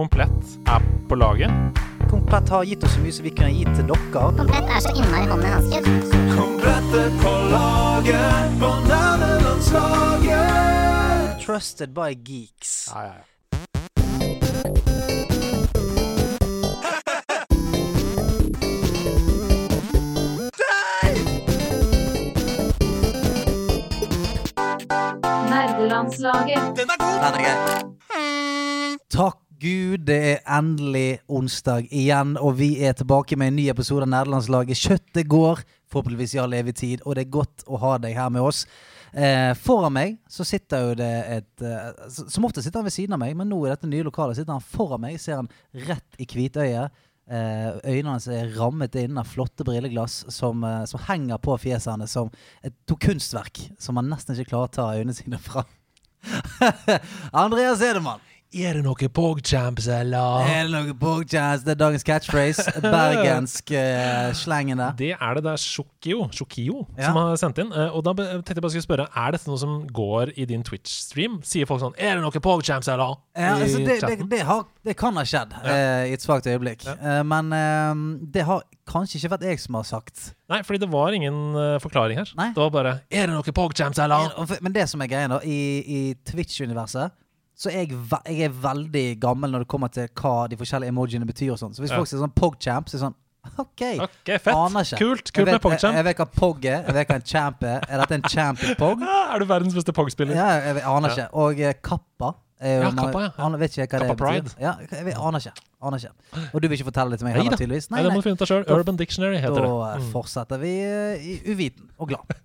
Komplett er på laget. Komplett har gitt oss så mye som vi kunne gitt til dere. Komplett er så innmari hånd i hanske. er på laget på nerdelandslaget. Trusted by geeks. Ja, ja, ja. Nerdelandslaget. Den er god! Den er grei. Takk Gud, det er endelig onsdag igjen, og vi er tilbake med en ny episode av Nederlandslaget. Kjøttet går, forhåpentligvis i all evig tid, og det er godt å ha deg her med oss. Eh, foran meg så sitter jo det et eh, Som ofte sitter han ved siden av meg, men nå i dette nye lokalet sitter han foran meg. Ser han rett i hvitøyet. Eh, øynene hans er rammet inn av flotte brilleglass som, eh, som henger på fjeset hans som et to kunstverk som han nesten ikke klarer å ta øynene sine fra. Andreas Edemann. Er det noe PogChamps, eller? Er det noe pogchamps? Det er dagens catchphrase. Bergensk uh, slengende. Det er det der Shokio, Shokio Ja. som har sendt inn. Uh, og da tenkte jeg bare skulle spørre Er dette noe som går i din Twitch-stream? Sier folk sånn Er det noe PogChamps, eller? Ja, altså det, det, det, har, det kan ha skjedd eh, i et svakt øyeblikk. Eh, men eh, det har kanskje ikke vært jeg som har sagt. Nei, fordi det var ingen eh, forklaring her. Nei. Det var bare Er det noe PogChamps, eller? Men det som er greia, da, i, i Twitch-universet så jeg, jeg er veldig gammel når det kommer til hva de forskjellige emojiene betyr. og sånn Så hvis Ja. folk sier sånn PogChamp, så er det sånn OK. okay fett. Aner ikke. Kult. Jeg Kult vet, med PogChamp. jeg vet hva Pog er. Jeg vet hva en champ er. Er dette en champ i Pog? Ja, er du verdens beste Pog-spiller? Ja, jeg, vet- aner ikke. Og eh, Kappa. er jo- Ja, Kappa, ja. Aner, vet ikke hva Kappa det betyr. Ja, jeg vet, aner ikke. Aner ikke. Og du vil ikke fortelle det til meg heller, tydeligvis? Nei, det må du finne ut av sjøl. Urban Dictionary heter Da det. Da Mm. fortsetter vi uh, i uviten og glad.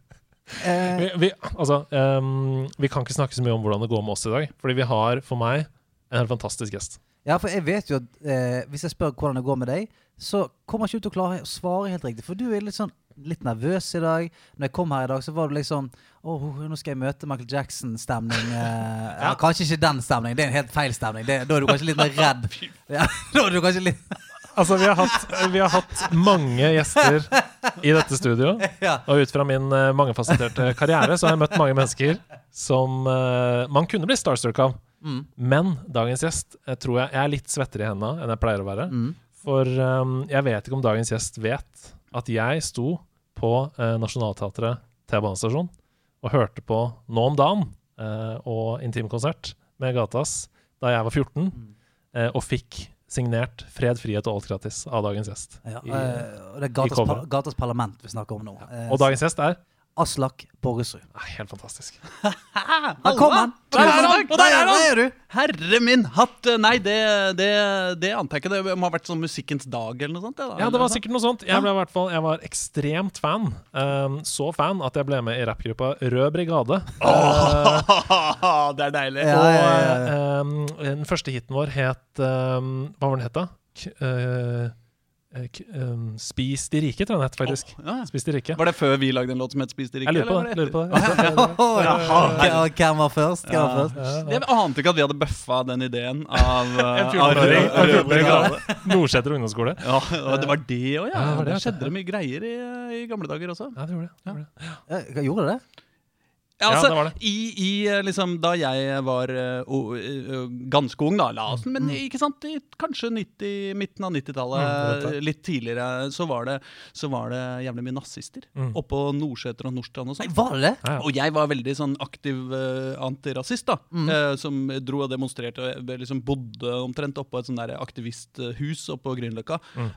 Eh, Vi, vi, altså, um, vi kan ikke snakke så mye om hvordan det går med oss i dag, fordi vi har for meg en helt fantastisk gjest. ja, for jeg vet jo at eh, hvis jeg spør hvordan det går med deg, så kommer jeg ikke ut til å klare å svare helt riktig. For du er litt sånn litt nervøs i dag. Når jeg kom her i dag, så var du liksom Åh, nå skal jeg møte Michael Jackson-stemning. Eh, ja. Kanskje ikke den stemningen. Det er en helt feil stemning. Det, da er du kanskje litt mer redd. Ja, da er du kanskje litt Altså, vi har hatt, vi har hatt mange gjester i dette studio. Og ut fra min uh, mangefasetterte karriere så har jeg møtt mange mennesker som uh, man kunne bli starstruck av. Mm. Men dagens gjest jeg tror jeg, jeg er litt svettere i hendene enn jeg pleier å være. Mm. For um, jeg vet ikke om dagens gjest vet at jeg sto på uh, Nationaltheatret T-banestasjon og hørte på Nå om dagen uh, og intimkonsert med Gatas da jeg var 14, eh, og fikk signert 'Fred, frihet og alt gratis' av dagens gjest. Ja, I- eh, og det er gatas, par, gatas parlament vi snakker om nå. Eh, og dagens gjest er Aslak Borgesrud. Helt fantastisk. Der er han! Og der er han! Der er du! Herre min hatt! Nei, det, det, det antar jeg ikke. Det må ha vært sånn musikkens dag eller noe sånt. da. Ja, det var sikkert noe sånt. Jeg, ble i hvert fall, jeg var ekstremt fan. Um, så fan at jeg ble med i rappgruppa Rød brigade. det er deilig. Ja, Og ja, ja, ja. um, den første hiten vår het um, Hva var den het, da? K eh, eh, ehm, Spis de rike, tror jeg den het, faktisk. oh, ja. Spis de rike. Var det før vi lagde en låt som het Spis de rike? Jeg lurer på eller det. Lurer på det. Hvem var først? Hvem var først? Ja, ja. Jeg ante ikke at vi hadde bøffa den ideen av, En av 14-åring Rød- Rød Brigade. Nordseter ungdomsskole. Ja, og det var det òg, ja. Ja, det det, skjedde det mye greier i, i gamle dager også. Ja, det gjorde det. det. Ja, hva gjorde det? Ja, altså, det var det. I, i eh, liksom Da jeg var uh, eh, ganske ung, da, la oss, men ikke sant, i kanskje 90, midten av Mm, 90-tallet, mm, litt tidligere, så var det, så var det jævlig mye nazister Mm. oppå Nordseter og Nordstrand og sånn. var det? Ja, ja. Og jeg var veldig sånn aktiv uh, antirasist, da. Mm. som dro og demonstrerte. og liksom bodde omtrent oppå et sånn der aktivisthus oppå Grünerløkka. Mm.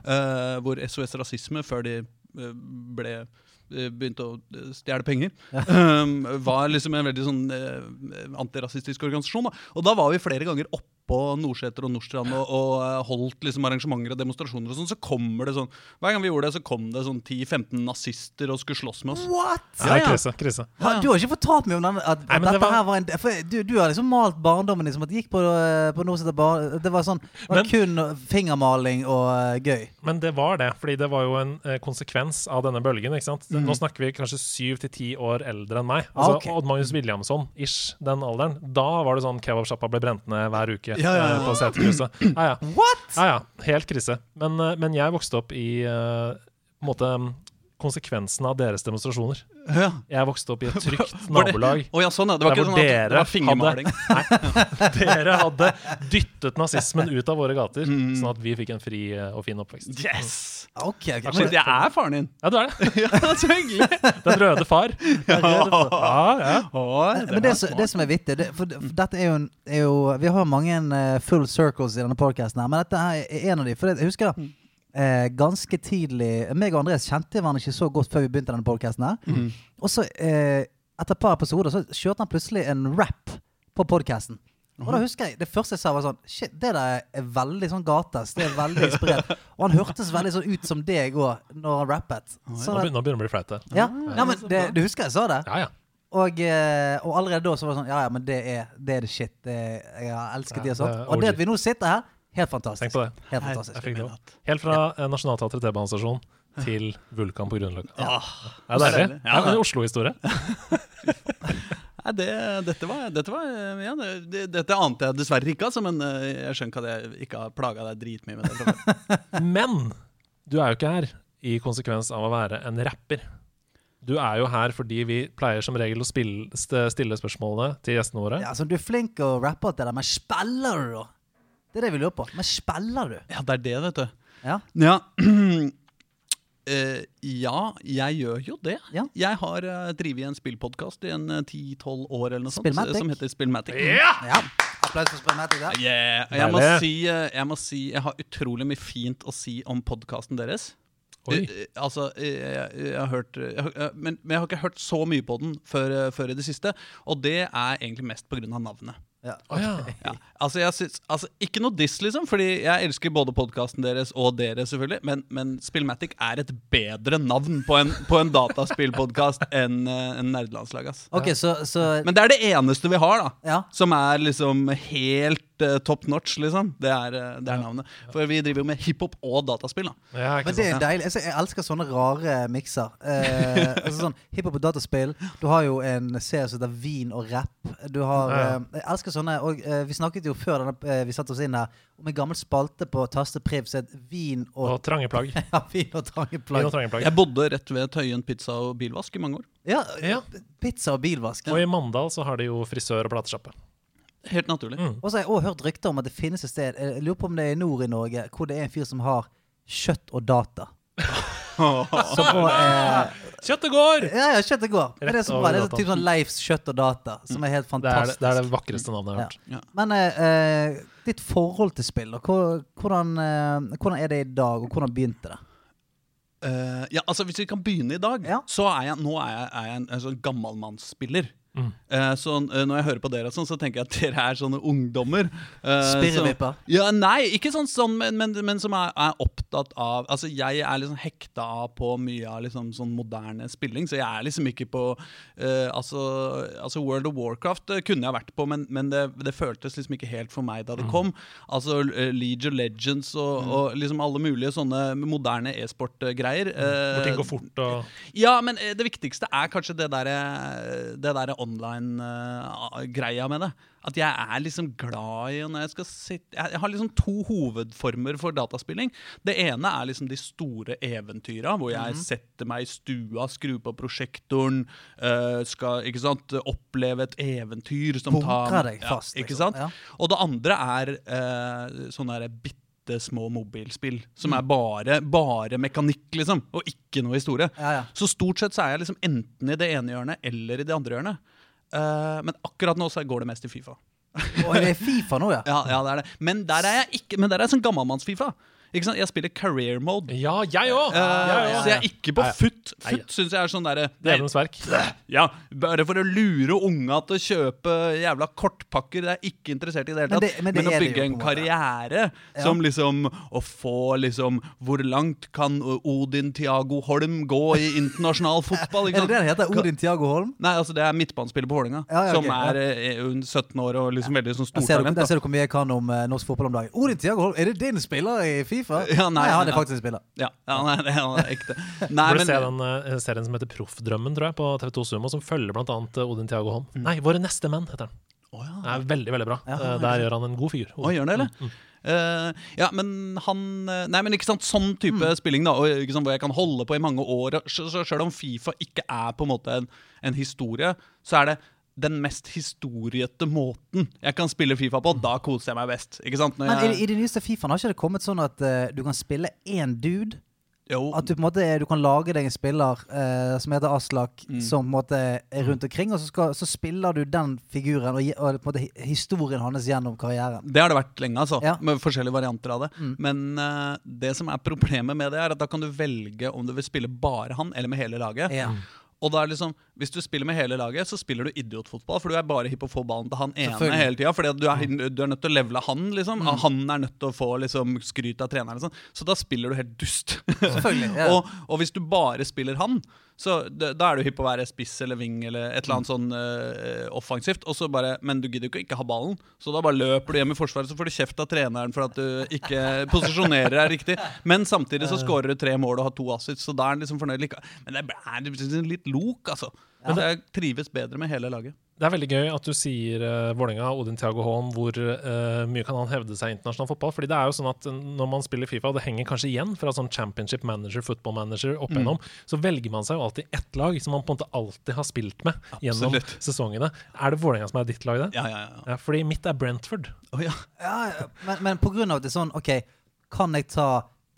hvor SOS Rasisme, før de ble begynte å eh, stjele penger, um, var liksom en veldig sånn eh, antirasistisk organisasjon. Da. Og da var vi flere ganger oppå Nordseter og Nordstrand og, og eh, holdt liksom arrangementer og demonstrasjoner og sånn. Så kommer det sånn Hver gang vi gjorde det, så kom det sånn 10-15 nazister og skulle slåss med oss. What? Ja, Ja, ja. krise. krise. Ha, du har ikke fortalt meg om den, at, Nei, at dette var- her var en for du, du har liksom malt barndommen din som at det gikk på, eh, på Nordseter bar... Det var sånn det var Men- kun fingermaling og uh, gøy. Men det var det, fordi det var jo en uh, konsekvens av denne bølgen. ikke sant? Nå snakker vi kanskje syv til ti år eldre enn meg. Altså Ah, ok. Odd Magnus Williamson-ish, den alderen. Da var det sånn kebabsjappa ble brent ned hver uke Ja, ja, ja. eh, på seterkrysset. Ja, ja. What?! ja, ja. Helt krise. Men, eh, men jeg vokste opp i uh, på en måte konsekvensene av deres demonstrasjoner. Ja. Jeg vokste opp i et trygt nabolag. det- nabolag. Ja, sånn. Det var Der ikke sånn at det var fingermaling. Dere hadde dyttet nazismen ut av våre gater, sånn at vi fikk en fri eh, og fin oppvekst. Yes! Ok, okay. Shit, jeg er faren din. Ja, du er det. Ja, så hyggelig. Den røde far. Den røde far. Ja, ja. Oh, det men det, som- det som er vittig det, for, for dette er jo, en, er jo Vi har mange eh, full circles i denne podcasten men dette er en av de. For jeg husker eh, ganske tidlig meg og Andreas kjente hverandre ikke så godt før vi begynte denne podcasten Mm. Og så, eh, etter et par episoder, så kjørte han plutselig en rap på podcasten. Og da husker jeg, Det første jeg sa, var sånn Shit, det der er veldig sånn gatas. Det er veldig inspirert. Og han hørtes veldig sånn ut som deg òg, når han rappet. Så, Nå begynner han det å bli flaut her. ja, Nei, men det, Du husker jeg sa det? Ja, ja. Og, eh, og allerede da så var det sånn Ja, ja, men det er det er det shit. Det, jeg har elsket de og sånt. Og det at vi nå sitter her, helt fantastisk. Tenk på det. Helt fantastisk. Helt fra ja. Nationaltheatret T-banestasjon til Vulkan på Grünerløkka. Ja. Det er deilig. deilig. Ja, Ja, det er en Oslo-historie. Nei, det, dette var, dette var ja, det, det, Dette ante jeg dessverre ikke, altså, men eh, jeg skjønner ikke at jeg ikke har plaga deg dritmye med det. Men du er jo ikke her i konsekvens av å være en rapper. Du er jo her fordi vi pleier som regel å spille, stille spørsmålene til gjestene våre. Ja, så Du er flink å rappe til det, men spiller du, da? Det er det vi lurer på. Men spiller du? Ja, det er det, vet du. Ja. Ja. Eh, ja, jeg gjør jo det. Ja. Jeg har uh, drevet en spillpodkast i en eh, 10-12 år eller noe sånt, som heter Spillmatic. Ja! ja. Applaus for Spillmatic der. Yeah. Jeg må, si, eh, jeg må si jeg har utrolig mye fint å si om podkasten deres. Oi. Eh, altså, jeg, jeg har hørt jeg, men, men jeg har ikke hørt så mye på den før, før i det siste. Og det er egentlig mest pga. navnet. Ja. Å ja. Ja. Altså, jeg syns, altså, ikke noe diss, liksom, fordi jeg elsker både podkasten deres og dere, selvfølgelig. Men, men Spillmatic er et bedre navn på en, på en dataspillpodkast enn en nerdelandslag. ass. Ok, så, så Men det er det eneste vi har, da. Ja. Som er liksom helt eh, top notch, liksom. Det er, eh, det er navnet. For vi driver jo med hiphop og dataspill, da. Ja, Men det er deilig. Altså, jeg elsker sånne rare mikser. Eh, altså sånn Hiphop og dataspill. Du har jo en serie som heter Vin og rap. Du har Ja, ja. eh, Jeg elsker sånne. Og eh, vi snakket jo før denne, eh, vi satte oss inn her, om en gammel spalte på Taste Priv som het Vin og, Og trange plagg. ja, vin og trange Vin og plagg. trange plagg. Jeg bodde rett ved Tøyen pizza og bilvask i mange år. Ja, Ja. Pizza og bilvask. Og i Mandal så har de jo frisør og platesjappe. Helt naturlig. Mm. Og så har jeg også hørt rykter om at det finnes et sted, jeg lurer på om det er i nord i Norge, hvor det er en fyr som har kjøtt og data. Som på, eh, Kjøttet går! Ja, ja, kjøtt og går. Men det er så bra. Det er sånn, typ sånn Leifs kjøtt og data, som er helt Det er det, fantastisk. det er det vakreste navnet jeg har hørt. Ja. Men eh, eh, ditt forhold til spill, og Hvor- Hvordan, eh, hvordan er det i dag, og hvordan begynte det? Eh, ja, altså Hvis vi kan begynne i dag, Ja. så er jeg nå er jeg, er jeg en, en sånn gammalmannsspiller. Mm. Eh, så eh, når jeg hører på dere, sånn, så tenker jeg at dere er sånne ungdommer. eh, Spirrevipper? som- Ja, nei, ikke sånn, sånn men, men, men som er, er opptatt av Altså, jeg er liksom hekta av på mye av liksom sånn moderne spilling, så jeg er liksom ikke på eh, altså, altså World of Warcraft eh, kunne jeg vært på, men, men det, det føltes liksom ikke helt for meg da det kom. Altså League of Legends og, og liksom alle mulige sånne moderne e-sport-greier. Hvor ting går fort og ja, men det viktigste er kanskje det derre Det online-greia med det. At jeg er liksom glad i når jeg skal sitte Jeg har liksom to hovedformer for dataspilling. Det ene er liksom de store eventyra, hvor jeg setter meg i stua, skrur på prosjektoren, uh, skal ikke sant, oppleve et eventyr som tar Bunkrer deg fast, Ja, ikke liksom. Ja. Og det andre er uh, sånne der bitte små mobilspill som er bare, bare mekanikk, liksom, og ikke noe historie. Ja, ja. Så stort sett så er jeg liksom enten i det ene hjørnet eller i det andre hjørnet. Uh, men akkurat nå så går det mest i Fifa. Og det er Fifa nå, ja. Ja, ja det er det. Men der er jeg ikke Men der er jeg sånn gammalmanns-Fifa. Ikke sant? Jeg spiller career mode. Ja, jeg òg! Eh, Så jeg er ikke på foot. Foot syns jeg er sånn derre Djevelens verk. Ja, bare for å lure unga til å kjøpe jævla kortpakker. Det er jeg ikke interessert i det hele Men tatt. det- men det å er bygge en karriere Ja. som liksom Å få liksom Hvor langt kan Odin Tiago Holm gå i internasjonal fotball? Er det det heter? Odin Tiago Holm? Nei, altså det er midtbanespiller på Vålerenga. Ja, ja, som ok, ja. er eh, 17 år og liksom veldig sånn stortalent. der ser du hvor mye jeg kan om eh, norsk fotball om dagen. Odin Tiago Holm, er det din spiller i Fifa? Ja, nei, han er faktisk en spiller. Ja, ja, nei, det er ekte. Nei, Burde men, se den uh, serien som heter Proffdrømmen, tror jeg, på TV2 Sumo, som følger annet eh, Odin Tiago Holm. Nei, Våre neste menn, heter den. Oh, ja. Det er veldig, veldig bra. Ja, Eh, Der gjør han en god figur. Oh, gjør han det, eller? Mm, Uh, ja, men han Nei, men ikke sant, sånn type Mm. spilling, da, og ikke sant, hvor jeg kan holde på i mange år. Selv om Fifa ikke er på en måte en, en historie, så er det den mest historiete måten jeg kan spille Fifa på. Da koser jeg meg best. Ikke sant? Når Men i, jeg, i de nyeste Fifaen har ikke det kommet sånn at uh, du kan spille én dude? jo, At du på en måte du kan lage deg en spiller uh, som heter Aslak, Mm. som på en måte er rundt omkring, og så, skal, så spiller du den figuren og, og på en måte historien hans gjennom karrieren. Det har det vært lenge, altså. Ja. Med forskjellige varianter av det. Mm. Men uh, det som er problemet med det, er at da kan du velge om du vil spille bare han eller med hele laget. Ja. Og da er det liksom, Hvis du spiller med hele laget, så spiller du idiotfotball. For du er bare hypp på å få ballen til han ene Mm. hele tida. Fordi du er, du er nødt til å levele han, liksom. Han er nødt til å få liksom, skryt av treneren. sånn. Så da spiller du helt dust. Ja. og, og hvis du bare spiller han, så da er du hypp på å være spiss eller wing eller et eller annet sånn uh, offensivt. Og så bare, men du gidder ikke å ikke ha ballen, så da bare løper du hjem i forsvaret. Så får du kjeft av treneren for at du ikke posisjonerer deg riktig. Men samtidig så skårer du tre mål og har to assists, så da er han liksom fornøyd. Men det er liksom litt lok, altså. Altså, jeg trives bedre med hele laget. Det er veldig gøy at du sier uh, Vålerenga, Odin Thiago Haaen, hvor uh, mye kan han hevde seg i internasjonal fotball? Fordi det er jo sånn at når man spiller Fifa, og det henger kanskje igjen fra sånn championship manager, football manager opp igjennom, så velger man seg jo alltid ett lag som man på en måte alltid har spilt med gjennom Absolutt. sesongene. Er det Vålerenga som er ditt lag, det? Ja, ja, ja. Ja, fordi mitt er Brentford. Ja. Ja, ja, men, men på grunn av at det er sånn, ok, kan jeg ta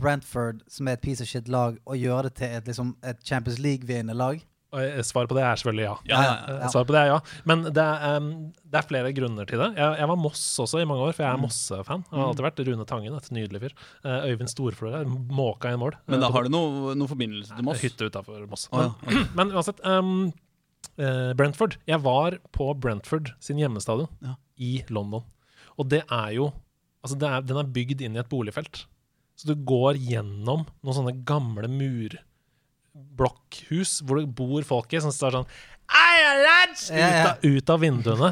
Brentford, som er et piece of shit-lag, og gjøre det til et, liksom, et Champions League-vinnende lag? Eh, svaret på det er selvfølgelig ja. Ja, ja. Eh, Svaret på det er ja. Men det er, um, det er flere grunner til det. Jeg, jeg var Moss også i mange år, for jeg er Mosse-fan. Jeg har alltid vært Rune Tangen, et nydelig fyr. Eh, Øyvind Storflor Måka måka en mål. Men da har du noe, noe forbindelse til Moss? Hytte utafor Moss. Å, Men, men uansett Um, Brentford. Jeg var på Brentford sin hjemmestadion i London. Og det er jo Altså, det er, den er bygd inn i et boligfelt. Så du går gjennom noen sånne gamle murblokkhus hvor det bor folk i, står sånn «Eia, lads!» Ja, ja. Ut, av, ut av vinduene.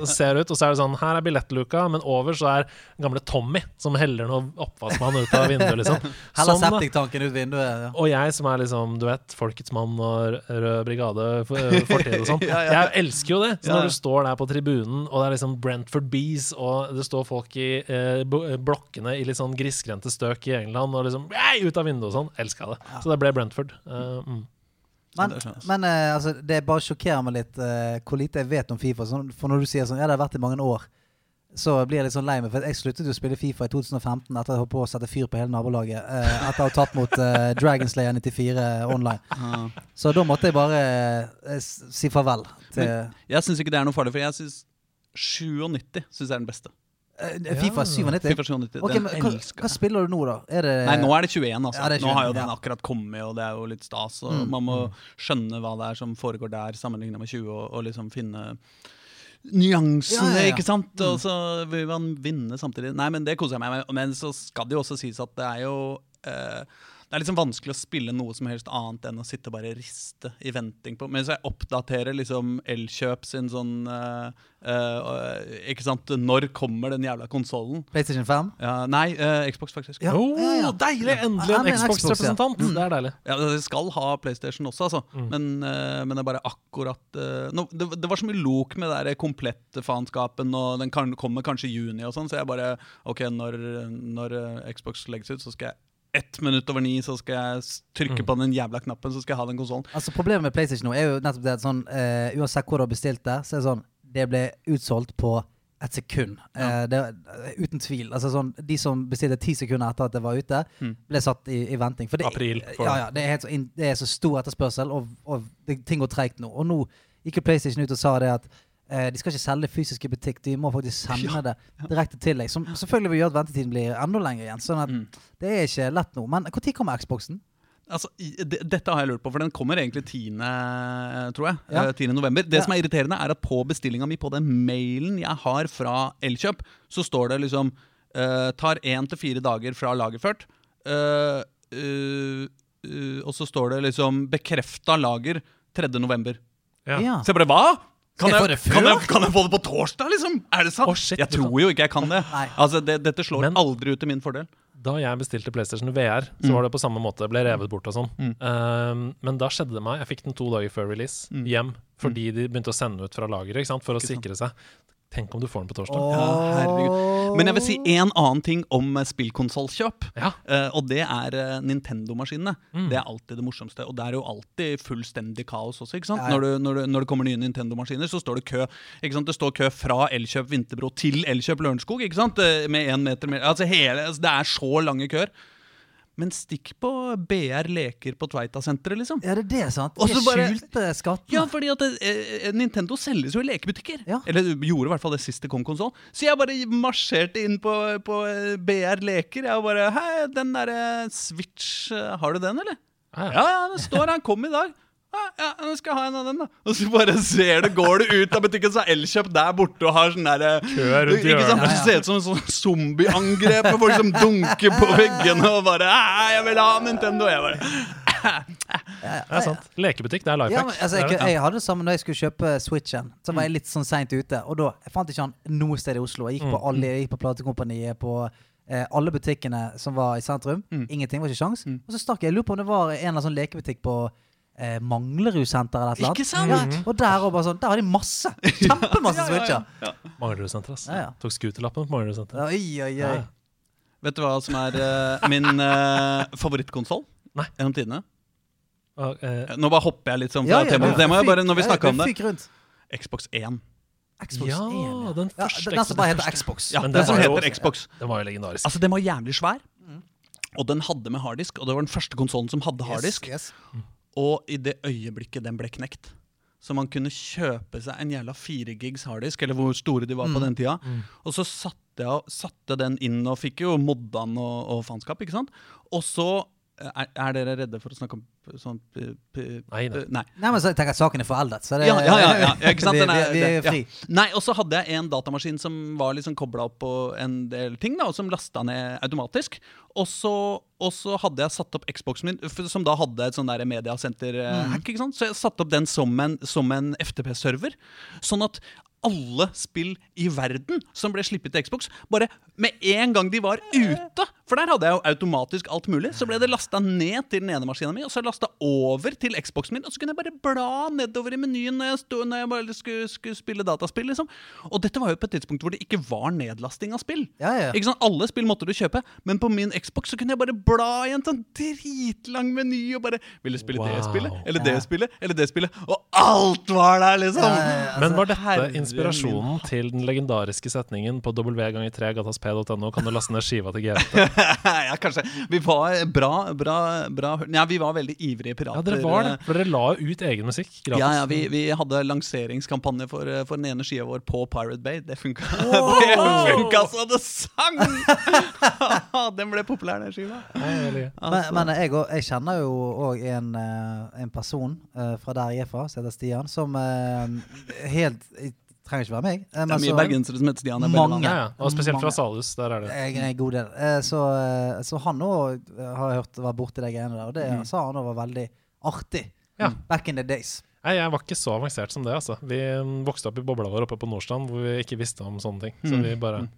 Og ser ut, og så er det sånn Her er billettluka, men over så er gamle Tommy som heller noe oppvaskmann ut av vinduet, liksom. Heller Sånn, septiktanken ut vinduet. Ja. Og jeg som er liksom, du vet, Folkets mann og Rød brigade, fortid og sånn. Ja, ja. Jeg elsker jo det. Så når du står der på tribunen, og det er liksom Brentford Bees, og det står folk i eh, blokkene i litt sånn grisgrendte støk i England, og liksom ut av vinduet og sånn. Elska det. Så det ble Brentford. Uh, mm. Men, det men uh, altså, det bare sjokkerer meg litt uh, hvor lite jeg vet om Fifa. Sånn, for når du sier sånn Ja, det har vært i mange år. Så blir jeg litt sånn lei meg. For jeg sluttet jo å spille Fifa i 2015 etter å ha holdt på å sette fyr på hele nabolaget. Uh, etter å ha tatt mot uh, Dragonslayer 94 online. Ja. Så da måtte jeg bare si farvel til Jeg syns ikke det er noe farlig, for jeg syns 97 synes jeg er den beste. Eh, Fifa 97. FIFA 97, Ok, den men hva, hva spiller du nå, da? Er det Nei, nå er det 21, altså. Ja, det 21, nå har jo den akkurat kommet, og det er jo litt stas. Og Mm. Man må skjønne hva det er som foregår der, sammenlignet med 20, og, og liksom finne nyansene, Ja, ja, ja. ikke sant? Og så vil man vinne samtidig. Nei, men det koser jeg meg med. Men så skal det jo også sies at det er jo eh, det er liksom vanskelig å spille noe som helst annet enn å sitte og bare riste i venting på. Mens jeg oppdaterer liksom Elkjøp sin sånn uh, uh, Ikke sant, når kommer den jævla konsollen? PlayStation 5? Ja, nei, uh, Xbox, faktisk. Ja, Oh, ja. Deilig! Endelig en men Xbox, Xbox-representant. Det er deilig. Ja, De skal ha PlayStation også, altså. Mm. Men, men det er bare akkurat nå, det, det var så mye lok med det der komplette faenskapen, og den kan, kommer kanskje i juni og sånn, så jeg bare OK, når, når Xbox legges ut, så skal jeg ett minutt over ni så skal jeg trykke Mm. på den jævla knappen, så skal jeg ha den konsollen. Altså Problemet med PlayStation nå er jo nettopp det at sånn uh, Uansett hvor du har bestilt det, så er det sånn Det ble utsolgt på et sekund. Eh, det, uten tvil. Altså sånn De som bestilte ti sekunder etter at det var ute, Mm. ble satt i, i venting. For det, April, for- Ja, ja, det, er helt så det er så stor etterspørsel, og, og det, ting går treigt nå. Og nå gikk jo PlayStation ut og sa det at eh, de skal ikke selge fysisk i butikk, de må faktisk sende det direkte til deg. Som selvfølgelig vil gjøre at ventetiden blir enda lenger igjen. Sånn at Mm. det er ikke lett nå. Men når kommer Xboxen? Altså, de, Dette har jeg lurt på, for den kommer egentlig 10. eh, tror jeg. Ja. eh, 10. november. Det Ja. som er irriterende, er at på bestillinga mi på den mailen jeg har fra Elkjøp, så står det liksom uh, Tar én til fire dager fra lagerført. Uh, uh, eh, og så står det liksom 'bekrefta lager 3. november'. Ja. Så jeg bare hva?! Kan jeg jeg, kan, jeg, kan jeg få det på torsdag, liksom? Er det sant? Oh, shit, jeg tror jo ikke jeg kan det. Altså, det Dette slår Men- aldri ut til min fordel. Da jeg bestilte PlayStation VR, så var det på samme måte. Ble revet bort og sånn. Mm. Um, men da skjedde det meg Jeg fikk den to dager før release Mm. hjem fordi de begynte å sende ut fra lageret for å sikre seg. Tenk om du får den på torsdag. Ja, herregud. Men jeg vil si en annen ting om eh, spillkonsollkjøp. Ja. Uh, og det er uh, Nintendo-maskinene. Mm. Det er alltid det morsomste. Og det er jo alltid fullstendig kaos også. ikke sant? Ja. Når, du, når, du, når det kommer nye Nintendo-maskiner, så står det kø. ikke sant? Det står kø fra Elkjøp Vinterbro til Elkjøp Lørenskog. ikke sant? Med én meter mer. Altså hele, altså Det er så lange køer. Men stikk på BR Leker på Tveita-senteret, liksom. Ja, det er det, sant? Og De så bare- skjulte skattene. Ja, fordi at eh, Nintendo selges jo i lekebutikker. Ja. Eller gjorde i hvert fall det sist det kom konsoll. Så jeg bare marsjerte inn på, på eh, BR Leker. Jeg bare Hei, den derre Switch, eh, har du den, eller? Ja, ja. Ja, ja, den står her. Kom i dag. Ja, ja, nå skal jeg ha en av den, da. Og så bare ser du, går du ut av butikken, så er Elkjøp der borte og har sånn derre Kø rundt Ikke sant? Det ser ut som en sånn zombieangrep med folk som dunker på veggene og bare «Æ, 'Jeg vil ha Nintendo!' Jeg bare Det er sant. Lekebutikk, det er life Ja, hack. altså, er jeg, jeg hadde det samme når jeg skulle kjøpe Switchen. Så var jeg litt sånn seint ute. Og da jeg fant ikke han noe sted i Oslo. Jeg gikk på, alle, jeg gikk på platekompaniet, på eh, alle butikkene som var i sentrum. Ingenting, var ikke sjans. Og så stakk jeg. Jeg lurer på om det var en eller annen sånn lekebutikk på eh, Manglerudsenteret eller et eller annet. Ikke sant? Ja, og der, og bare sånn, der har de masse. Kjempemasse Switcher. Manglerudsenter, ass. Ja, ja. Tok scooterlappen på Manglerudsenter. Oi, oi, oi. Ja. Vet du hva som er uh, min uh, favorittkonsoll gjennom tidene? Uh, uh, Nå bare hopper jeg litt sånn fra ja, temaet. Det må jeg Bare når vi ja, om det. Rundt. Xbox 1. Xbox Ja, 1, ja. den ja, første Den som bare heter Xbox. Ja, Men den som heter Xbox. Den var jo legendarisk. Altså, Den var jævlig svær. Og den hadde med harddisk, og det var den første konsollen som hadde harddisk. Yes, yes. Og i det øyeblikket den ble knekt Så man kunne kjøpe seg en jævla 4 gigs harddisk, eller hvor store de var på den tida. Og så satte jeg satte den inn og fikk jo modda den og, og faenskap, ikke sant. Og så eh, er, er dere redde for å snakke om sånn p- p- Nei, nei. nei. Nei, men så jeg tenker at saken er foreldet, så det Ja, ja, ja, ja, ikke sant? vi, Den er- vi, vi er fri. ja. Nei, og så hadde jeg en datamaskin som var liksom kobla opp på en del ting, da, og som lasta ned automatisk. Og så, og så hadde jeg satt opp Xboxen min, som da hadde et sånn mediasenter-hack. Mm. Så jeg satte opp den som en, som en FTP-server. Sånn at alle spill i verden som ble slippet til Xbox, bare med en gang de var ute For der hadde jeg jo automatisk alt mulig. Så ble det lasta ned til den ene maskinen min, og så lasta over til Xboxen min. Og så kunne jeg bare bla nedover i menyen når jeg, stod, når jeg bare skulle, skulle spille dataspill. liksom Og dette var jo på et tidspunkt hvor det ikke var nedlasting av spill. Ja, ja. Ikke sant? Alle spill måtte du kjøpe, men på min Xbox så kunne jeg bare bla i en sånn dritlang meny og bare Vil du spille det spillet? Eller det spillet? Eller det spillet? Og alt var der, liksom! Ja, ja, ja. Men var dette herre min. inspirasjonen til den legendariske setningen på w ganger 3 gatasp.no? Kan du laste ned skiva til GT? ja, kanskje. Vi var bra, bra, bra Ja, vi var veldig ivrige pirater. Ja, dere var det. For dere la jo ut egen musikk gratis. Ja, ja, vi, vi hadde lanseringskampanje for, for den ene skia vår på Pirate Bay. Det funka, det funka så det sang! den ble populær, den skiva. Ja, veldig. Men, men jeg, jeg kjenner jo òg en, eh, en person eh, fra der jeg er fra, som heter Stian, som eh, helt Trenger ikke være meg. eh, Det er mye så- bergensere som heter Stian. det Mange. Ja, ja. Og spesielt fra Mange. Salhus. Der er det. Jeg er en god del. Eh, Så, eh, så han òg har jeg hørt var borti de greiene der, og det sa han òg var veldig artig. Ja. Back in the days. Nei, jeg var ikke så avansert som det. altså. Vi mm, vokste opp i bobla vår oppe på Nordstrand, hvor vi ikke visste om sånne ting. Så Mm. vi bare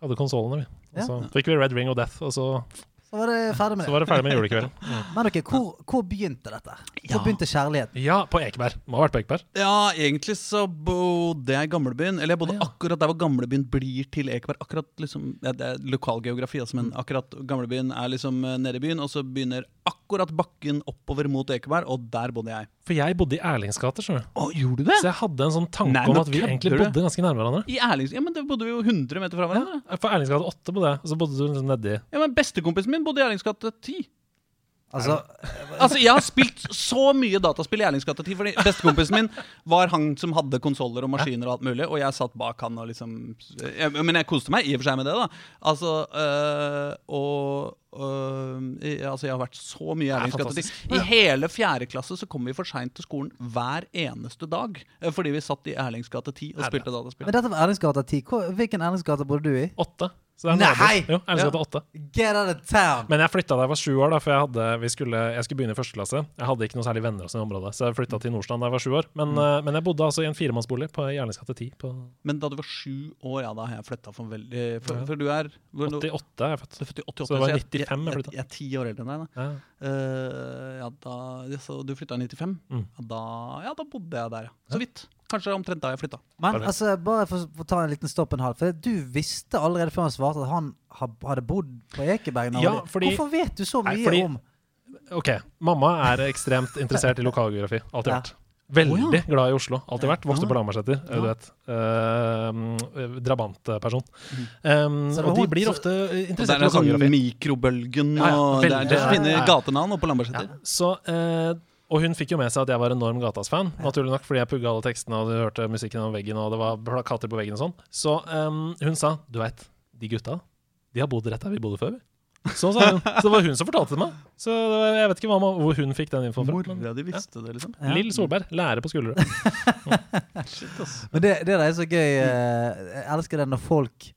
hadde konsollene, vi. Og Ja. så fikk vi Red Ring of Death, og så, Så var det ferdig med så det. var det ferdig med julekvelden. Mm. Men dere, hvor, hvor begynte dette? Hvor Ja. begynte kjærligheten? Ja, på Ekeberg. Må ha vært på Ekeberg. Ja, egentlig så bodde jeg i gamlebyen. Eller jeg bodde Ja. akkurat der hvor gamlebyen blir til Ekeberg. Akkurat liksom, ja, Det er lokalgeografi, altså, men akkurat gamlebyen er liksom eh, nede i byen, og så begynner akkurat bakken oppover mot Ekeberg, og der bodde jeg. For jeg bodde i Erlingsgata, skjønner du. Å, gjorde du det? Så jeg hadde en sånn tanke Nei, om at vi egentlig bodde ganske nærme hverandre. I Erlings... Ja, men da bodde vi jo 100 meter fra hverandre. Ja, for Erlingsgata 8 bodde jeg, og så bodde du liksom nedi Ja, men Bestekompisen min bodde i Erlingsgate 10. Altså, Altså, Jeg har spilt så mye dataspill i Erlingsgata 10, fordi bestekompisen min var han som hadde konsoller og maskiner og alt mulig, og jeg satt bak han og liksom jeg, Men jeg koste meg i og for seg med det, da. Altså øh, Og øh, jeg, altså, jeg har vært så mye i er Erlingsgata 10. I hele fjerde klasse så kom vi for seint til skolen hver eneste dag. eh, Fordi vi satt i Erlingsgata 10 og spilte dataspill. men dette var Erlingsgata 10. Hvilken Erlingsgate bodde du i? 8. Så det er Nei! naboer. Jo, Erlingsgata 8. Get out of town! Men jeg flytta da jeg var sju år, da, for jeg, hadde, vi skulle, jeg skulle begynne i første klasse. Jeg hadde ikke noe særlig venner sånn i området, så jeg flytta til Nordstrand da jeg var sju år. Men, eh, men jeg bodde altså i en firemannsbolig på Erlingsgate 10. På Men da du var sju år, ja, da har jeg flytta for veldig For, Ja. for du er hvor, 88 er jeg født. Er født 88, Så det var 95 jeg jeg, jeg, jeg er ti år eldre enn deg. da Ja. Uh, ja, da så Du flytta i 95? Mm. Ja, da, ja, da bodde jeg der, ja. Så vidt. Kanskje omtrent da jeg flytta. Men altså, bare for, for å ta en liten stopp en halv. For du visste allerede før han svarte at han hadde bodd på Ekeberg. Ja, fordi- Hvorfor vet du så Nei, mye fordi- om Ok, mamma er ekstremt interessert i lokalgeografi. Alltid Ja. vært. Veldig oh, ja. glad i Oslo. Alltid Ja. vært. Vokste på Lambertseter, Ja. du vet. Uh, Drabantperson. Um, Mm. Så og de blir så- ofte lokalgeografi. det interessert er i sånn mikrobølgen og Ja, ja, det er, det er ja. gatenavn oppe på Lambertseter. Så, eh, og hun fikk jo med seg at jeg var enorm Gatas-fan, naturlig nok, fordi jeg pugga alle tekstene og du hørte musikken over veggen, og det var plakater på veggen og sånn. Så um, hun sa du veit, de gutta, de har bodd rett der vi bodde før. vi." Så sa hun. Så det var hun som fortalte det meg. Så det var, jeg vet ikke hva, hvor hun fikk den infoen fra. men- Mora di visste det, liksom. Ja. Lill Solberg, lærer på skuldre. Men det, det der er så gøy. eh, Jeg elsker det når folk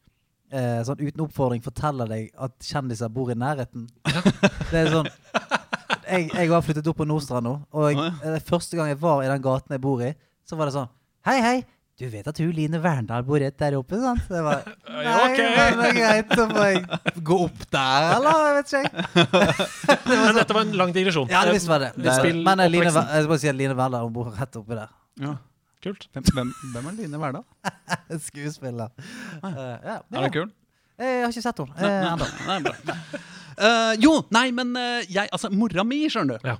eh, sånn uten oppfordring forteller deg at kjendiser bor i nærheten. Det er sånn Jeg, jeg har flyttet opp på Nordstrand nå, og jeg, ah, ja. første gang jeg var i den gaten jeg bor i, så var det sånn Hei, hei! Du vet at hun Line Verndal bor rett der oppe, sant? Det var, Nei, okay. men det er greit. så får jeg gå opp der, eller? Jeg vet ikke, jeg. Men dette var en lang digresjon. Ja, det visste var det. Det spill- Men eh, Line, jeg skal bare si at Line Verndal hun bor rett oppi der. Ja. Kult. Hvem, hvem, er Line Verdal? Skuespiller. Eh, ja, Er det kul? Jeg har ikke sett henne eh, ennå. Eh, jo, nei, men uh, jeg Altså, mora mi, skjønner du. Ja.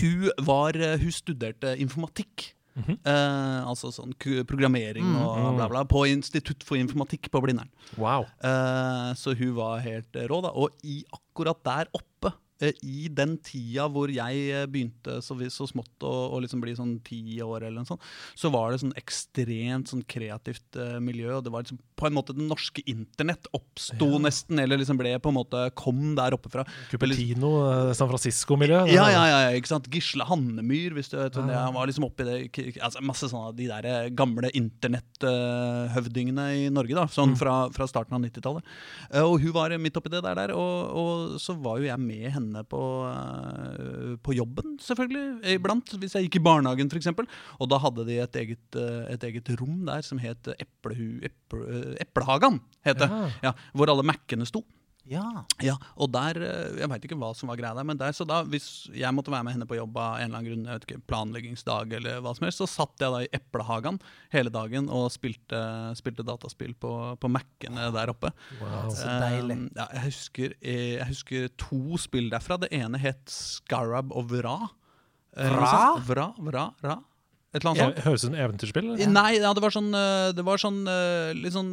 Hun var uh, Hun studerte informatikk. Mhm. Eh, altså sånn ku- programmering Mm. og bla, bla. På Institutt for informatikk på Blindern. Wow. Eh, så hun var helt eh, rå, da. Og i akkurat der oppe, i den tida hvor jeg eh, begynte så, så smått å, å liksom bli sånn ti år, eller noe sånt, så var det sånn ekstremt sånn kreativt eh, miljø. Og det var liksom på en måte det norske internett oppsto nesten, eller liksom ble på en måte kom der oppe fra. Cupertino, eh, San Francisco-miljø. Ja, ja, ja, ikke sant? Gisle Hannemyr, hvis du vet hvem det er. Han var liksom oppi det altså Masse sånne av de der eh, gamle internetthøvdingene i Norge, da. Sånn fra, fra starten av 90-tallet. Eh, Og hun var midt oppi det der, der og, og så var jo jeg med henne på, eh, på jobben, selvfølgelig. Iblant. Hvis jeg gikk i barnehagen, f.eks. Og da hadde de et eget, eh, et eget rom der som het Eplehu, Eple, Eplehagan. Het. Ja. Ja, hvor alle Mac-ene sto. Ja. Ja, og der, eh, Jeg veit ikke hva som var greia der, men der, så da, hvis jeg måtte være med henne på jobb av en eller annen grunn, jeg vet ikke, planleggingsdag eller hva som helst, så satt jeg da i Eplehagen hele dagen og spilte, spilte dataspill på, på Mac-ene der oppe. Wow. Så deilig. Um, ja, jeg, husker, eh, jeg husker to spill derfra. Det ene het Scarab of Ra. Vra? Vra. Vra? Vra? Et eller annet sånt. Ja, Høres ut som eventyrspill? eller? Nei, ja, det var sånn eh, Det var sånn eh, litt sånn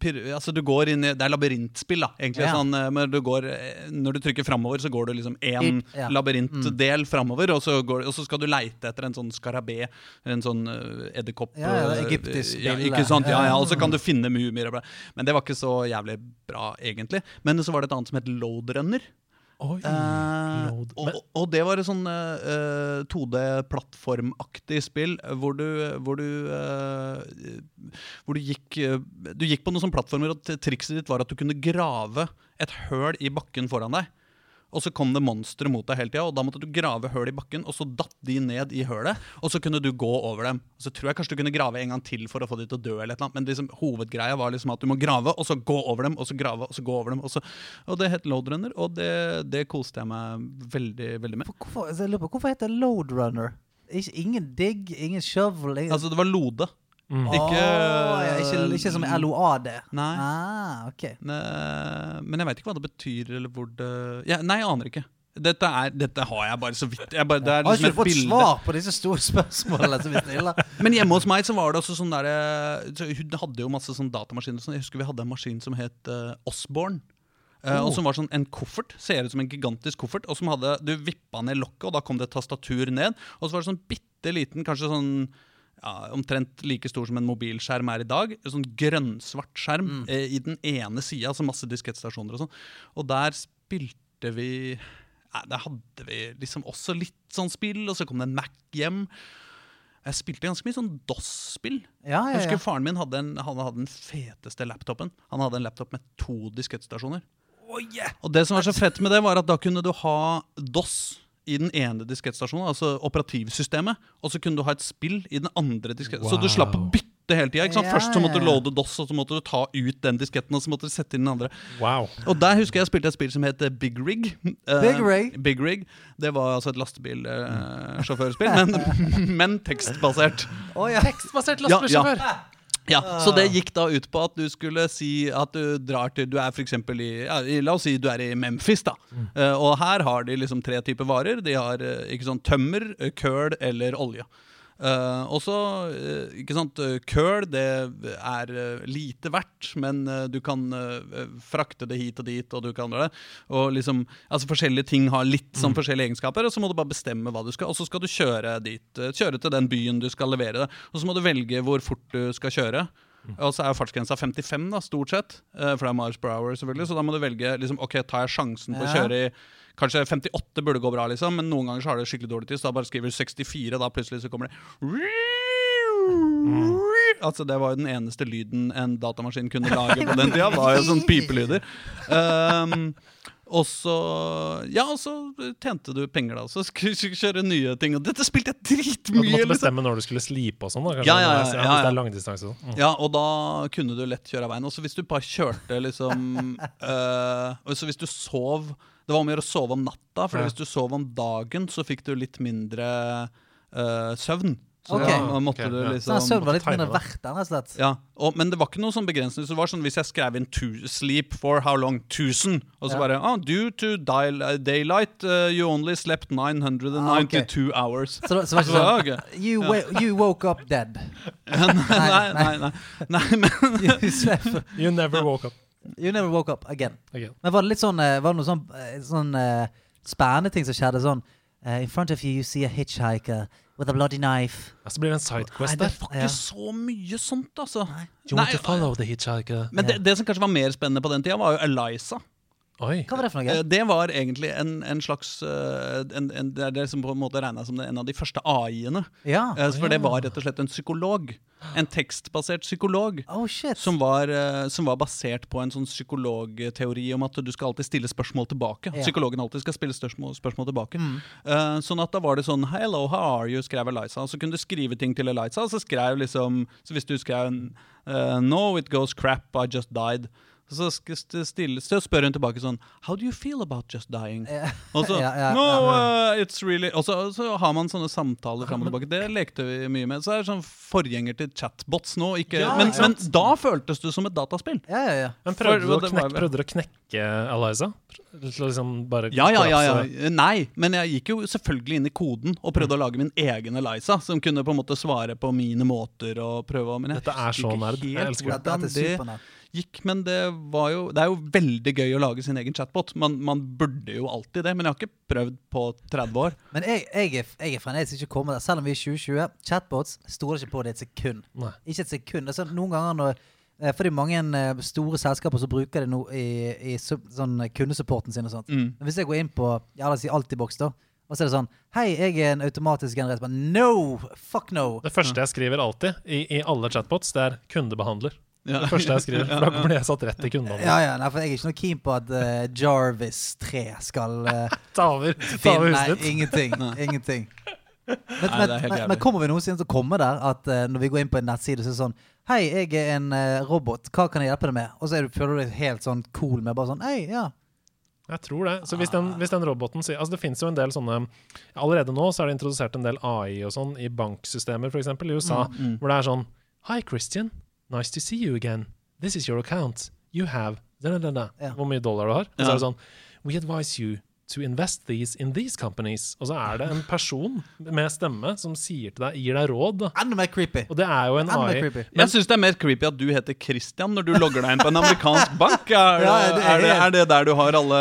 pir, Altså, du går inn i Det er labyrintspill, da, egentlig. Ja. Sånn, men du går Når du trykker framover, så går du liksom én ja. labyrintdel framover, og så, går, og så skal du leite etter en sånn skarabé, en sånn uh, edderkopp Ja, ja, egyptisk ja. Ikke sant? Ja, ja, og så kan du finne mumier og bla. Men det var ikke så jævlig bra, egentlig. Men så var det et annet som het Loadrunner. Oi. Eh, og, og det var et sånn eh, 2D-plattformaktig spill eh, hvor du, hvor du, eh, hvor du gikk eh, Du gikk på noen sånne plattformer, og trikset ditt var at du kunne grave et høl i bakken foran deg. Og så kom det monstre mot deg hele tida, og da måtte du grave høl i bakken, og så datt de ned i hølet, og så kunne du gå over dem. Så tror jeg kanskje du kunne grave en gang til for å få de til å dø, eller et eller annet, men liksom, hovedgreia var liksom at du må grave, og så gå over dem, og så grave, og så gå over dem. Og, så, og det het Loadrunner, og det, det koste jeg meg veldig, veldig med. Hvorfor, altså, hvorfor heter det Loadrunner? Ingen digg, ingen shovel ingen... Altså, det var Lode. Mm. ikke- oh, ja, ikke, ikke som LOAD. Nei. Ah, okay. ne, Men jeg veit ikke hva det betyr, eller hvor det ja, Nei, jeg aner ikke. Dette, er, dette har jeg bare så vidt. Jeg bare, det er Har liksom ikke du fått bilde. svar på disse store spørsmålene som vi stiller? Men hjemme hos meg så var det også sånn der eh, så Hun hadde jo masse sånn datamaskiner. Sånn. Jeg husker vi hadde en maskin som het uh, Osborne. Uh, Oh. Og som var sånn en koffert. Ser ut som en gigantisk koffert. Og som hadde Du vippa ned lokket, og da kom det et tastatur ned. Og så var det sånn bitte liten, kanskje sånn ja, omtrent like stor som en mobilskjerm er i dag. En sånn grønnsvart skjerm Mm. eh, i den ene sida, altså masse diskettstasjoner og sånn. Og der spilte vi ja, Der hadde vi liksom også litt sånn spill, og så kom det en Mac hjem. Jeg spilte ganske mye sånn DOS-spill. Ja, Jeg ja, husker. Faren min hadde, en, han hadde den feteste laptopen. Han hadde en laptop med to diskettstasjoner. Og det som var så fett med det, var at da kunne du ha DOS i den ene diskettstasjonen, altså operativsystemet, og så kunne du ha et spill i den andre diskett. Så du slapp å bytte hele tida. Yeah. Først så måtte du ja, ja. loade DOS, og så måtte du ta ut den disketten, og så måtte du sette inn den andre. Wow. Og der husker jeg jeg spilte et spill som het Big Rig. Eh, Big Rig? Big Rig. Det var altså et lastebilsjåførspill, men, men tekstbasert. Oh, ja. Tekstbasert Ja, lastebilsjåfør. Ja, Så det gikk da ut på at du skulle si at du drar til Du er eksempel i, ja, La oss si du er i Memphis, da. Eh, og her har de liksom tre typer varer. De har eh, ikke sånn tømmer, eh, køl eller olje. Eh, og så, eh, ikke sant, eh, Køl det er uh, lite verdt, men du kan frakte det hit og dit. Og du kan det Og liksom, altså Forskjellige ting har litt sånn forskjellige egenskaper, og så må du bare bestemme hva du skal. Og så skal du kjøre dit, kjøre til den byen du skal levere det. Og så må du velge hvor fort du skal kjøre. Og så er jo fartsgrensa 55, da, stort sett. For det er miles per hour, selvfølgelig. Så da må du velge liksom, ok, tar jeg sjansen på å kjøre i Kanskje 58 burde gå bra, liksom, men noen ganger så har det skikkelig dårlig tid. Så da bare skriver du 64, da plutselig så kommer det Altså Det var jo den eneste lyden en datamaskin kunne lage på den tida. Var jo sånn pipelyder. Um, og så Ja, og så tjente du penger, da. Så skulle du kjøre nye ting. Og dette spilte jeg Og du måtte Liksom. bestemme når du skulle slipe og sånn. da, Ja, ja, ja, ja, Hvis det er langdistanse. Mm. Ja, og da kunne du lett kjøre av veien. Og så hvis du bare kjørte liksom eh, og Så hvis du sov Det var om å gjøre å sove om natta, for Ja. hvis du sov om dagen, så fikk du litt mindre uh, søvn. Så okay. da måtte okay, du ja. Så liksom den søvn var litt mindre verdt, rett og slett. ja, og, Men det var ikke noe sånn begrensning. Så det var sånn Hvis jeg skrev inn to, 'sleep for how long?' 1000, og så Ja. bare oh, 'Due to uh, daylight, uh, you only slept 992 hours'. Så, det- så var det ikke sånn okay. you, you woke up dead. nei, nei, nei, nei, nei, men You, You never woke up you never woke up again. again. Men var det litt sånn eh, Var det noe sånn, eh, sånn eh, spennende ting som skjedde? Sånn eh, In front of you you see a hitchhiker with a bloody knife. Ja, så blir det en Nei, sidequest det der. var ikke Ja. så mye sånt, altså. You want Nei, to follow the hitchhiker? Men det, det som kanskje var mer spennende på den tida, var jo Eliza. Oi. Hva var det for Eh, noe? Det var egentlig en, en slags eh, en, en, Det er det som på en måte regna som en av de første AI-ene. Ja. Eh, For det var rett og slett en psykolog. En tekstbasert psykolog. Oh shit. Som var, eh, som var basert på en sånn psykologteori om at du skal alltid stille spørsmål tilbake. Ja. Psykologen alltid skal stille spørsmål, spørsmål tilbake. Mm. Uh, sånn at da var det sånn Hello, how are you? skrev Eliza. Så kunne du skrive ting til Eliza. Så skrev liksom Så hvis du skrev uh, No, it goes crap, I just died. Så, stille, så spør hun tilbake sånn How do you feel about just dying? Og så Ja, ja, No, uh, it's really Og så, så har man sånne samtaler fram og tilbake. Det lekte vi mye med. Så er det sånn forgjenger til chatbots nå. Ikke, Ja, men, men da føltes det som et dataspill. Ja, ja, ja. Men prøvde du, For- å det var- knekke, prøvde du å knekke Eliza? Liksom bare Ja, ja, ja, ja. Nei, men jeg gikk jo selvfølgelig inn i koden og prøvde å lage min egen Eliza, som kunne på en måte svare på mine måter og prøve å Men jeg Dette er så nerd. Jeg elsker det. Dette er supernært. Gikk, men det var jo Det er jo veldig gøy å lage sin egen chatbot. Man, man burde jo alltid det, men jeg har ikke prøvd på 30 år. Men jeg, jeg, er, jeg er fremdeles ikke kommet der. Selv om vi er 2020. Chatbots stoler ikke på det et sekund. Nei. Ikke et sekund. Altså, noen ganger når eh, fordi mange eh, store selskaper så bruker det nå i, i sånn kundesupporten sin og sånt. Mm. Men hvis jeg går inn på ja, la oss si Altibox, da, og så er det sånn Hei, jeg er en automatisk generert Men no! Fuck no! Det første jeg skriver alltid i, i alle chatbots, det er 'kundebehandler'. Ja. Det første jeg skriver, for da blir jeg satt rett i kundene. Ja, ja, nei, for jeg er ikke noe keen på at uh, Jarvis 3 skal uh, Ta over, ta finne over Nei, huset ditt. ingenting. ingenting. Men, Nei, men, men, men kommer vi noensinne til å komme der at uh, når vi går inn på en nettside, så er det sånn Hei, jeg er en robot. Hva kan jeg hjelpe deg med? Og så er du, føler du deg helt sånn cool med bare sånn Hei, ja. Jeg tror det. Så hvis den, hvis den roboten sier Altså Det finnes jo en del sånne Allerede nå så er det introdusert en del AI og sånn i banksystemer, f.eks. i USA, Mm, mm. hvor det er sånn Hei, Christian. Nice to see you again. This is your account. You have da, da, da, da. Ja. Hvor mye dollar du har. Og så er det sånn We advise you to invest these in these companies. Og så er det en person med stemme som sier til deg, gir deg råd. Da. Enda mer creepy. Og det er jo en Enda AI. Men, Jeg syns det er mer creepy at du heter Christian når du logger deg inn på en amerikansk bank. Er det, Ja, det er er det, er det der du har alle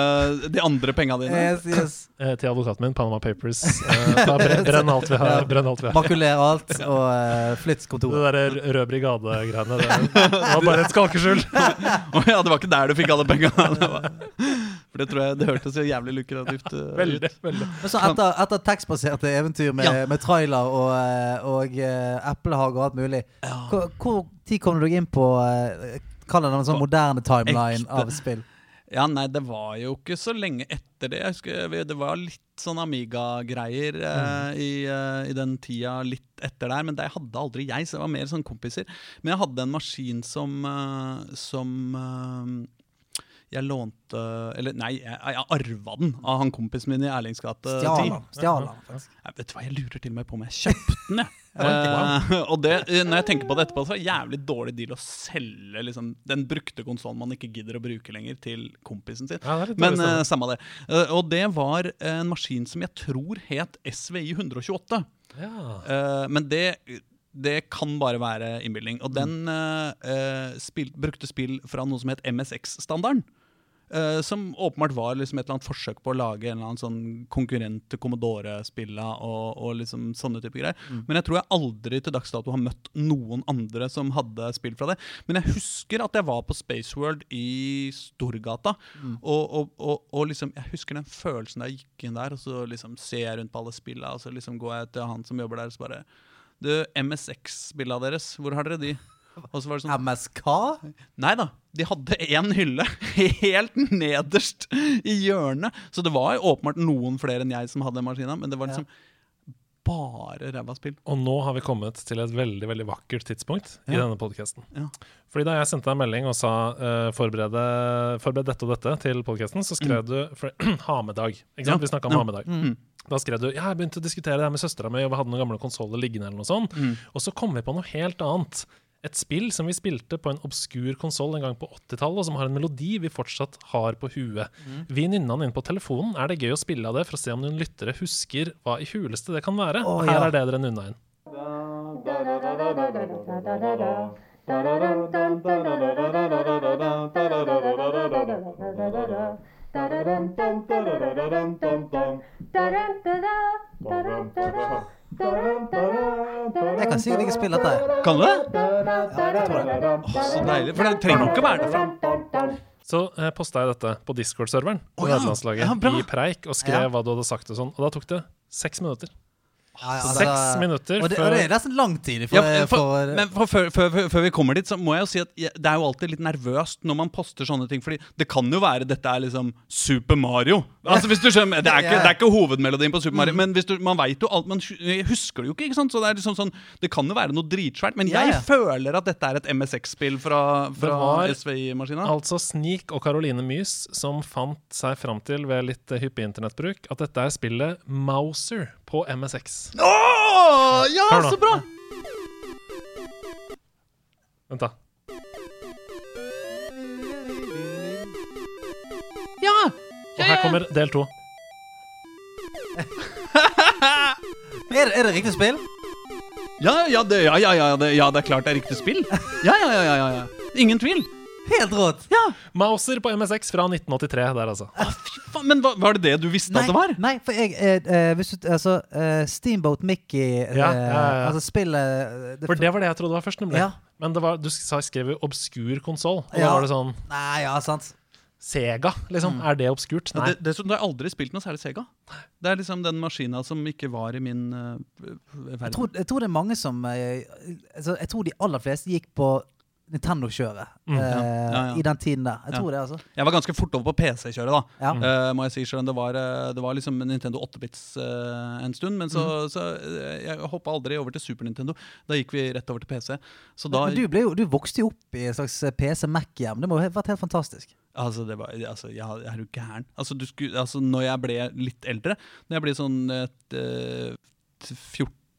de andre penga dine? Yes, yes. Eh, til advokaten min, Panama Papers. Eh, brenn, alt vi har. Brenn alt vi har. Makuler alt og eh, flytt Det kontoret. der Rød brigade-greiene, det, det var bare et skalkeskjul. Å ja, det var ikke der du fikk alle penga. For det tror jeg det hørtes jo jævlig lukrativt uh, Veldig. ut. veldig. Men så etter, etter tekstbaserte eventyr med, Ja. med trailer og, eh, og uh, eplehage og alt mulig, hvor, hvor tid kom du deg inn på uh, Kall det en sånn moderne timeline ekte. av spill? Ja, nei, det var jo ikke så lenge etter det. Jeg husker Det var litt sånn Amiga-greier eh, i, eh, i den tida litt etter der, men det hadde aldri jeg, så det var mer sånn kompiser. Men jeg hadde en maskin som, eh, som eh, jeg lånte Eller nei, jeg, jeg arva den av han kompisen min i Erlings gate 10. Stjal han, faktisk. Jeg vet du hva, jeg lurer til og med på om jeg kjøpte den. jeg. uh, og det, når jeg tenker på det etterpå, så er det jævlig dårlig deal å selge liksom, den brukte konsollen man ikke gidder å bruke lenger, til kompisen sin. Ja, Men uh, samme det. Uh, og det var en maskin som jeg tror het SVI 128. ja. Men det det kan bare være innbilning. Og den eh, eh, spil, brukte spill fra noe som het MSX-standarden. Eh, som åpenbart var liksom et eller annet forsøk på å lage en eller annen sånn konkurrent til Commodore-spilla og, og liksom sånne type greier. Men jeg tror jeg aldri til dags dato har møtt noen andre som hadde spill fra det. Men jeg husker at jeg var på Spaceworld i Storgata. Og, og, og, og liksom, jeg husker den følelsen da jeg gikk inn der, og så liksom ser jeg rundt på alle spilla, og så liksom går jeg til han som jobber der, og så bare Du, MSX-spilla deres, hvor har dere de? Og så var det sånn MSK? Nei da, de hadde én hylle helt nederst i hjørnet. Så det var åpenbart noen flere enn jeg som hadde maskina, men det var liksom bare ræva spill. Og nå har vi kommet til et veldig veldig vakkert tidspunkt i denne podkasten. Ja. Fordi da jeg sendte deg en melding og sa uh, forbered, dette og dette til podkasten, så skrev du for, ha med-dag. Ikke sant? Mm. Ja. Vi snakka om Ja. ha med-dag. Mm. Da skrev du ja, jeg begynte å diskutere det her med søstera mi, og vi hadde noen gamle konsoller liggende. eller noe sånt. Mm. Og så kom vi på noe helt annet. Et spill som vi spilte på en obskur konsoll en gang på 80-tallet, og som har en melodi vi fortsatt har på huet. Mm. Vi nynna den inn på telefonen. Er det gøy å spille av det for å se om noen lyttere husker hva i huleste det kan være? Oh, Her ja. er det dere nynna inn. Jeg kan sikkert ikke spille dette. Kan du det? Åh, så deilig. For det trenger jo ikke være derfra. Så eh, posta jeg dette på Discord-serveren oh, ja. Ja, i preik og skrev Ja. hva du hadde sagt og sånn. Og da tok det seks minutter. Ja, ja, Seks altså- minutter Og det, før- og det er nesten lang tid. For, Ja, men for, for, men for, før, før, før, før vi kommer dit, så må jeg jo si at jeg, det er jo alltid litt nervøst når man poster sånne ting. Fordi det kan jo være dette er liksom Super Mario. Altså hvis du skjønner, Det er ikke, det er ikke hovedmelodien på Super Mario, men hvis du, man vet jo alt Man hu- husker det jo ikke, ikke sant? Så det er liksom sånn Det kan jo være noe dritsvært, men jeg yeah. føler at dette er et MSX-spill fra, fra SVI-maskina. Altså Sneak og Caroline Mys som fant seg fram til ved litt hyppig internettbruk at dette er spillet Mouser på MSX. Åh, ja, Hør nå. så bra! Vent, da. Ja! Og her kommer del to. er, det, er det riktig spill? Ja, ja, det, ja, ja, ja, det, ja, det er klart det er riktig spill. Ja, ja, ja, ja, ja, ja. Ingen tvil. Helt rått. Mauser på MSX fra 1983 der, altså. Ah, faen, men hva, var det det du visste Nei, at det var? nei, for jeg eh, eh, hvis du, altså, eh, Steamboat Mickey eh, Ja, ja, ja. Altså spillet eh, det- For det var det jeg trodde var først, nemlig. Ja. Men det var, du sa, skrev jo obskur konsoll. Og Ja. da var det sånn Nei, ja, sant. Sega, liksom. Er det obskurt? Ja, Nei. det, dessuten har jeg aldri spilt noe særlig Sega. Det er liksom den maskina som ikke var i min uh, verden. Jeg tror, jeg tror det er mange som uh, altså, Jeg tror de aller fleste gikk på Nintendo-kjøret Mm, eh, ja, ja, ja. i den tiden der. Jeg tror det, altså. Jeg var ganske fort over på PC-kjøret, da. Mm. Eh, må jeg si selv. Det var, eh, det var liksom Nintendo 8-bits uh, en stund, men så, så eh, jeg hoppa aldri over til Super Nintendo. Da gikk vi rett over til PC. Så da Men du, jo, du vokste jo opp i en slags PC-Mac-hjem. Det må ha vært helt fantastisk. Altså, det var, altså, jeg, jeg er jo gæren. Altså, du skulle, altså, når jeg ble litt eldre, når jeg ble sånn et, eh,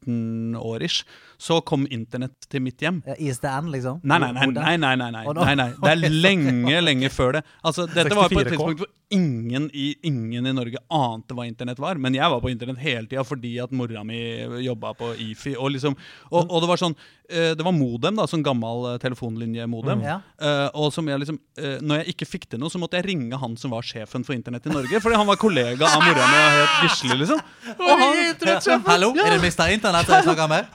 14 år ish, så kom internett til mitt hjem. Ja, Is the end, liksom? Nei, nei, nei. Nei, nei, nei, nei, nei, nei. Det er lenge, lenge før det. Altså, dette var på et tidspunkt hvor ingen i, ingen i Norge ante hva internett var. Men jeg var på internett hele tida fordi at mora mi jobba på IFI. Og, liksom, og, og det var sånn eh, Det var modem, da, sånn gammel telefonlinje modem Ja. Eh, og som jeg liksom eh, Når jeg ikke fikk til noe, så måtte jeg ringe han som var sjefen for internett i Norge. Fordi han var kollega av mora mi og het Gisle, liksom. Og han, Hallo, er det Mr. Internett jeg snakker mer.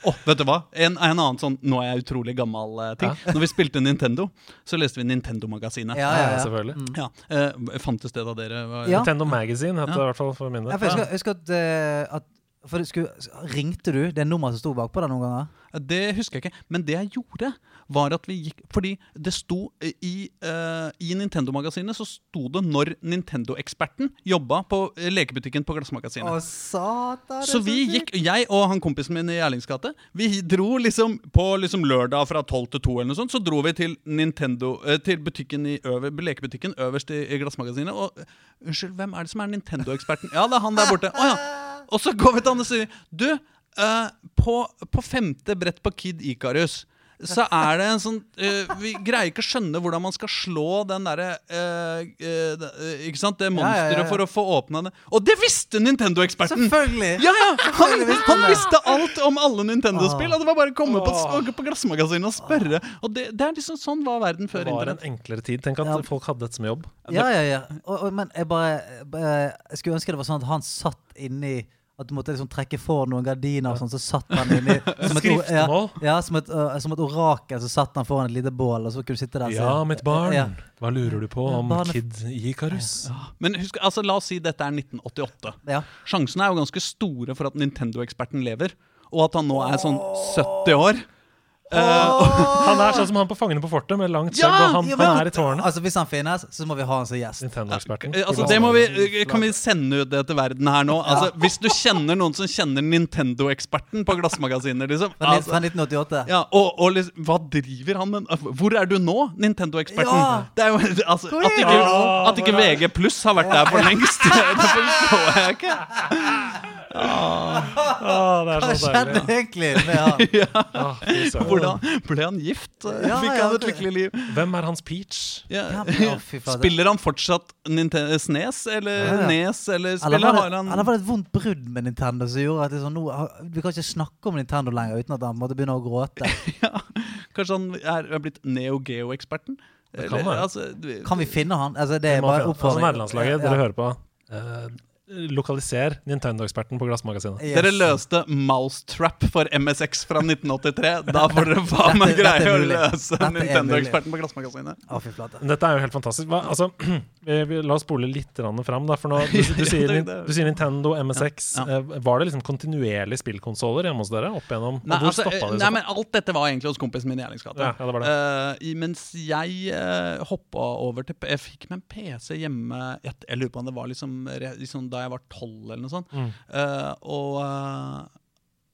Oh, vet du hva? En, en annen sånn Nå er jeg utrolig gammel uh, ting. Når vi spilte Nintendo, så leste vi Nintendo-magasinet. Ja, Ja, ja, ja. selvfølgelig. Ja, uh, Fantes det da dere var Ja. Nintendo Magazine het det i hvert fall for min del. Jeg husker, husker at, uh, at For skulle, Ringte du det nummeret som sto bakpå der noen ganger? Det husker jeg ikke. Men det jeg gjorde, var at vi gikk Fordi det sto eh, i, uh, i Nintendo-magasinet så sto det når Nintendo-eksperten jobba på eh, lekebutikken på Glassmagasinet. Å, satan! Så vi gikk, jeg og han kompisen min i Erlings gate, vi dro liksom på liksom lørdag fra 12 til 2 eller noe sånt, så dro vi til Nintendo, uh, til butikken i øver, lekebutikken øverst i, i Glassmagasinet, og unnskyld, hvem er det som er Nintendo-eksperten? Ja, det er han der borte. Å ja. Og så går vi til han og sier, du, uh, på, på femte brett på Kid Icarus, så er det en sånn uh, Vi greier ikke å skjønne hvordan man skal slå den derre uh, uh, eh, Ikke sant? Det ja, monsteret ja. for å få åpna det. Og det visste Nintendo-eksperten! Selvfølgelig! Ja, ja, han, visste han visste alt om alle Nintendo-spill. Og det var bare å komme på, på Glassmagasinet og spørre. Og det, det er liksom Sånn var verden før Det var var en enklere tid. Tenk at Ja. folk hadde dette som jobb. Ja, ja, ja. Og, og, men jeg bare, bare Jeg skulle ønske det var sånn at han satt inni At du måtte liksom trekke for noen gardiner, og sånn, så satt han inni som et, ja, ja, som, et, øh, som et orakel, så satt han foran et lite bål, og så kunne du sitte der Så. Ja, mitt barn. Ja. Hva lurer du på om barne- Kid Icarus? Men husk, altså, la oss si dette er 1988. Ja. Sjansene er jo ganske store for at Nintendo-eksperten lever. Og at han nå er sånn 70 år. Eh, Han er sånn som han på Fangene på fortet, med langt skjegg. Ja, og han, Ja, men- han er i tårnet. Altså, hvis han finnes, så må vi ha han som gjest. Nintendo-eksperten. Eh, Altså, det må vi, eh, kan vi sende ut det til verden her nå? Altså, Hvis du kjenner noen som kjenner Nintendo-eksperten på glassmagasiner, liksom. Fra, Altså, fra 1988. ja, og, og liksom, hva driver han med? Hvor er du nå, Nintendo-eksperten? Ja. Det er jo altså, Hvor At ikke, du? at ikke VG pluss har vært der for lengst, det forstår jeg ikke. Det er Hva skjedde egentlig med han? Fy. Hvordan ble han gift? Ja, Fikk ja, han et lykkelig liv? Hvem er hans peach? Ja. Ja, men, å. Spiller han fortsatt Nintendo SNES, eller Ja, ja. Nes, eller Eller spiller var, har det, han eller var det et vondt brudd med Nintendo som gjorde at sånn, nå, vi kan ikke snakke om Nintendo lenger uten at han måtte begynne å gråte? ja. Kanskje han er, er blitt Neo Geo-eksperten? Kan altså, Kan vi finne han? Altså, det er bare oppfordring. Altså. Nederlandslaget, Ja. dere hører på. Eh, lokaliser Nintendo-eksperten på Glassmagasinet. Yes. Dere løste Mousetrap for MSX fra 1983. Da får dere faen meg greie å løse er Nintendo-eksperten på Glassmagasinet. Dette er jo helt fantastisk. Hva, altså, la oss spole litt fram. Da, for nå, du, du, sier, du sier Nintendo, MSX. Ja, ja. Var det liksom kontinuerlig spillkonsoller hjemme hos dere? Opp igjennom? Nei, altså, det? nei, men Alt dette var egentlig hos kompisen min i Erlingsgata. Ja, ja, det det. Eh, mens jeg uh, hoppa over til Jeg fikk meg en PC hjemme Jeg, jeg lurer på om det var liksom, liksom da jeg var tolv, eller noe sånt. Mm. Uh, og, uh,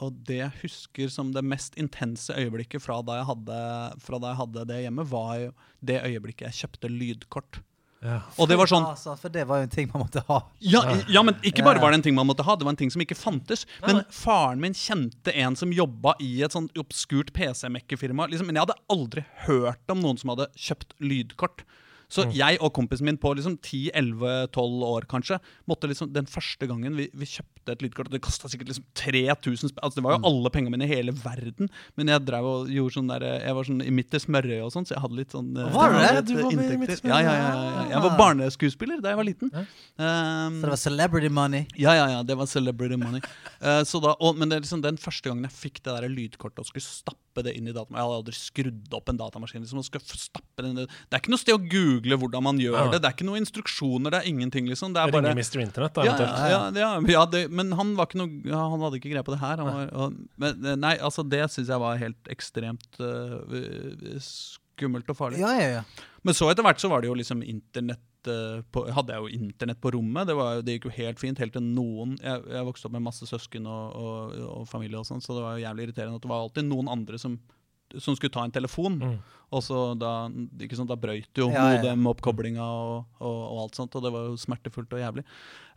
og det jeg husker som det mest intense øyeblikket fra da jeg hadde, fra da jeg hadde det hjemme, var jo det øyeblikket jeg kjøpte lydkort. Ja. Og det var sånn Altså, for det var jo en ting man måtte ha. ja, ja, men ikke bare var det en ting man måtte ha, det var en ting som ikke fantes. Men faren min kjente en som jobba i et sånt obskurt PC-mekkefirma. Liksom, men jeg hadde aldri hørt om noen som hadde kjøpt lydkort. Så Mm. jeg og kompisen min på liksom 10-11-12 år kanskje måtte liksom Den første gangen vi, vi kjøpte et lydkort og Det kosta sikkert liksom 3000 spenn. Altså, det var jo Mm. alle pengene mine i hele verden. Men jeg drev og gjorde sånn der, jeg var sånn i midt i smørøyet og sånn, så jeg hadde litt sånn eh, Var det? Du var med. Midt i Smørøyet. Ja, ja, ja, ja. Jeg var barneskuespiller da jeg var liten. Um, Så det var celebrity money. ja, ja, ja, det var celebrity money. Uh, så da, og, men det liksom den første gangen jeg fikk det der lydkortet og skulle stappe det inn i datamaskinen Jeg hadde aldri skrudd opp en datamaskin. Liksom, og skulle stappe det, inn i- det er ikke noe sted å google hvordan man gjør Ja. det. Det er ikke noen instruksjoner, det er ingenting. liksom Det er bare, Ringer Mr. Internett, da, ja, eventuelt. ja, ja, ja, det, men han var ikke noe ja, Han hadde ikke greie på det her. Han var, og, men, eh, nei, altså det syns jeg var helt ekstremt uh, skummelt og farlig. Ja, ja, ja. Men så etter hvert så var det jo liksom internett på, Hadde jeg jo internett på rommet. Det, var, det gikk jo helt fint. Helt til noen Jeg, jeg vokste opp med masse søsken og, og, og familie, og sånn, så det var jo jævlig irriterende at det var alltid noen andre som som skulle ta en telefon. Mm. Og så da ikke sant, da brøyt jo Ja, ja. modem-oppkoblinga og, og, og alt sånt. Og det var jo smertefullt og jævlig.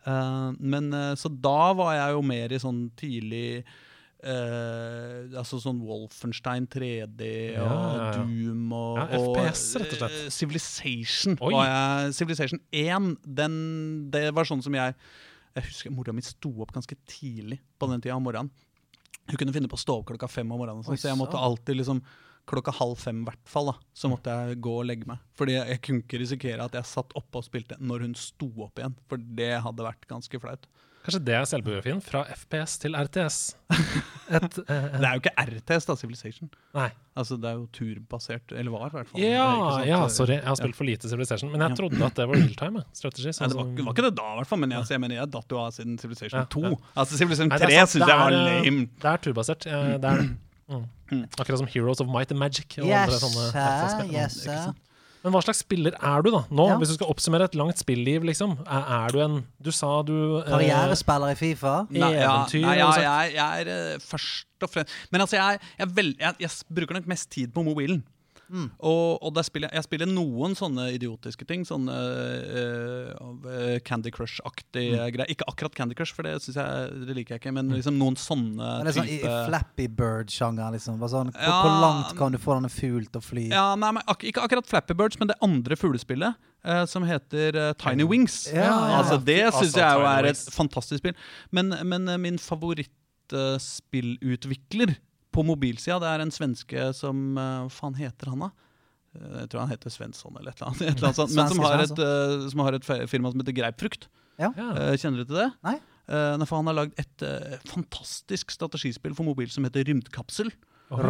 Uh, men uh, Så da var jeg jo mer i sånn tidlig uh, altså sånn Wolfenstein 3D og Ja, ja. Doom og, Ja, og, FPS, rett og slett. Civilization. Oi. Var jeg, Civilization 1, den, det var sånn som jeg Jeg husker mora mi sto opp ganske tidlig på den tida om morgenen. Hun kunne finne på å stå opp klokka fem om morgenen, sånn, Oi, så jeg måtte alltid liksom Klokka halv fem, hvert fall, da, så måtte jeg gå og legge meg. Fordi jeg, jeg kunne ikke risikere at jeg satt oppe og spilte når hun sto opp igjen. For det hadde vært ganske flaut. Kanskje det er selvbiografien? Fra FPS til RTS. Et, uh, Det er jo ikke RTS, da, Civilization. nei. Altså, Det er jo turbasert, eller var i hvert fall. Ja, ja, sorry. Jeg har spilt for lite Civilization. Men jeg Ja. trodde at det var realtime strategi. Nei, Sånn det var, var ikke det da, i hvert fall. Men jeg, jeg mener, jeg datt jo av siden Civilization Ja, 2. ja. Altså, Civilization 3 det er syns jeg var Det eh, lame. Det er turbasert. eh, Det er det. Mm. Akkurat som Heroes of Might and Magic. Og andre sånne sir. RTS-spill. Yes, sir. Men hva slags spiller er du, da? Nå, Ja. Hvis du skal oppsummere et langt spilliv, liksom. Er, er du en Du sa du eh, Karrierespiller i Fifa. Nei, ja, Eventyr, nei, ja, jeg, jeg er eh, først og fremst Men altså, jeg, jeg, vel- jeg, jeg bruker nok mest tid på mobilen. Mm. Og, og spiller jeg, spiller noen sånne idiotiske ting. Sånne eh, Candy Crush-aktige Mm. greier. Ikke akkurat Candy Crush, for det, jeg, det liker jeg ikke. Men liksom noen sånne Men det er sånn i, i Flappy Bird-sjangeren, liksom. Sånn, Ja. hvor langt kan du få denne fuglen til å fly? Ja, nei, men ak Ikke akkurat Flappy Birds, men det andre fuglespillet Uh, som heter uh, Tiny Wings. Ja, ja, Altså, det Altså, syns jeg jo er et fantastisk spill. Men, men min favorittspillutvikler på mobilsida, det er en svenske som eh, Hva faen heter han, da? Eh, Jeg tror han heter Svensson eller et eller annet. Et eller annet sånt, men som har, et, eh, som har et firma som heter Greipfrukt. Ja. Eh, Kjenner du til det? Nei. Eh, nei, for han har lagd et eh, fantastisk strategispill for mobil som heter Rymdkapsel. Oi.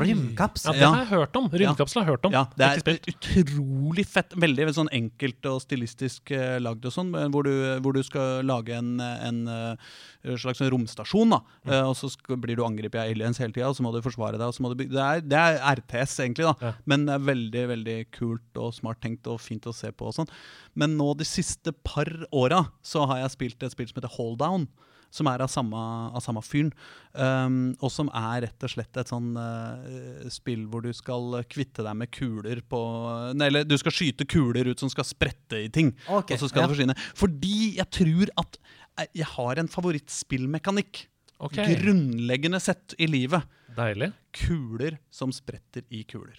Ja, det har jeg hørt om. Rymdkapsel har jeg hørt om. Ja, det er utrolig fett. Veldig sånn enkelt og stilistisk eh, lagd og sånn, hvor du, hvor du skal lage en, en eh, slags romstasjon, da. Mm. Eh, og så skal, blir du angrepet av aliens hele tida, og så må du forsvare deg. Og så må du bygge. Det, er, det er RTS, egentlig, da. Ja. Men det er veldig veldig kult og smart tenkt og fint å se på. og sånn. Men nå de siste par åra så har jeg spilt et spill som heter Hold Down. Som er av samme, av samme fyren. Um, og som er rett og slett et sånn uh, spill hvor du skal kvitte deg med kuler på Nei, eller du skal skyte kuler ut som skal sprette i ting. okay, Og så skal ja. det forsvinne. Fordi jeg tror at eh, jeg har en favorittspillmekanikk. Okay. Grunnleggende sett i livet. Deilig. Kuler som spretter i kuler.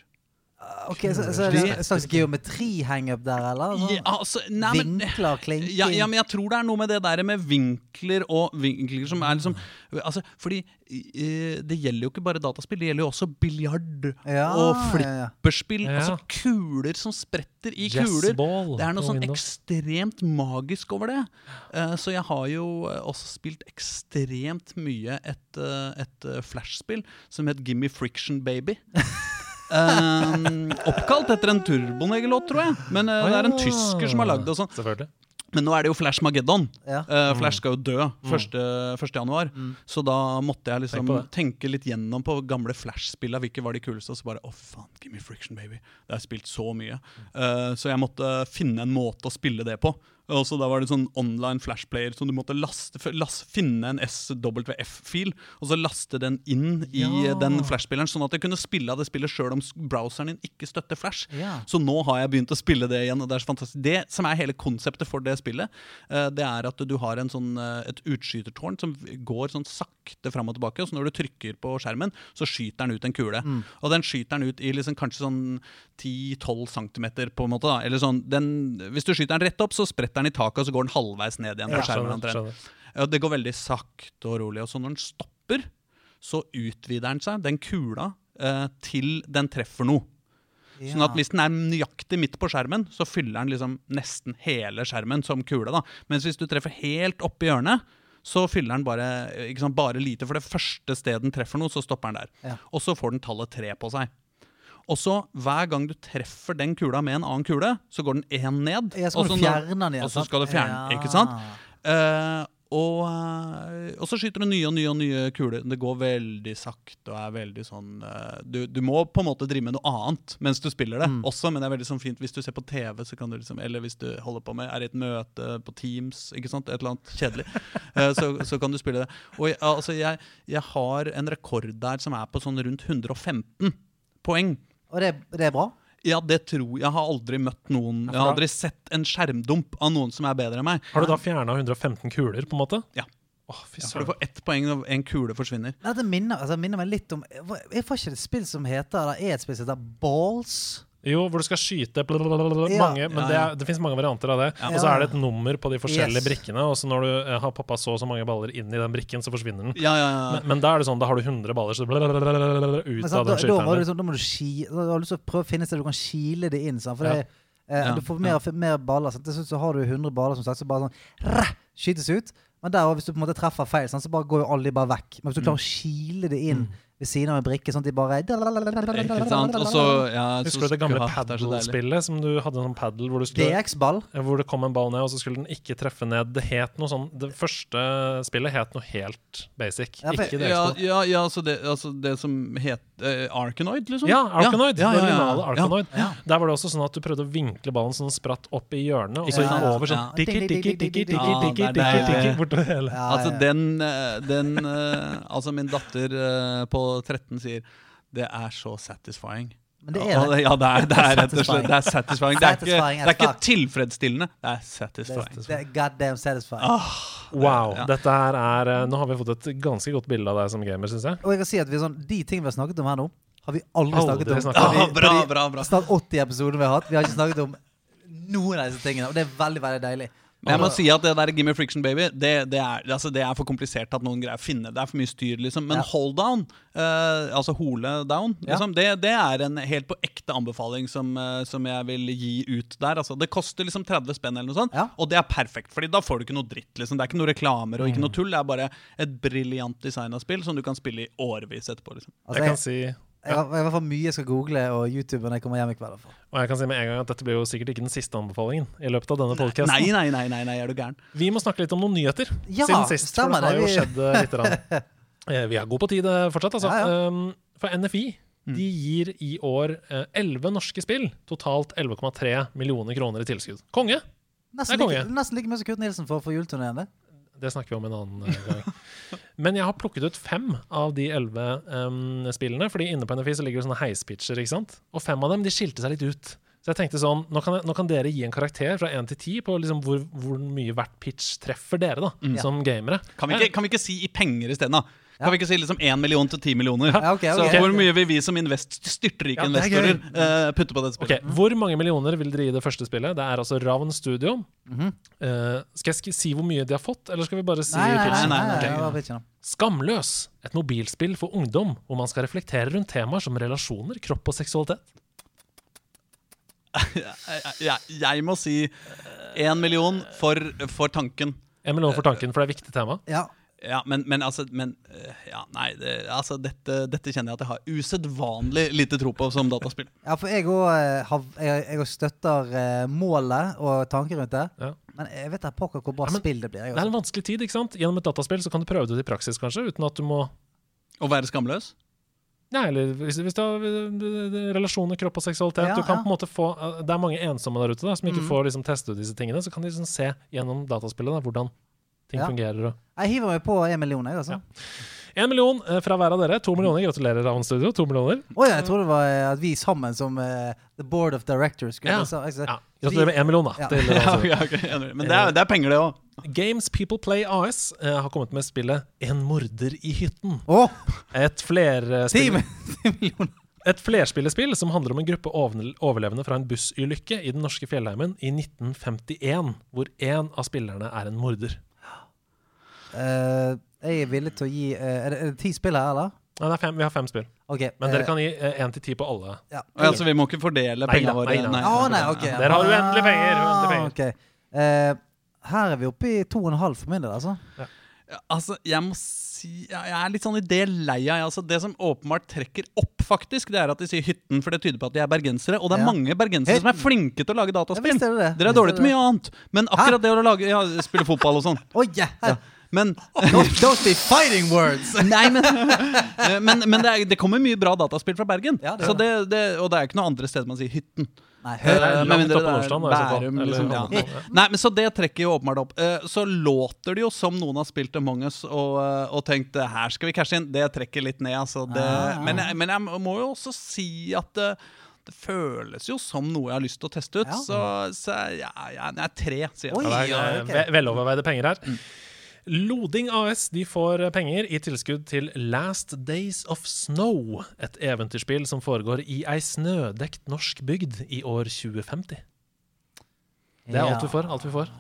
Ok, så, så er det en slags geometri-hangup der, eller? Sånn, Ja, altså, nei, men, Vinkler, klinking ja, ja, men jeg tror det er noe med det der med vinkler og vinkler som er liksom altså, Fordi eh, det gjelder jo ikke bare dataspill, det gjelder jo også biljard Ja, og flipperspill. Ja. Altså kuler som spretter i kuler. Ball, Det er noe sånn ekstremt magisk over det. Eh, så jeg har jo eh, også spilt ekstremt mye et, eh, et eh, flashspill som het Gimme Friction Baby. Eh, oppkalt etter en Turboneger-låt, tror jeg. Men uh, det er en Ah. tysker som har lagd det. og sånn. Selvfølgelig. Men nå er det jo Flash Mageddon. Ja. Uh, Flash skal jo dø 1. 1. januar. Så da måtte jeg liksom Tenk tenke litt gjennom på gamle Flash-spilla. Hvilke var de kuleste? Og så bare å oh, faen, me Friction Baby. Det har jeg spilt så mye. Uh, så jeg måtte finne en måte å spille det på. Og så Da var det sånn online flashplayer, så du måtte laste, f- finne en SWF-fil, og så laste den inn i Ja. den flashspilleren, sånn at jeg kunne spille av det spillet sjøl om browseren din ikke støtter flash. Ja. Så nå har jeg begynt å spille det igjen, og det er så fantastisk. Det som er hele konseptet for det spillet, eh, det er at du har en sånn, eh, et utskytertårn som går sånn sakte fram og tilbake, og så når du trykker på skjermen, så skyter den ut en kule. Og den skyter den ut i liksom kanskje sånn 10-12 cm, på en måte. da. Eller sånn, den, hvis du skyter den rett opp, så spretter den i taket, og så går den halvveis ned igjen. Ja, på skjermen Skjønner, skjønner. Ja, det går veldig sakte og rolig. Og så når den stopper, så utvider den seg, den kula, eh, til den treffer noe. Sånn at hvis den er nøyaktig midt på skjermen, så fyller den liksom nesten hele skjermen som kule. da. Mens hvis du treffer helt oppi hjørnet, så fyller den bare, ikke sant, bare lite. For det første stedet den treffer noe, så stopper den der. Ja. Og så får den tallet tre på seg. Og så hver gang du treffer den kula med en annen kule, så går den én ned. Ja, og så skal du fjerne den, ikke sant? Uh, og, eh, og så skyter du nye og nye og nye kuler. Det går veldig sakte og er veldig sånn eh, du, du må på en måte drive med noe annet mens du spiller det Mm. også, men det er veldig sånn fint hvis du ser på TV, så kan du liksom, eller hvis du holder på med er i et møte på Teams, ikke sant, et eller annet kjedelig, så, så kan du spille det. Og jeg, altså, jeg, jeg har en rekord der som er på sånn rundt 115 poeng. Og det, det er bra? Ja, det tror jeg. Jeg har aldri møtt noen Jeg har aldri sett en skjermdump av noen som er bedre enn meg. Har du da fjerna 115 kuler, på en måte? Ja. Oh, fy Ja, for du søren. får ett poeng når en kule forsvinner. Dette minner, altså, minner meg litt om Jeg får ikke et spill som heter Det er et spill som heter Balls? Jo, hvor du skal skyte blablabla, Ja. mange, Men Ja, det, ja. det, det finnes mange varianter av det. Og så er det et nummer på de forskjellige Yes. brikkene, og så når du eh, har poppa så og så mange baller inn i den brikken, så forsvinner den. Ja, ja, ja. Men, men da er det sånn, da har du 100 baller, så ut Men, av sant, den da, da, må du, skyteren. sånn- da må du ski, da har du lyst til å prøve å finne et sted du kan kile det inn. Sant? For Ja. det, eh, Ja, du får mer, mer baller. Sant? Så har du 100 baller som sagt, så bare sånn rah, skytes ut. Men der, hvis du på en måte treffer feil, sant, så bare går jo alle de bare vekk. Men hvis du klarer å kile det inn ved siden av en brikke, sånn at de bare Ikke sant? Og så, ja, Husker du det gamle paddle-spillet? Som du hadde en sånn paddle hvor, du skulle, DX-ball. hvor det kom en ball ned, og så skulle den ikke treffe ned. Det het noe sånn Det første spillet het noe helt basic. Ja, for- ikke det Ja, ja, ja altså, det, altså det som het uh, Arkanoid, liksom? Ja, Arkanoid. Ja, ja, ja, ja. originale Arkanoid. Ja. Der var det også sånn at du prøvde å vinkle ballen sånn spratt opp i hjørnet, og så gikk den over sånn tikki, tikki, tikki, tikki, tikki, er tikki, tikki, bortover hele. Altså, den, eh, den uh, Altså, min datter uh, på 13 sier det er så satisfying. Men det er det. Ja, det er, det er rett og slett det er satisfying. Det er ikke, det er ikke tilfredsstillende, det er satisfying. det er goddamn satisfying. Oh, Wow. Ja. Dette her er eh, Nå har vi fått et ganske godt bilde av deg som gamer, syns jeg. Og jeg kan si at vi er sånn, De tingene vi har snakket om her nå, har vi aldri, snakket om. snakket Ah, bra, bra, bra. Snart 80 episoder vi har hatt. Vi har ikke snakket om noen av disse tingene. Og det er veldig, veldig deilig. Men jeg må si at det der Gimme Friction Baby, det, det, er, altså det er for komplisert at noen greier å finne. Det er for mye styr, liksom. Men Ja. hold down, uh, altså hole down, Ja. liksom, det, det er en helt på ekte anbefaling som, uh, som jeg vil gi ut der. Altså, det koster liksom 30 spenn eller noe sånt, Ja. og det er perfekt. Fordi da får du ikke noe dritt. liksom Det er ikke noe reklamer og ikke noe tull. Det er bare et briljant designa spill som du kan spille i årevis etterpå. liksom Altså, jeg, kan si jeg, har, i hvert fall mye jeg skal google og YouTube når jeg kommer hjem i kveld. Og jeg kan si med en gang at dette blir jo sikkert ikke den siste anbefalingen i løpet av denne Nei, podcasten. nei, nei, nei, nei, er du gæren? Vi må snakke litt om noen nyheter Ja, siden sist. For det har jo skjedd eh, litt. Rann. Eh, Vi er gode på tid eh, fortsatt, altså. Ja, ja. Um, For NFI de gir i år elleve 11 norske spill totalt 11,3 millioner kroner i tilskudd. Konge! Nesten, Det er like, nesten like mye som Kurt Nilsen får for juleturneen. Det. Snakker vi om en annen eh, gang. Men jeg har plukket ut fem av de elleve um, spillene. Fordi inne på NFI så ligger det sånne heispitcher, ikke sant? Og fem av dem de skilte seg litt ut. Så jeg tenkte sånn, nå kan, jeg, nå kan dere gi en karakter fra 1 til 10 på liksom hvor, hvor mye hvert pitch treffer dere, da, som gamere. Kan vi, ikke, kan vi ikke si i penger isteden, da? Kan vi ikke si liksom 1 million til 10 millioner? Ja, ok, Så hvor mye vil vi som invest, styrtrike Ja, er investorer uh, putte på dette Ok, Okay. Hvor mange millioner vil dere gi det første spillet? Det er altså Ravn Studio. Mm -hmm. uh, skal jeg si hvor mye de har fått, eller skal vi bare si Nei, nei, nei. pitchen? nei, nei. Skamløs. Et mobilspill for ungdom hvor man skal reflektere rundt temaer som relasjoner, kropp og seksualitet. Jeg, jeg, jeg må si 1 million for, for tanken. En million for tanken, for det er et viktig tema. Ja. Ja, men, men altså men, eh, ja, Nei, det, altså dette, dette kjenner jeg at jeg har usedvanlig lite tro på som dataspill. ja, for jeg òg jeg, jeg støtter eh, målet og tanken rundt det. Ja. Men jeg vet da pokker hvor bra Ja, men spill det blir. Jeg Det er en vanskelig tid, ikke sant? Gjennom et dataspill så kan du prøve det i praksis, kanskje, uten at du må Å være skamløs? Nei, eller hvis, hvis du har eh, relasjoner, kropp og seksualitet Ja, Du kan ja. på en måte få eh, Det er mange ensomme der ute da som ikke Mm. får liksom teste ut disse tingene. Så kan de liksom se gjennom dataspillet da, hvordan ting Ja. fungerer. Og. Jeg hiver meg på en million, jeg, altså. En million eh, fra hver av dere. To millioner. Gratulerer, Ravn Studio. To millioner. Å ja, jeg trodde det var eh, at vi sammen som uh, The Board of Directors skulle Ja. altså, altså, Ja, Gratulerer med én million, da. Ja. Til, Ravn Ja, Studio. ok, ok. Men det er, det er penger, det òg. Games People Play AS eh, har kommet med spillet En morder i hytten. Oh! Et, flerspill, et flerspillespill som handler om en gruppe overlevende fra en bussulykke i den norske fjellheimen i 1951, hvor én av spillerne er en morder. Eh, jeg er villig til å gi eh, er, det, er det ti spill her, eller? Nei, det er fem, vi har fem spill. Okay, Men dere eh, kan gi én til ti på alle. ja. Altså, vi må ikke fordele pengene våre. nei nei, Å, nei, okay. Dere har uendelig penger, uendelig penger. Okay. Eh, her er vi oppe i to og en halv for min del, altså. Ja, Altså, jeg må si Jeg er litt sånn i det leia. Altså, det som åpenbart trekker opp, faktisk, det er at de sier hytten, for det tyder på at de er bergensere. Og det er Ja. mange bergensere som er flinke til å lage dataspill. er. Dere er dårlige til mye annet. Men akkurat det å lage ja, spille fotball og sånn. Oi, ja. Men, Don't, be fighting words! nei, men, eh, men, men det, er, det kommer mye bra dataspill fra Bergen. Ja, det så det, det, og det er ikke noe andre steder man sier hytten. Nei, Eh. Med mindre det er så. Bærum, liksom, ja. Nei, men Så det trekker jo åpenbart opp. Eh, Så låter det jo som noen har spilt Among us og, eh, og tenkt eh, her skal vi cashe inn. Det trekker litt ned, altså. Det, Ah. men, jeg, men jeg må jo også si at eh, det føles jo som noe jeg har lyst til å teste ut. Ja. Så, så ja, ja, er tre, sier jeg. Ja, det er ja, ok. veloverveide penger her. Loding AS de får penger i tilskudd til Last Days of Snow. Et eventyrspill som foregår i ei snødekt norsk bygd i år 2050. Det er alt vi får. alt vi får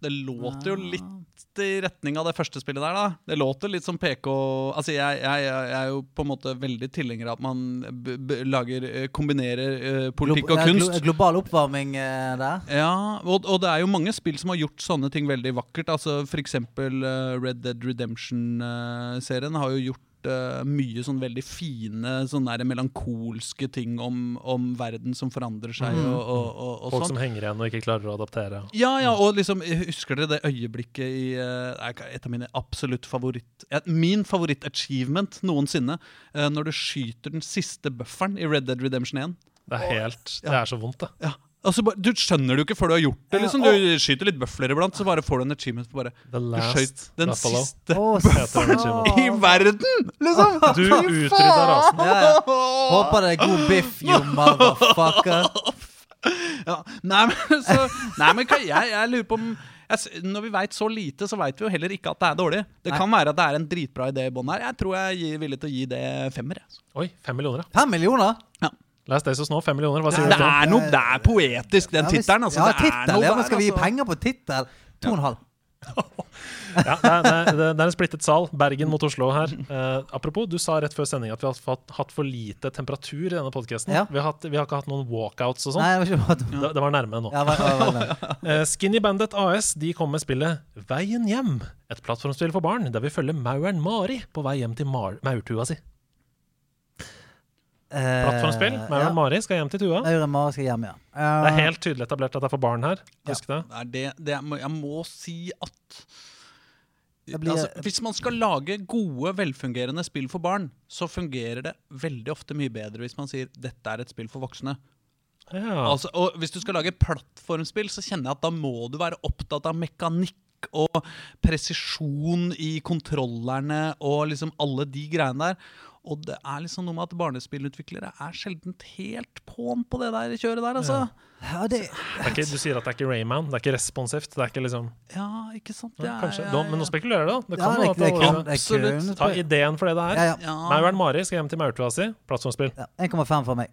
Det låter jo litt i retning av det første spillet der, da. Det låter litt som PK Altså, jeg, jeg, jeg er jo på en måte veldig tilhenger av at man lager eh, Kombinerer uh, politikk og kunst. glo- global oppvarming uh, der. Ja, og, og det er jo mange spill som har gjort sånne ting veldig vakkert. Altså For eksempel eh, Red Dead Redemption-serien har jo gjort eh, mye sånn veldig fine, sånn der melankolske ting om, om verden som forandrer seg og, og, og, og Folk sånn. som henger igjen og ikke klarer å adaptere. Ja, ja, og liksom, husker dere det øyeblikket i uh, et av mine absolutt favoritt Min favoritt-achievement noensinne. Uh, når du skyter den siste bufferen i Red Dead Redemption 1. Det er helt Det er så vondt, det. Ja, altså, Du skjønner det jo ikke før du har gjort det. liksom Du skyter litt bøfler iblant, så bare får du en achievement. på Bare, The du skjøt den Buffalo. siste oh, bøffelen i verden! Liksom! Du utrydda rasen. Ja, ja. Håper det er god biff, you motherfucker. Ja. Nei, men, så, nei, men jeg, jeg lurer på om jeg, Når vi veit så lite, så veit vi jo heller ikke at det er dårlig. Det Nei. kan være at det er en dritbra idé i bånn her. Jeg tror jeg er villig til å gi det femmer. Altså. Oi, fem millioner, ja. Fem millioner? Last Days of Snow, fem millioner. Hva sier Det du det? er, noe, det er poetisk, den Ja, tittelen. Altså, ja, det er tittel. noe Ja, men der, skal vi gi altså. penger på tittel? To og en halv. Ja, det, er, det, er, det er en splittet sal. Bergen mot Oslo her. Uh, apropos, du sa rett før sending at vi har fått, hatt for lite temperatur i denne podkasten. Ja. Vi, har vi har ikke hatt noen walkouts og sånn. Det Det, det var nærme nå. ja, var, var, var, hva- Eh, Skinny Bandit AS de kom med spillet Veien hjem. Et plattformspill for barn der vi følger mauren Mari på vei hjem til maurtua si. Eh, Plattformspill. og ja. Mari skal hjem til tua. Mauren Mari skal hjem, ja. Det er helt tydelig etablert at det er for barn her. Ja. Det. Det er det, det er, jeg må si at blir- altså, Hvis man skal lage gode, velfungerende spill for barn, så fungerer det veldig ofte mye bedre hvis man sier 'dette er et spill for voksne'. Ja. Altså, og Hvis du skal lage plattformspill, så kjenner jeg at da må du være opptatt av mekanikk og presisjon i kontrollerne og liksom alle de greiene der. Og det er liksom noe med at barnespillutviklere er sjelden helt på'n på det der kjøret der, altså. Ja, det, Det er ikke, du sier at det er ikke Rayman. Det er ikke responsivt. Det er ikke liksom Ja, ikke sant? Det er- ja, Da, men nå spekulerer du, da. Det ja, kan det, hende det, kunne- det Absolutt. Ta ideen for det det er. Ja, ja. Ja. Mauren Mari skal hjem til maurtua si. Plattformspill. ja. 1,5 for meg.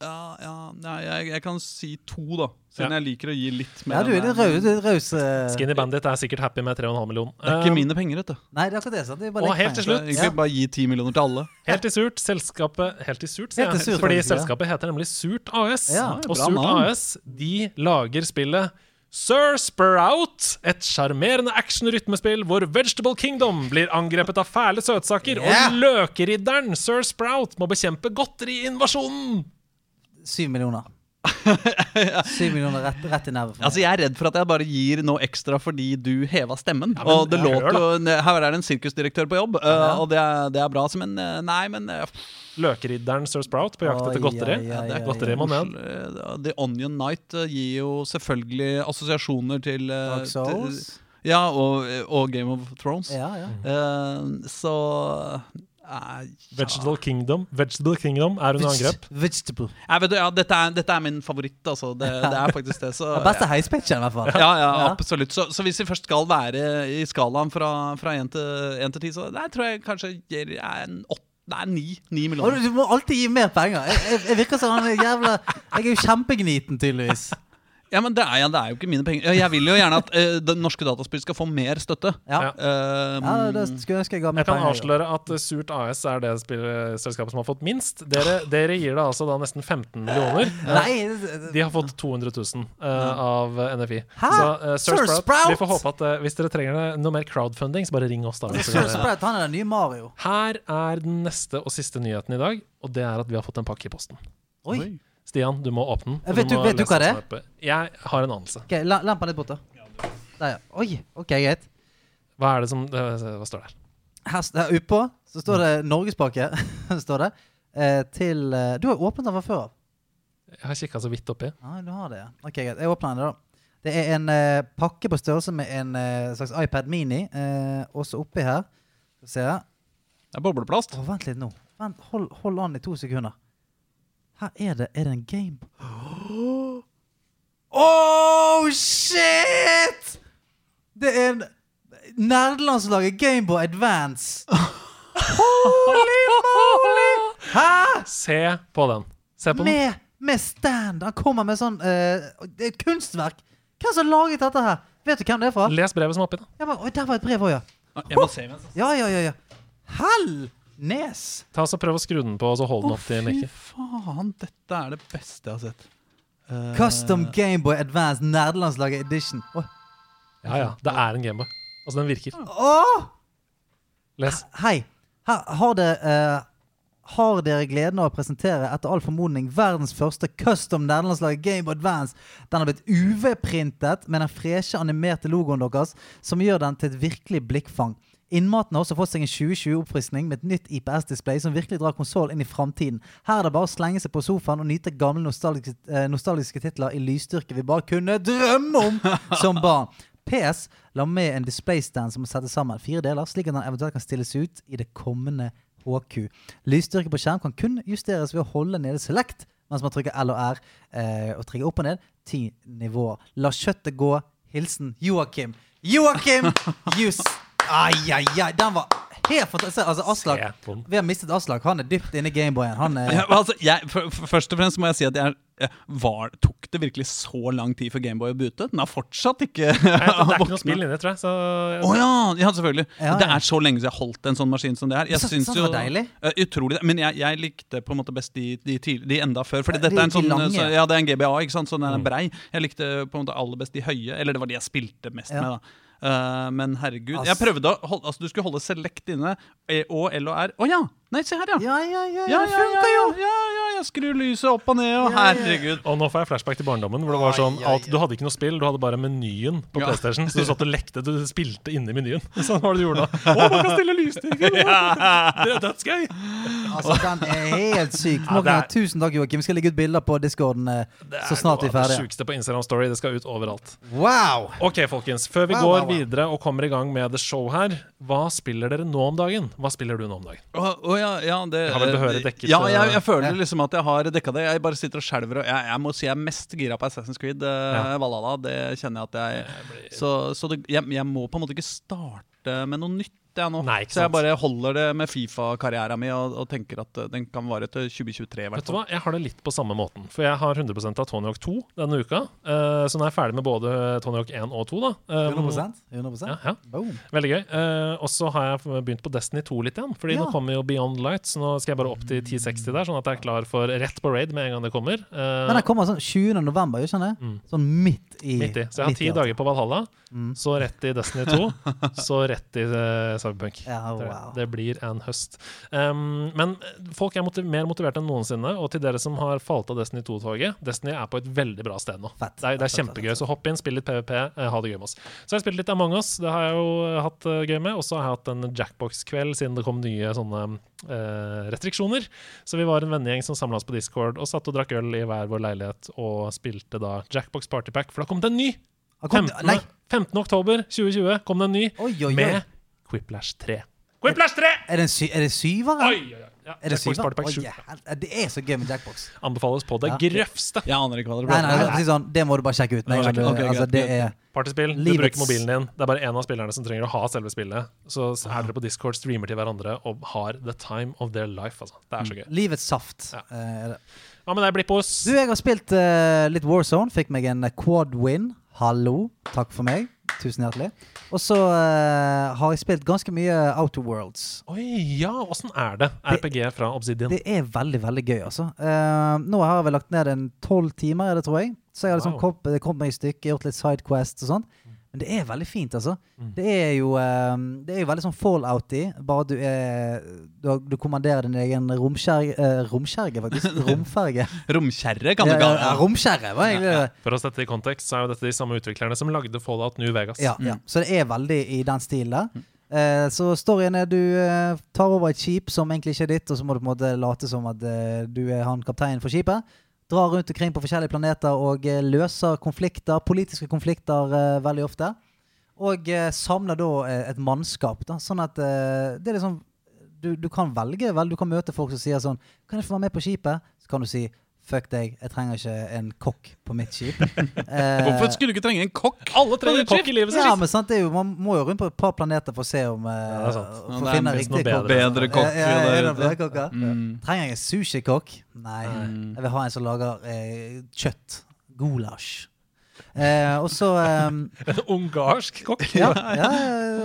Ja, ja, jeg, jeg kan si to, da. Siden Ja. jeg liker å gi litt mer. Ja, du er litt det. raus. du er raus, eh. Skinny Bandit er sikkert happy med 3,5 millioner. Det er ikke mine penger, vet du. Nei, det er akkurat det. Sant? Det er bare Og helt til slutt- egentlig bare gi 10 millioner til alle. Helt til surt, selskapet Helt til surt, sier jeg. surt, Fordi selskapet heter nemlig Surt AS. Ja, og Surt navn. AS de lager spillet Sir Sprout, et sjarmerende action-rytmespill hvor Vegetable Kingdom blir angrepet av fæle søtsaker, yeah. og løkeridderen Sir Sprout må bekjempe godteriinvasjonen. Syv millioner. Syv millioner rett, rett i nerven. Altså, Jeg er redd for at jeg bare gir noe ekstra fordi du heva stemmen. men og det låter jo Her er det en sirkusdirektør på jobb, Ja. og det er, det er bra. Men uh, nei, men uh, Løkeridderen Sir Sprout på jakt etter godteri. Ja, det er Godteri uh, The Onion Night gir jo selvfølgelig assosiasjoner til, Dark Souls. til Ja, og, og Game of Thrones. Ja, ja. Uh, så uh, Vegetable Kingdom Vegetable Kingdom er under angrep. Vegetable. Ja, vet, du, ja, dette, er, dette er min favoritt, altså. Det, det er faktisk det. Så, Den beste heispitchen, i hvert fall. Ja, ja, Ja. absolutt. Så, så hvis vi først skal være i skalaen fra, fra 1 til, til 10, så der tror jeg kanskje gir jeg en 8 Nei, 9, 9 millioner. du, må alltid gi mer penger. Jeg, jeg, jeg virker som han er jævla Jeg er jo kjempegniten, tydeligvis. Ja, men det er, ja, det er jo ikke mine penger. Jeg vil jo gjerne at uh, det norske dataspill skal få mer støtte. Ja, Ja. Um, ja det skulle jeg ønske jeg ga mer Jeg kan avsløre at eh, Surt AS er det spillselskapet som har fått minst. Dere, dere gir det altså da nesten 15 millioner. Nei, De har fått 200 000 uh, av eh, NFI. Hæ? Så uh, Sir, Sir Sprout, Sprout? Vi får håpe at uh, hvis dere trenger noe mer crowdfunding, så bare ring oss. da Sir Sprout, han er den nye Mario. Her er den neste og siste nyheten i dag, og det er at vi har fått en pakke i posten. Oi. Stian, du må åpne den. Vet du- du, vet du hva det er? Jeg har en anelse. Ok, la- Lampa litt bort, da. Der, ja. Oi, ok, greit. Hva er det som det, Hva står der? Her, her oppå så står det Norgespakke. står det. Eh, til eh, Du har åpnet den fra før av. Jeg har kikka så vidt oppi. Ah, du har det, ja. Ok, greit. Jeg åpner den, da. Det er en eh, pakke på størrelse med en eh, slags iPad Mini. Eh, også oppi her. Skal vi se. Det er bobleplast. vent litt nå. Vent, hold, hold an i to sekunder. Her er det Er det en game Oh, shit! Det er en Nerdelandslaget Gameboy Advance. Holy moly! Hæ? Se på den. Se på den. Med, med stand. Han kommer med sånn eh, Det er et kunstverk. Hvem som har laget dette her? Vet du hvem det er fra? Les brevet som er oppi, da. Ja, men, oi, der var et brev òg, ja. Jeg må se altså. Ja, ja, ja. ja. Hell nes! Ta oss og Prøv å skru den på og så hold den opp til fy faen. Dette er det beste jeg har sett. Uh, Custom Gameboy Advance nerdelandslaget edition. Oh. Ja, ja. Det er en Gameboy. Altså, den virker. Åh! Les. Hei. Her har det uh, har dere gleden av å presentere etter all formodning verdens første custom nederlandslag Game Advance. Den har blitt UV-printet med den freshe animerte logoen deres, som gjør den til et virkelig blikkfang. Innmaten har også fått seg en 2020-oppfriskning med et nytt IPS-display som virkelig drar konsoll inn i framtiden. Her er det bare å slenge seg på sofaen og nyte gamle nostalgiske, eh, nostalgiske titler i lysstyrke vi bare kunne drømme om som barn. PS la med en displaystand som må settes sammen fire deler, slik at den eventuelt kan stilles ut i det kommende HQ. Lysstyrke på skjerm kan kun justeres ved å holde nede select mens man trykker L og R eh, og trykker opp og ned ti nivåer. La kjøttet gå. Hilsen Joakim. Joakim Jus... Ai, ai, ai. Den var helt fantastisk. Altså, Aslak. Vi har mistet Aslak. Han er dypt inne i Gameboyen. Han er Ja, altså, jeg, for, for, først og fremst må jeg si at jeg, jeg var, tok det virkelig så lang tid for Gameboy å bute? Den har fortsatt ikke Nei, det er ikke noe spill spill inni, tror jeg. Så oh, ja, ja, selvfølgelig. Ja, Det er så lenge siden jeg holdt en sånn maskin som det her. Jeg Så- syns sånn jo var deilig. Utrolig. Men jeg, jeg likte på en måte best de, de, tidlig- de enda før. Fordi dette de- er en sånn så, Ja, det er en GBA, ikke sant? så den Mm. er brei. Jeg likte på en måte aller best de høye. Eller det var de jeg spilte mest Ja. med, da. Eh, men herregud. Ass. Jeg prøvde å holde Altså, du skulle holde select inne, E og L og R. Å ja! Nei, se her, ja. Ja, ja, ja. Ja, det ja, ja, funker jo. ja, ja, jeg skru lyset opp og ned, og Ja, ja, ja. herregud. Og nå får jeg flashback til barndommen. Hvor det var sånn ai, Du hadde ikke noe spill, du hadde bare menyen på Ja. PlayStation. Så du satt og lekte, du spilte inni menyen. Sånn var det du gjorde da. Å, man kan stille lysstyrke! Det er dødsgøy! Altså, den er helt syk. Ja, en er- tusen takk, Joakim. Vi skal legge ut bilder på discorden eh, så snart vi er ferdige. det sjukeste på Instagram Story. Det skal ut overalt. Wow! Ok, folkens. Før vi Wow, går wow, wow. videre og kommer i gang med the show her, hva spiller dere nå om dagen? Hva spiller du nå om dagen? Oh, oh ja, ja, det Jeg har vel behørig dekket, Ja, jeg, eh, jeg føler liksom at jeg har dekka det. Jeg bare sitter og skjelver. Og jeg, jeg må si jeg er mest gira på Assassin's Creed. uh, Ja. Valhalla, det kjenner jeg at jeg Så, så det, jeg, jeg må på en måte ikke starte med noe nytt. Jeg nå. Nei, ikke så jeg bare holder det med Fifa-karrieren min og, og tenker at eh, den kan vare til 2023. hvert Vet du hva? Jeg har det litt på samme måten. For jeg har 100% av Tony Hawk 2 denne uka. Uh, så nå er jeg ferdig med både Tony Hawk 1 og 2. da Um, 100% 100 Ja, ja. Boom. Veldig gøy. Uh, og så har jeg begynt på Destiny 2 litt igjen. Fordi Ja. nå kommer jo Beyond Light, så nå skal jeg bare opp til 1060 der, sånn at jeg er klar for rett på raid med en gang det kommer. Uh, Men det kommer sånn 20. november, ikke den? Mm. Sånn midt i midt i. Så jeg har ti dager på Valhalla, Mm. så rett i Destiny 2, så rett i eh, Cyberpunk. Ja, wow. Det blir en høst. Um, men folk er motiv mer motiverte enn noensinne. Og til dere som har falt av Destiny 2-toget Destiny er på et veldig bra sted nå. Fett. Det er, det er Fett, kjempegøy. fett, Så hopp inn, spill litt PVP, eh, ha det gøy med oss. Så jeg har spilt litt Among us. Det har jeg jo hatt eh, gøy med. Og så har jeg hatt en Jackbox-kveld siden det kom nye sånne uh, restriksjoner. Så vi var en vennegjeng som samla oss på Discord og satt og drakk øl i hver vår leilighet og spilte da Jackbox Party Pack, for da kom det en ny! Ah, 15. 15. oktober 2020 kom det en ny Oi, oi, oi. med Quiplash 3. Quiplash 3! Er det, en sy er det syver? Oi, oi, oi. Ja, Er det syv Oi, ja, det er så gøy med Jackbox. Anbefales på det Ja. grøvste. Jeg aner ikke hva det Nei, blir. nei, nei, sånn, det må du bare sjekke ut. Nei, okay, okay, altså, det er Partyspill. Du Livets- bruker mobilen din. Det er bare én av spillerne som trenger å ha selve spillet. Så er dere på Discord, streamer til hverandre og har the time of their life. Altså. Det er så gøy. livets saft. Ja. eh. Hva med deg, Blippos? Du, jeg har spilt uh, litt Warzone. Fikk meg en eh, quad win. Hallo. Takk for meg. Tusen hjertelig. Og så uh, har jeg spilt ganske mye Outer Worlds. Oi, ja, åssen er det? RPG fra Obsidian. Det er veldig, veldig gøy, altså. Uh, nå har jeg vel lagt ned en tolv timer, er det, tror jeg. Så jeg har liksom Wow. kommet, kom meg i stykker, gjort litt sidequest og sånn. Men det er veldig fint, altså. Mm. Det er jo um, Det er jo veldig sånn fallout-y. Bare du er Du, du kommanderer din egen romkjerge uh, Romkjerge, faktisk. Romferge. Romkjerre, kan du kalle det. ja, romkjerre hva egentlig det. For å sette det i kontekst, så er jo dette de samme utviklerne som lagde Fallout New Vegas. Ja, ja. Så det er veldig i den stilen der. Eh, så storyen er du eh, tar over et skip som egentlig ikke er ditt, og så må du på en måte late som at eh, du er han kapteinen for skipet. Drar rundt omkring på forskjellige planeter og eh, løser konflikter, politiske konflikter eh, veldig ofte. Og eh, samler da et mannskap. Da, sånn at det er liksom du, du kan velge vel, Du kan møte folk som sier sånn Kan jeg få være med på skipet? Så kan du si Fuck deg, jeg trenger ikke en kokk på mitt skip. Eh, Hvorfor skulle du ikke trenge en kokk? Alle trenger kokk i livet sitt! ja, men sant, det er jo, Man må jo rundt på et par planeter for å se om eh, det er sant. For å finne riktig kokk. bedre. Kokk Ja, ja, er det bedre kokker? Mm. Trenger jeg en sushikokk? Nei. Mm. Jeg vil ha en som lager eh, kjøtt. Goulash. Eh, og så eh, ungarsk kokk. Ja, ja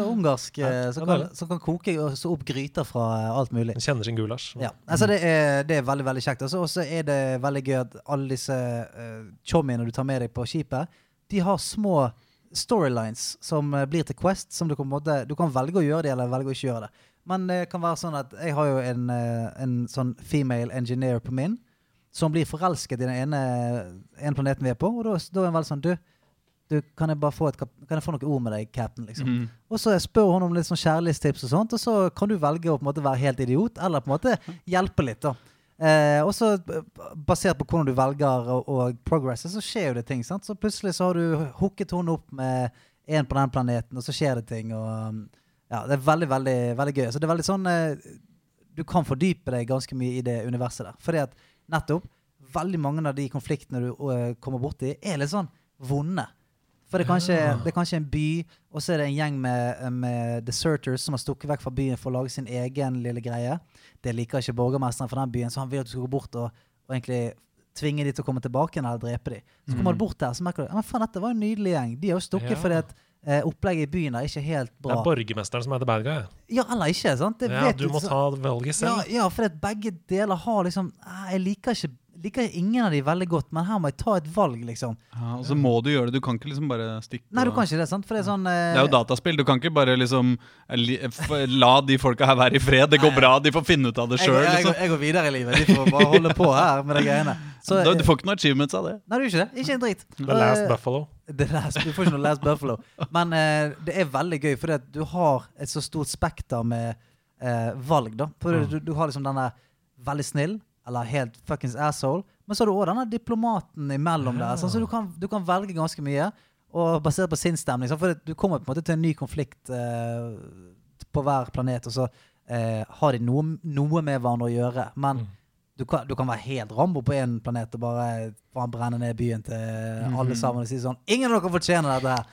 ungarsk. eh, som, kan, som kan koke og så opp gryter fra eh, alt mulig. Den kjenner sin gulasj. Ja, altså det er, det er veldig veldig kjekt. Og så- er det veldig gøy at alle disse uh, chommiene du tar med deg på skipet, de har små storylines som eh, blir til Quest. Som du kan, måte, du kan velge å gjøre det, eller velge å ikke gjøre det. Men det kan være sånn at jeg har jo en, eh, en sånn female engineer på min, som blir forelsket i den ene, ene planeten vi er på. Og da, da er hun veldig sånn Du, du kan, jeg bare få et, kan jeg få noen ord med deg, cap'n? Liksom. Mm. Og så spør hun om litt sånn kjærlighetstips og sånt, og så kan du velge å på en måte være helt idiot, eller på en måte hjelpe litt, da. Eh, og så basert på hvordan du velger å, og progresse, så skjer jo det ting. sant? Så plutselig så har du hooket hun opp med en på den planeten, og så skjer det ting. og um, ja, Det er veldig, veldig veldig gøy. Så det er veldig sånn eh, Du kan fordype deg ganske mye i det universet der. Fordi at nettopp veldig mange av de konfliktene du uh, kommer borti, er litt sånn vonde. For det er, kanskje, Ja. det er kanskje en by, og så er det en gjeng med, med deserters som har stukket vekk fra byen for å lage sin egen lille greie. Det liker ikke borgermesteren fra den byen, så han vil at du skal gå bort og, og egentlig tvinge de til å komme tilbake igjen eller drepe de. Så kommer du bort der, så merker du ja, men faen, dette var en nydelig gjeng. De har jo stukket Ja. fordi at eh, opplegget i byen er ikke helt bra. Det er borgermesteren som er the bad guy. Ja, eller ikke, sant? Det Ja, vet du må ta valget selv. ja, for at begge deler har liksom Jeg liker ikke liker ingen av de veldig godt, men her må jeg ta et valg, liksom. Ja, og så må du gjøre det. Du kan ikke liksom bare stikke Nei, du kan ikke det, sant? For det er sånn eh, Det er jo dataspill. Du kan ikke bare liksom La de folka her være i fred. Det går bra, de får finne ut av det sjøl. jeg, jeg, Liksom. går- jeg går videre i livet. De får bare holde på her med de greiene. Så, Du, eh, du får ikke noe achievements av det. Nei, du gjør ikke det. Ikke en dritt. The Last Eh, Buffalo. The last, du får ikke noe Last Buffalo. Men eh, det er veldig gøy, fordi at du har et så stort spekter med eh, valg. da For Mm. du, du har liksom denne veldig snill, eller helt fuckings asshole. Men så har du òg denne diplomaten imellom der. Sånn, så du kan, du kan velge ganske mye. Og basert på sinnsstemning. sånn, For du kommer på en måte til en ny konflikt eh, på hver planet, og så eh, har de noe, noe med hverandre å gjøre. Men Mm. du kan, du kan være helt Rambo på én planet og bare brenne ned byen til alle sammen og si sånn Ingen av dere fortjener dette her!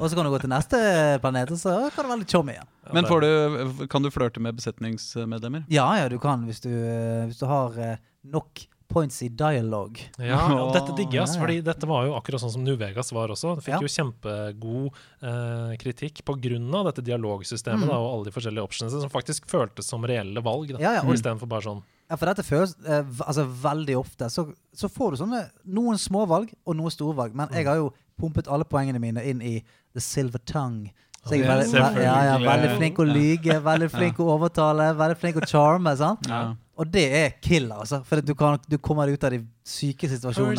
Og så kan du gå til neste planet, og så kan du være litt chommy igjen. Men får du, kan du flørte med besetningsmedlemmer? Ja, ja, du kan hvis du, eh, hvis du har eh, nok points i dialogue. Ja, og dette digger jeg, fordi dette var jo akkurat sånn som New Vegas var også. Det fikk Ja. jo kjempegod eh, kritikk pga. dette dialogsystemet Mm. da, og alle de forskjellige optionene som faktisk føltes som reelle valg. Da, Ja, ja, og- Istedenfor bare sånn Ja, for dette føles eh, altså veldig ofte. Så, så får du sånne noen små valg og noen store valg. Men jeg har jo pumpet alle poengene mine inn i the silver tongue. Så jeg er Ja, veldig, ve- ja, ja, veldig flink å lyge, veldig flink å overtale, veldig flink å charme. Sant? Ja. Og det er killer, altså. For du, kan, du kommer deg ut av de syke situasjonene.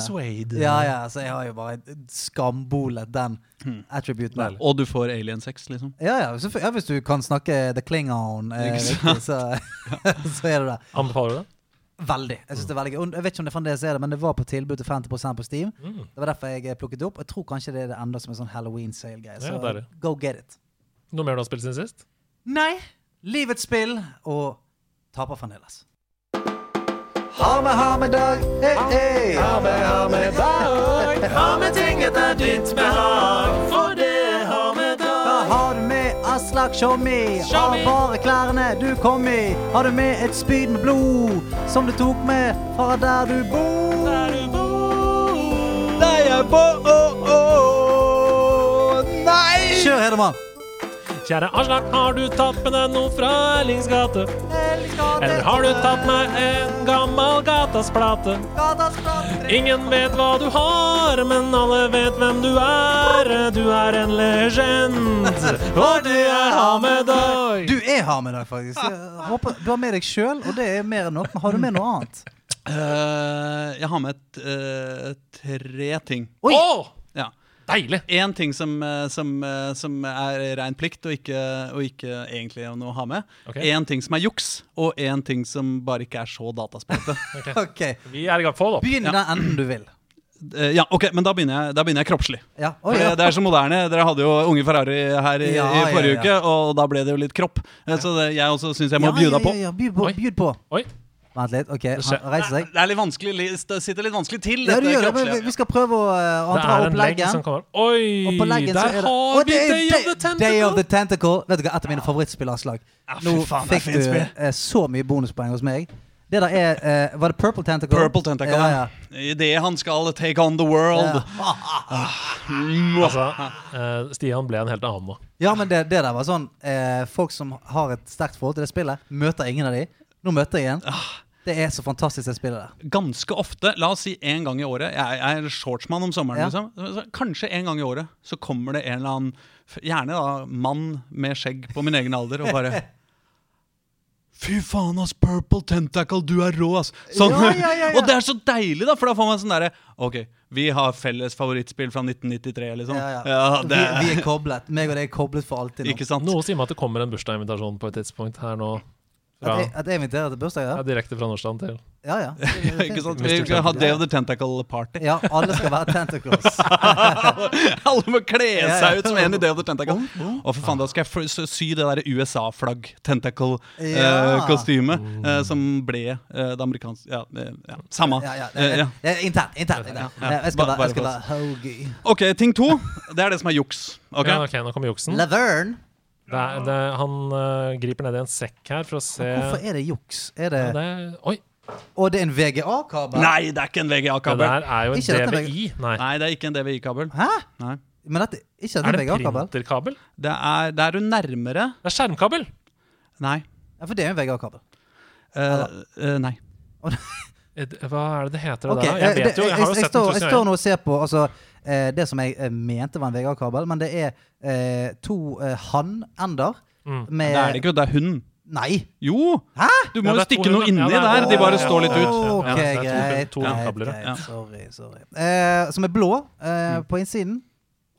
Ja, ja, så jeg har jo bare skambolet den Hmm. attributen. Og du får alien sex, liksom. Ja, ja, så, ja, hvis du kan snakke the Klingon, eh, riktig, så, så er det det. Anbefaler du det? Veldig. Jeg synes det er veldig gøy. Og jeg vet ikke om det fremdeles er det, men det var på tilbud til 50 på Steam. Mm. Det var derfor jeg eh, plukket det opp. Jeg tror kanskje det er det enda som en sånn Halloween-sale-greie. Så Ja, deilig. go get it. Noe mer du har spilt siden sist? Nei! Livets spill og taper fremdeles. Ha med, ha med dag. Hey, hey. Ha med, ha med dag. Ha med ting etter ditt behag. For Aslak Tjommi? Har bare klærne du kom i. Har du med et spyd med blod som du tok med fra der du bor? Der du bor. Der jeg bor! Nei! Kjør, Hedemann. Kjære Aslak, har du tatt med deg noe fra Erlings gate? Eller har du tatt meg en gammel Gatas plate? Ingen vet hva du har, men alle vet hvem du er. Du er en legend, og det er har med deg. Du er har med deg, faktisk. Jeg håper, du har med deg sjøl, og det er mer enn nok. Men har du med noe annet? Uh, jeg har med et, uh, tre ting. Oi! Oh! Ja. Deilig! Én ting som, eh, som, eh, som er rein plikt, og ikke, og ikke egentlig noe å ha med. Én okay. ting som er juks, og én ting som bare ikke er så dataspilte. okay. okay. Vi er i gang. Få det opp. Begynn ja. den enden du vil. Eh, ja, ok, Men da begynner jeg, da begynner jeg kroppslig. Ja. Oh, det, ja. det er så moderne. Dere hadde jo Unge Ferrari her i, Ja, i forrige ja, ja. uke, og da ble det jo litt kropp. Så det, jeg også syns jeg må ja, bjuda ja, på. Ja, ja, på. Oi. Bjud på. Oi. Vent litt. Ok, han reiser seg. Det er litt vanskelig, det sitter litt vanskelig til, Ja, du gjør det, men vi- vi skal prøve å uh, Det dra er opp en legg som leggen. kommer. Oi, leggen der er det har vi det er Day of the Tentacle! Day of the Tentacle! Vet du hva, Et av mine favorittspillerslag. Ja, Nå faen, fikk du eh, så mye bonuspoeng hos meg. Det der er uh, Var det Purple Tentacle? Purple Tentacle. Ja, ja. Idet han skal take on the world. Altså, uh, Stian ble en helt annen nå. Ja, men det, det der var sånn uh, Folk som har et sterkt forhold til det spillet, møter ingen av de. Nå møter jeg igjen. Det er så fantastisk, det spillet der. Ganske ofte, la oss si en gang i året Jeg, jeg er shortsmann om sommeren. Ja. Liksom. Kanskje en gang i året så kommer det en eller annen, gjerne da mann med skjegg på min egen alder, og bare Fy faen, ass, Purple Tentacle, du er rå, ass! Sånn. Ja, ja, ja, ja. og det er så deilig, da, for da får man sånn derre Ok, vi har felles favorittspill fra 1993, liksom. Ja, ja. det, vi, vi er koblet. Meg og deg er koblet for alltid nå. Ikke sant? Noe sier meg at det kommer en bursdagsinvitasjon på et tidspunkt her nå. Fra, At jeg, at jeg inviterer til bursdag, ja, ja? direkte fra Nordstrand til Ja, ja. Ikke sant? Vi skal ha. Day of the Tentacle Party. Ja, alle skal være tentacles. Alle må kle Ja, ja. seg ut som en i Day of the Tentacle. Og for faen, da skal jeg sy- det der USA-flagg, Ja. tentacle-kostyme, som ble uh, det amerikanske Ja, eh, ja. samme. Ja, ja, Eh. Internt. internt, internt. Jeg skal være, hoagie. Ok, ting to. Det er det som er juks. Okay? Ja, ok, nå kommer juksen. Laverne. Det er, det, han uh, griper ned i en sekk her for å se Hvorfor er det juks? Er det ja, det er, Oi! Og det er en VGA-kabel? Nei, det er ikke en VGA-kabel. der er jo en Ikke DVI. Nei. Nei, det er ikke en DVI-kabel. Hæ? Nei. Men dette, ikke dette Er det en VGA-kabel? printerkabel? Det er, det er du nærmere. Det er skjermkabel! Nei. Ja, for det er jo en VGA-kabel. Uh, uh, nei. Eh, Hva er det det heter? Okay, det der? eh, Jeg vet jo, jeg har jo jeg, sett står, ganger. jeg står nå og ser på altså, eh, det som jeg eh, mente var en Vegard-kabel, men det er eh, to eh, hann-ender Mm. med Det er det ikke. Det er hun. Nei! Jo! Hæ? Du må Ja, jo stikke noe inni Ja, er der. De bare står litt ut. Ok, Ja, det er to- greit. greit, greit. ja. Sorry, sorry. Eh, som er blå eh, på innsiden.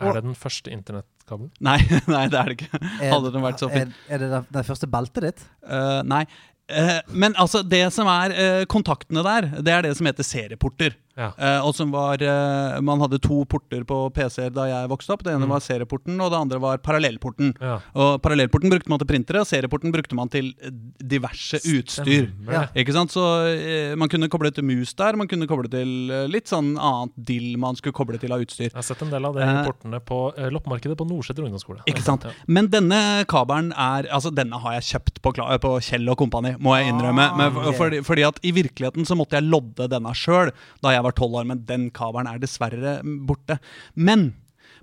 Er det den første internettkabelen? Nei, nei, det er det ikke. Er, Hadde den vært så fin. er, er det det, det første beltet ditt? Uh, nei. Uh, men altså, det som er uh, kontaktene der, det er det som heter serieporter. Ja. Eh, og som var eh, Man hadde to porter på PC-er da jeg vokste opp. Det ene Mm. var serieporten, og det andre var parallellporten. Ja. Og Parallellporten brukte man til printere, og serieporten brukte man til eh, diverse utstyr. Ja. Ikke sant? Så eh, Man kunne koble til mus der, man kunne koble til eh, litt sånn annet dill man skulle koble til av utstyr. Jeg har sett en del av det i Eh. portene på loppemarkedet på Nordseter ungdomsskole. Ikke sant? Men denne kabelen er Altså denne har jeg kjøpt på, på Kjell og Kompani, må jeg innrømme. Men, ok. fordi, fordi at I virkeligheten så måtte jeg lodde denne sjøl da jeg var tolv år, men den kabelen er dessverre borte. Men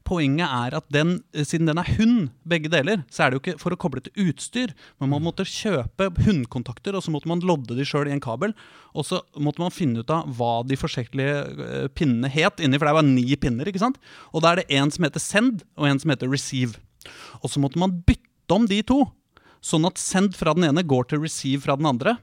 poenget er at den, siden den er hund, begge deler, så er det jo ikke for å koble til utstyr. Men man måtte kjøpe hundkontakter, og så måtte man lodde de sjøl i en kabel. Og så måtte man finne ut av hva de forskjellige eh, pinnene het inni, for det var ni pinner. ikke sant? Og da er det en som heter send, og en som heter receive. Og så måtte man bytte om de to, sånn at send fra den ene går til receive fra den andre.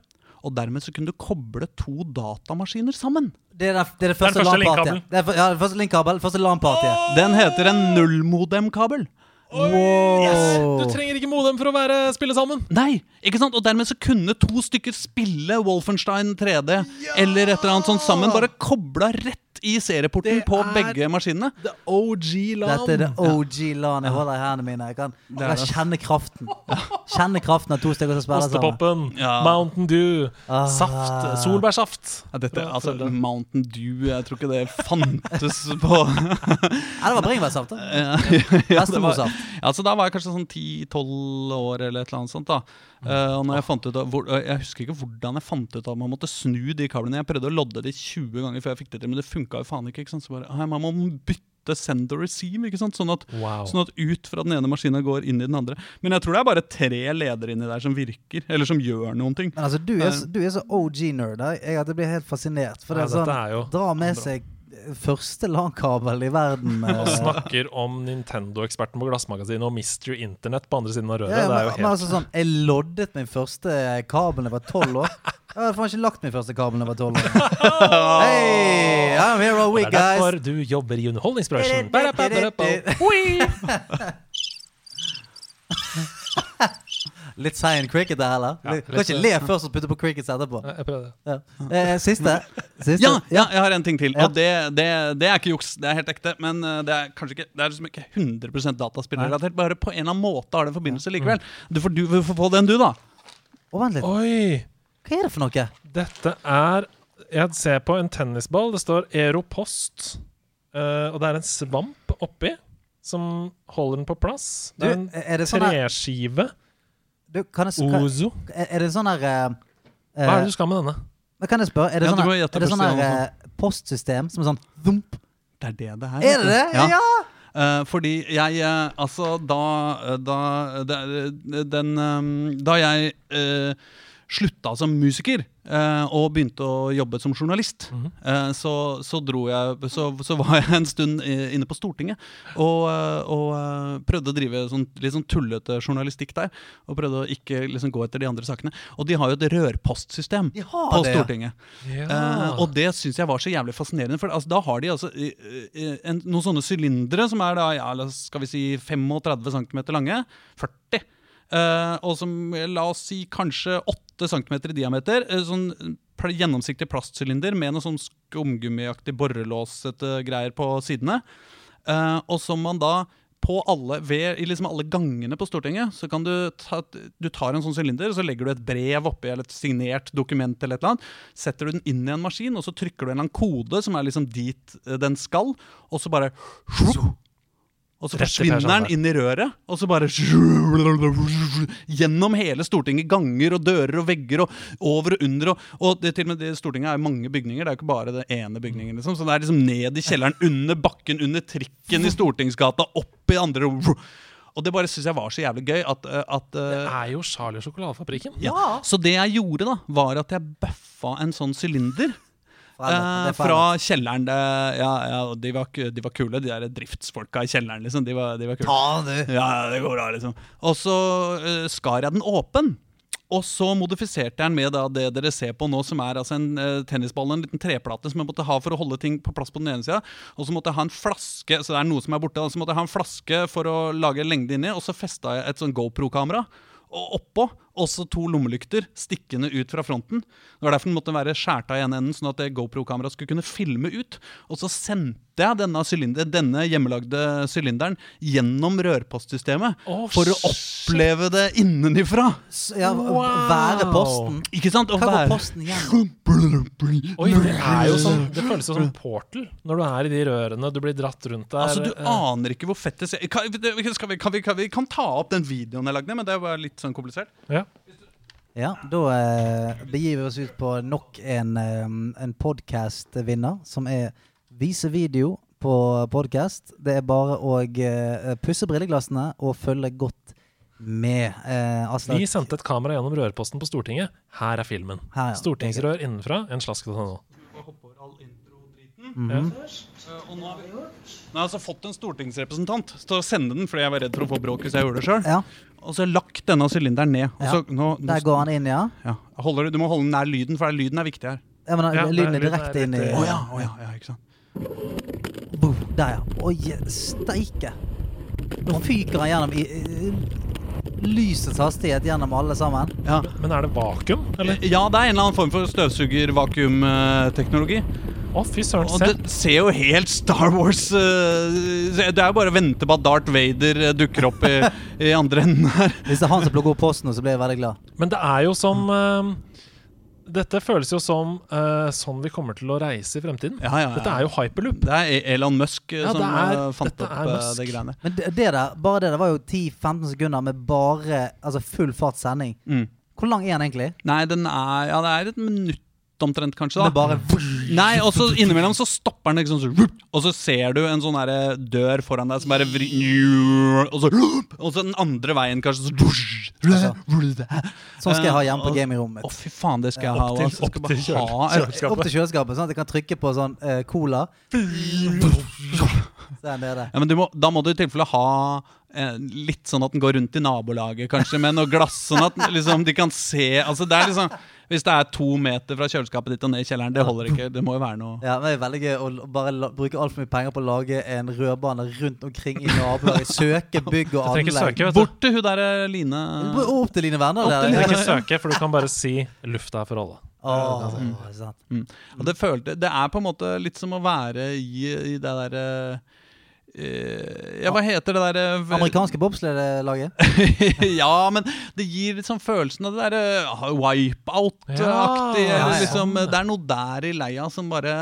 Og dermed så kunne du koble to datamaskiner sammen. Det er det, det, er det er den første LAN-partiet. Det Ja, det første linkkabel. Første LAN-partiet. Den heter en nullmodem-kabel. Wow. Du trenger ikke modem for å være, spille sammen! Nei, ikke sant? Og dermed så kunne to stykker spille Wolfenstein 3D eller et eller annet sånt sammen. Bare kobla rett i serieporten på er- begge maskinene. The OG LAN. Dette er det OG LAN jeg holder i hendene mine. Jeg kan, jeg er kan kjenne kraften. Kjenne kraften av to stykker som spiller sammen. Ostepopen, Ja. Mountain Dew, Ah. saft, solbærsaft. Ja, dette, altså. Mountain Dew, jeg tror ikke det fantes på Nei, det var bringebærsaft. da. Ja, ja, det var- Altså, da var jeg kanskje sånn 10-12 år eller et eller annet sånt. da Eh, og når jeg, fant ut av, hvor, eh, jeg husker ikke hvordan jeg fant ut at man måtte snu de kablene. Jeg prøvde å lodde de 20 ganger før jeg fikk det til, men det funka jo faen ikke. ikke sant? Så bare, «Nei, Man må bytte send og receive, ikke sant? Sånn at, Wow. sånn at ut fra den ene maskinen går inn i den andre. Men jeg tror det er bare tre ledere inni der som virker, eller som gjør noen ting. Men altså, du er, så- du er så OG-nerd. Jeg, Jeg blir helt fascinert. For det er sånn, er Dra med seg første LAN-kabel i verden. eh. Og snakker om Nintendo-eksperten på Glassmagasinet og Mystery Internett på andre siden av røret. Ja, det er jo men, men altså sånn, Jeg loddet min første kabel da jeg var tolv år. Jeg hadde faen ikke lagt min første kabel da jeg var tolv år. Hey, I'm here all week, guys. Det er derfor du jobber i underholdningsbransjen. Ba-da-ba-ba-ba. Oi! Litt sein cricket der, heller. Ja, kan ikke le først og putte på crickets etterpå. Jeg prøvde. Ja. Eh, siste. siste. Ja, ja, jeg har en ting til. Ja. Og det, det, det er ikke juks, det er helt ekte. Men eh, det er kanskje ikke Det er liksom ikke 100% dataspillrelatert. Bare på en eller annen måte har det en forbindelse likevel. Du får, du får få den, du, da. Oh, vent litt. Oi! Hva er det for noe? Dette er Jeg ser på en tennisball. Det står Aeropost. Uh, og det er en svamp oppi som holder den på plass. Du, Det er en er det sånn her treskive. Du, kan jeg, kan, Ozo. Er er det sånn her eh, Hva er eh, det du skal med denne? Men kan jeg spørre, er det Ja, sånn må her- gjette er det sånn her eh, postsystem som er sånn thump? Det er det det er. Er det det? Ja. Ja! Eh, fordi jeg eh, Altså, da, da da Den eh, Da jeg eh, slutta som musiker eh, og begynte å jobbe som journalist, eh, så, så jeg så, så var jeg en stund inne på Stortinget og, eh, og eh, prøvde å drive sånn, litt sånn tullete journalistikk der. Og prøvde å ikke liksom gå etter de andre sakene. Og de har jo et rørpostsystem har på det, ja. Stortinget. Eh, og det syns jeg var så jævlig fascinerende. For altså, da har de altså en, noen sånne sylindere som er da, ja, skal vi si 35 cm lange. 40. Eh, og som, la oss si, kanskje 8 cm i diameter. eh, sånn gjennomsiktig plastsylinder med noe sånn skumgummiaktig borrelåsete greier på sidene. Eh, og som man da på alle, ved, I liksom alle gangene på Stortinget så kan du ta, du tar en sånn sylinder så legger du et brev oppi eller et signert dokument. eller et eller annet, Setter du den inn i en maskin, og så trykker du en eller annen kode som er liksom dit den skal, og så bare og så forsvinner den inn i røret, og så bare Gjennom hele Stortinget. Ganger og dører og vegger og over og under. Og, og det, til og med det Stortinget er mange bygninger, det er jo ikke bare den ene bygningen. Liksom. Så det er liksom ned i kjelleren, under bakken, under trikken i Stortingsgata, opp i andre Og det bare syns jeg var så jævlig gøy at, at Det eh, er jo Charlie og sjokoladefabrikken. ja. Så det jeg gjorde, da, var at jeg bøffa en sånn sylinder. Fra det Eh, fra kjelleren. Det, ja, ja, de, var, de var kule, de der driftsfolka i kjelleren. liksom De var, de var kule. Ta du! Ja, det går bra, liksom. Og så uh, skar jeg den åpen. Og så modifiserte jeg den med da, det dere ser på nå, som er altså en uh, tennisball en liten treplate som jeg måtte ha for å holde ting på plass på den ene sida. Og så måtte jeg ha en flaske så det er noe som er borte, så måtte jeg ha en flaske for å lage lengde inni, og så festa jeg et sånn GoPro-kamera. Oppå også to lommelykter stikkende ut fra fronten. Det var derfor den måtte være skjært av i ene enden, sånn at det GoPro-kameraet skulle kunne filme ut. Og så sendte jeg denne, sylinder, denne hjemmelagde sylinderen gjennom rørpostsystemet oh, for å shit. oppleve det innenifra. Ja, Wow. Være posten. Ikke sant? Og Hva går posten igjen? Oi, det er jo sånn Det føles jo som portal når du er i de rørene, du blir dratt rundt der. Altså, Du aner ikke hvor fett det ser kan, vi, kan, vi, kan, vi, kan vi kan ta opp den videoen jeg lagde, men det var litt sånn komplisert. ja. Ja, da eh, begir vi oss ut på nok en, eh, en podkast-vinner, som er vise video på podkast. Det er bare å eh, pusse brilleglassene og følge godt med. Eh, Aslak, Vi sendte et kamera gjennom rørposten på Stortinget. Her er filmen. Her, ja. Stortingsrør innenfra, en slask.no. Mhm. Eh, og nå har vi nå har jeg altså fått en stortingsrepresentant til å sende den fordi jeg var redd for å få bråk hvis jeg gjorde det sjøl. Ja, Og så har jeg lagt denne sylinderen ned. Og Ja. så, nå, nå, der går han inn, ja. ja, holder, du må holde den nær lyden, for lyden er viktig her. ja men Ja, lyden er direkte inn i Å oh, ja, oh, ja, ja, ikke sant. Boom, Der, ja. Oi, steike. Nå fyker han gjennom i, i lysets hastighet gjennom alle sammen. Ja. Men er det vakuum, eller? ja, det er en eller annen form for støvsugervakuumteknologi. Å, fy søren, Og det ser jo helt Star Wars uh, Det er jo bare å vente på at Darth Vader eh, dukker opp i, i andre enden her. Hvis det er han som plukker opp posten, så blir jeg veldig glad. Men det er jo som eh, Dette føles jo som uh, sånn vi kommer til å reise i fremtiden. Ja, ja, ja. Dette er jo hyperloop. Det er Elon Musk eh, Ja, som er- eh, fant opp er Musk. det greiene. Men det, det der, bare det der var jo 10-15 sekunder med bare altså full fart sending. Mm. Hvor lang er den egentlig? Nei, den er Ja, det er et minutt omtrent, kanskje. da da bare Nei, og så innimellom så stopper den, så, og så ser du en sånn dør foran deg som bare vri, og, så, og så den andre veien, kanskje. Så, Sånn skal jeg ha hjemme på Eh, gamingrommet Å, fy faen, det skal jeg ha. Opp til- altså. Opp til kjøle- et- kjøleskapet. Opp til kjøleskapet, sånn at jeg kan trykke på sånn uh, cola. Så er. Ja, men du må, Da må du i tilfelle ha eh, litt sånn at den går rundt i nabolaget, kanskje, med noe glass, sånn at liksom, de kan se altså det er liksom, Hvis det er to meter fra kjøleskapet ditt og ned i kjelleren, det holder ikke. Det må jo være noe Ja, men Det er veldig gøy å bare bruke altfor mye penger på å lage en rødbane rundt omkring i nabolaget. Søke bygg og anlegg. søke. Bort til hun derre Line Opp til Line Werner. Der. Du trenger ikke søke, for du kan bare si 'lufta er for alle'. Åh, Mm. mm. Og det, følte, det er på en måte litt som å være i, i det derre eh, Ja, hva heter det der Amerikanske bobsledelaget. ja, men det gir sånn følelsen av det derre wipeout-aktige. Ja, ja. liksom, det er noe der i leia som bare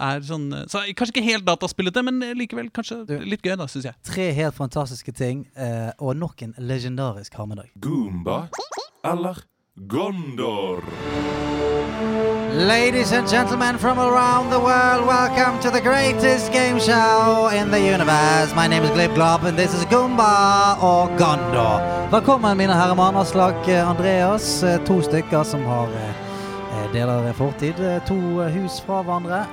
er sånn Så Kanskje ikke helt dataspillete, men likevel kanskje Du- litt gøy, da, syns jeg. Tre helt fantastiske ting, eh, og nok en legendarisk harmedag. Goomba eller Gondor? Ladies and gentlemen from around the world, welcome to the greatest game show in the universe. My name is Glib Glob, and this is Goomba og Gondo. Velkommen, mine herrer Aslak eh, Andreas. eh, To stykker som har eh, deler fortid. To hus fra hverandre.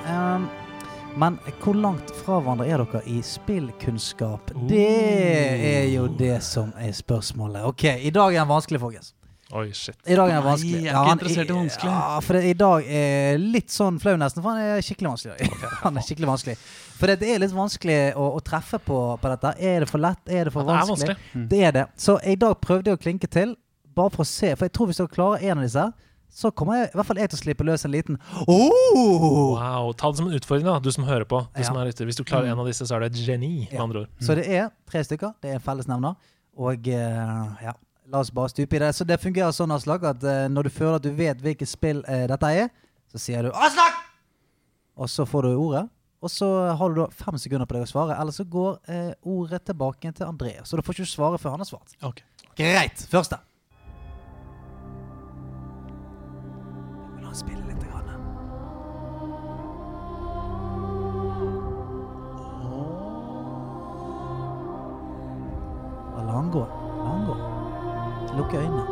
Men hvor langt fra hverandre er dere i spillkunnskap? Det er jo det som er spørsmålet. Ok, i dag er den vanskelig, folkens. Oi, shit. I dag er han vanskelig. Nei, jeg er ikke han- interessert i vanskelig. Ja, for det, i dag er litt sånn flau nesten, for han er skikkelig vanskelig. han er skikkelig vanskelig. For det er litt vanskelig å, å treffe på, på dette. Er det for lett? Er det for Ja, det er vanskelig? Mm. Det er det. Så i dag prøvde jeg å klinke til, bare for å se. For jeg tror hvis dere klarer en av disse, så kommer jeg, i hvert fall jeg til å slippe løs en liten oh! Wow. Ta det som en utfordring, da, du som hører på. Du Ja. som er ute. Hvis du klarer en av disse, så er du et geni. med Ja. andre ord. Så det er tre stykker. Det er en fellesnevner. Og eh, ja, la oss bare stupe i det. Så det fungerer sånn, Aslak, at eh, når du føler at du vet hvilket spill eh, dette er, så sier du 'Aslak!' Og så får du ordet. Og så har du da fem sekunder på deg å svare, eller så går eh, ordet tilbake til Andreas. Så da får ikke svare før han har svart. Ok. Greit. Første. Jeg vil ha spille litt. Grann. Og La han gå. Lukk øynene.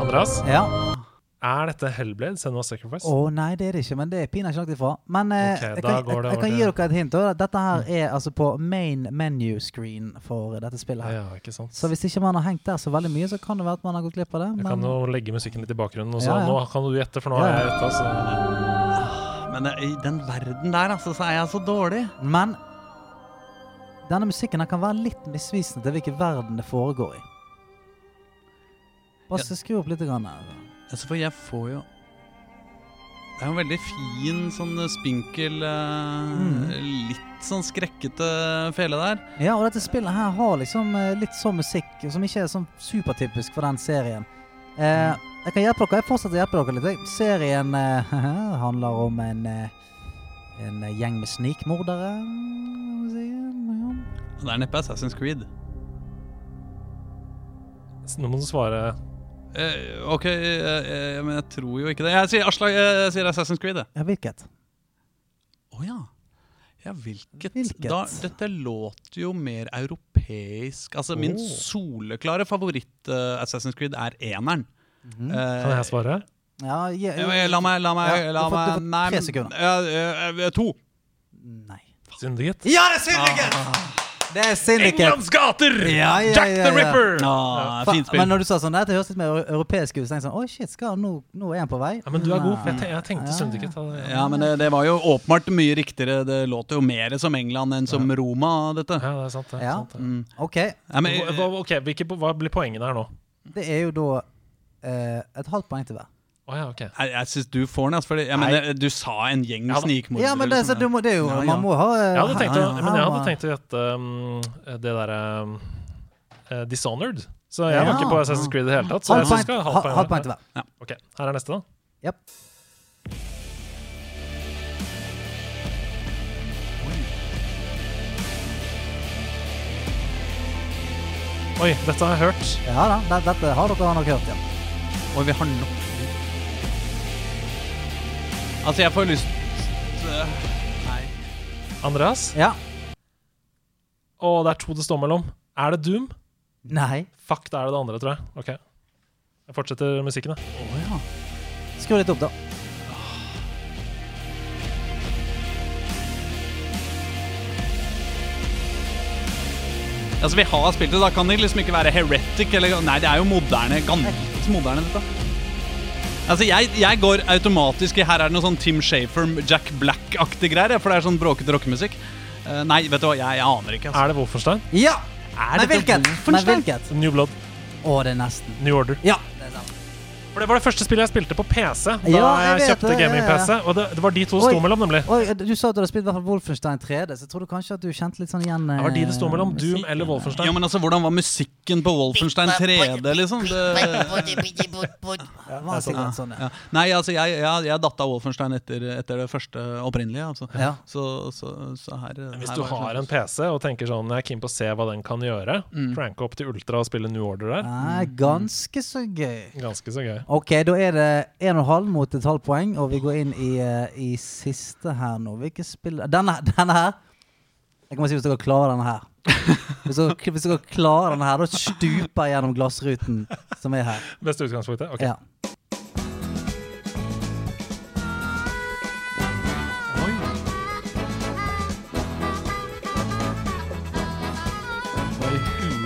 Andreas, Ja. Er dette Hellblade? Senua Sacrifice? Å nei, det er det ikke, men det er pinadø ikke langt ifra. Men eh, okay, jeg, kan, jeg, jeg kan gi dere et hint. Også. Dette her er altså på main menu screen for dette spillet. her. Ja, ikke sant. Så hvis ikke man har hengt der så veldig mye, så kan det være at man har gått glipp av det. Jeg Men kan jo legge musikken litt i bakgrunnen, og så Ja, ja. nå kan du gjette, for nå har jeg gjetta. Altså. Men eh, i den verden der, altså, så er jeg så dårlig. Men denne musikken her kan være litt misvisende til hvilken verden det foregår i. Bare Ja. skru opp litt. Grann, her. Altså, for jeg får jo Det er jo en veldig fin, sånn eh, spinkel eh, Mm. Litt sånn skrekkete fele der. Ja, og dette spillet her har liksom eh, litt sånn musikk som ikke er sånn supertypisk for den serien. Eh, jeg kan hjelpe dere. Jeg fortsetter å hjelpe dere litt. Serien eh, handler om en, eh, en gjeng med snikmordere. Det er neppe Assassin's Creed. Nå må du svare Eh, ok, eh, eh, men jeg tror jo ikke det. Jeg sier, Aslak, jeg sier Assassin's Creed. jeg. Ja, hvilket? Å ja. Ja, hvilket? Hvilket? Da, dette låter jo mer europeisk. Altså, Min soleklare favoritt eh, Assassin's Creed er eneren. Mhm. Eh, Kan jeg svare? Ja, ja, ja, men La meg, la meg, Ja, la du får- du meg får Nei, tre men- sekunder. Ja, eh, eh, to. Nei. Syndiket? Ja, det er Syndicate! Det er Syndicate. Englands gater! Ja, ja, Jack ja, the. Ripper! Ah, Fa- fint spill. Men når du sa sånn, dette høres litt mer eu- europeisk ut, så tenkte jeg sånn Oi, shit, skal, nå, nå er han på vei. Ja, men du er god, for jeg, te jeg tenkte Syndicate. ja. Syndiket. Ja, Ja, men det, det var jo åpenbart mye riktigere. Det låter jo mer som England enn som Roma, dette. ja, det er sant. Det, er Ja. sant det. Mm. Ok, Ja, men, Hva, hva- ok, hvilke, hva blir poengene her nå? det er jo da eh, et halvt poeng til hver. Å ja, ok. jeg, jeg syns du får den. Altså, fordi, jeg mener, du sa en gjeng Ja snikmordere. Ja, men det, så liksom. du må, det er jo Ja, ja. Man må ha eh, Jeg hadde tenkt, å, men jeg hadde tenkt å gjette um, det derre um, uh, Dishonored. Så jeg var ikke på Assassin's Creed i det hele tatt. Så Halvt jeg skal ha ha- halvt halvt poeng. til hver. Ok, Her er neste, da. Japp. Oi, dette har jeg hørt. Ja da, dette har dere nok hørt, ja. Oi, vi har nok Altså, jeg får lyst Nei. Andreas? Ja. Å, det er to det står mellom. Er det Doom? Nei. Fuck, da er det det andre, tror jeg. Ok. Jeg fortsetter musikken, jeg. Oh, ja. Skru litt opp, da. Altså, vi har spilt det, da kan det liksom ikke være heretic eller Nei, det er jo moderne. Ganske moderne, dette. Altså, jeg, jeg går automatisk i Her er det noe sånn Tim Shafer, Jack Black-aktig greier. For det er sånn bråkete rockemusikk. Uh, nei, vet du hva, jeg, jeg aner ikke. Altså. Er det Wolfenstein? Ja! Er Nei, hvilket? New Blood? Å, det er nesten. New Order? Ja. Det. For det var det første spillet jeg spilte på PC da Ja, jeg jeg, kjøpte det, ja, ja, gaming-PC. Og det, det var de to det sto mellom, nemlig. Oi, du sa at du hadde spilt i hvert fall Wolfenstein 3D, så jeg trodde kanskje at du kjente litt sånn igjen Det var de det sto eh, mellom. Doom eller Wolfenstein. Ja, men altså, Hvordan var musikken på Wolfenstein 3D, liksom? Det, Ja, sånn, ja. ja. Nei, altså, jeg, jeg, jeg datt av Wolfenstein etter, etter det første opprinnelige. Altså. Ja. Så, så, så her Hvis her du har sånn. en PC og tenker sånn Jeg er keen på å se hva den kan gjøre, Mm. cranke opp til Ultra og spille New Order der. Nei, ganske så gøy. Ganske så gøy. Ok, da er det 1,5 mot et halvt poeng, og vi går inn i, eh, i siste her nå. Hvilke spill Denne, denne her Jeg kan bare si hvis dere klarer denne her. Hvis dere, hvis dere klarer denne her, da stuper jeg gjennom glassruten som er her. Beste utgangspunktet? Ok. Ja.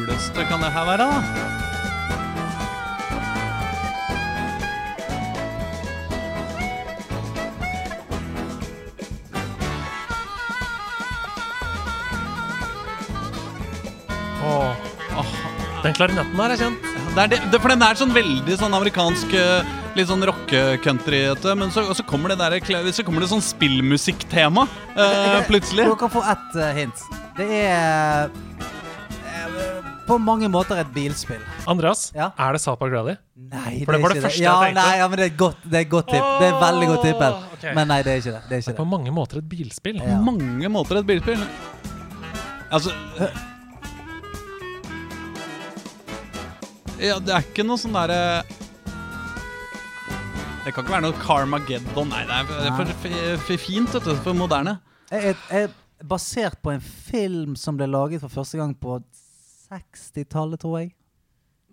Huleste kan det her være, da? Åh. Den klarinetten der er kjent. Det er det, det, for den er sånn veldig sånn amerikansk eh, Litt sånn rocke-country. Men så, og så kommer det der Så kommer det sånn spillmusikktema eh, plutselig. Dere kan få ett eh, hint. Det er eh, på mange måter et bilspill. Andreas, Ja? er det Sapa Grally? Nei, For det var er det første jeg ja, tenkte. Nei, ja, men det er godt, det er godt tipp. Det er veldig godt tipp. Okay. Men nei, det er ikke det. det, er ikke På det. mange måter et bilspill. Ja. På mange måter et bilspill. Altså Ja, det er ikke noe sånn derre Det kan ikke være noe Carmageddon. Nei, det er for, det er for, for, for fint, vet du. For moderne. Jeg, jeg, jeg basert på en film som ble laget for første gang på 60-tallet, tror jeg.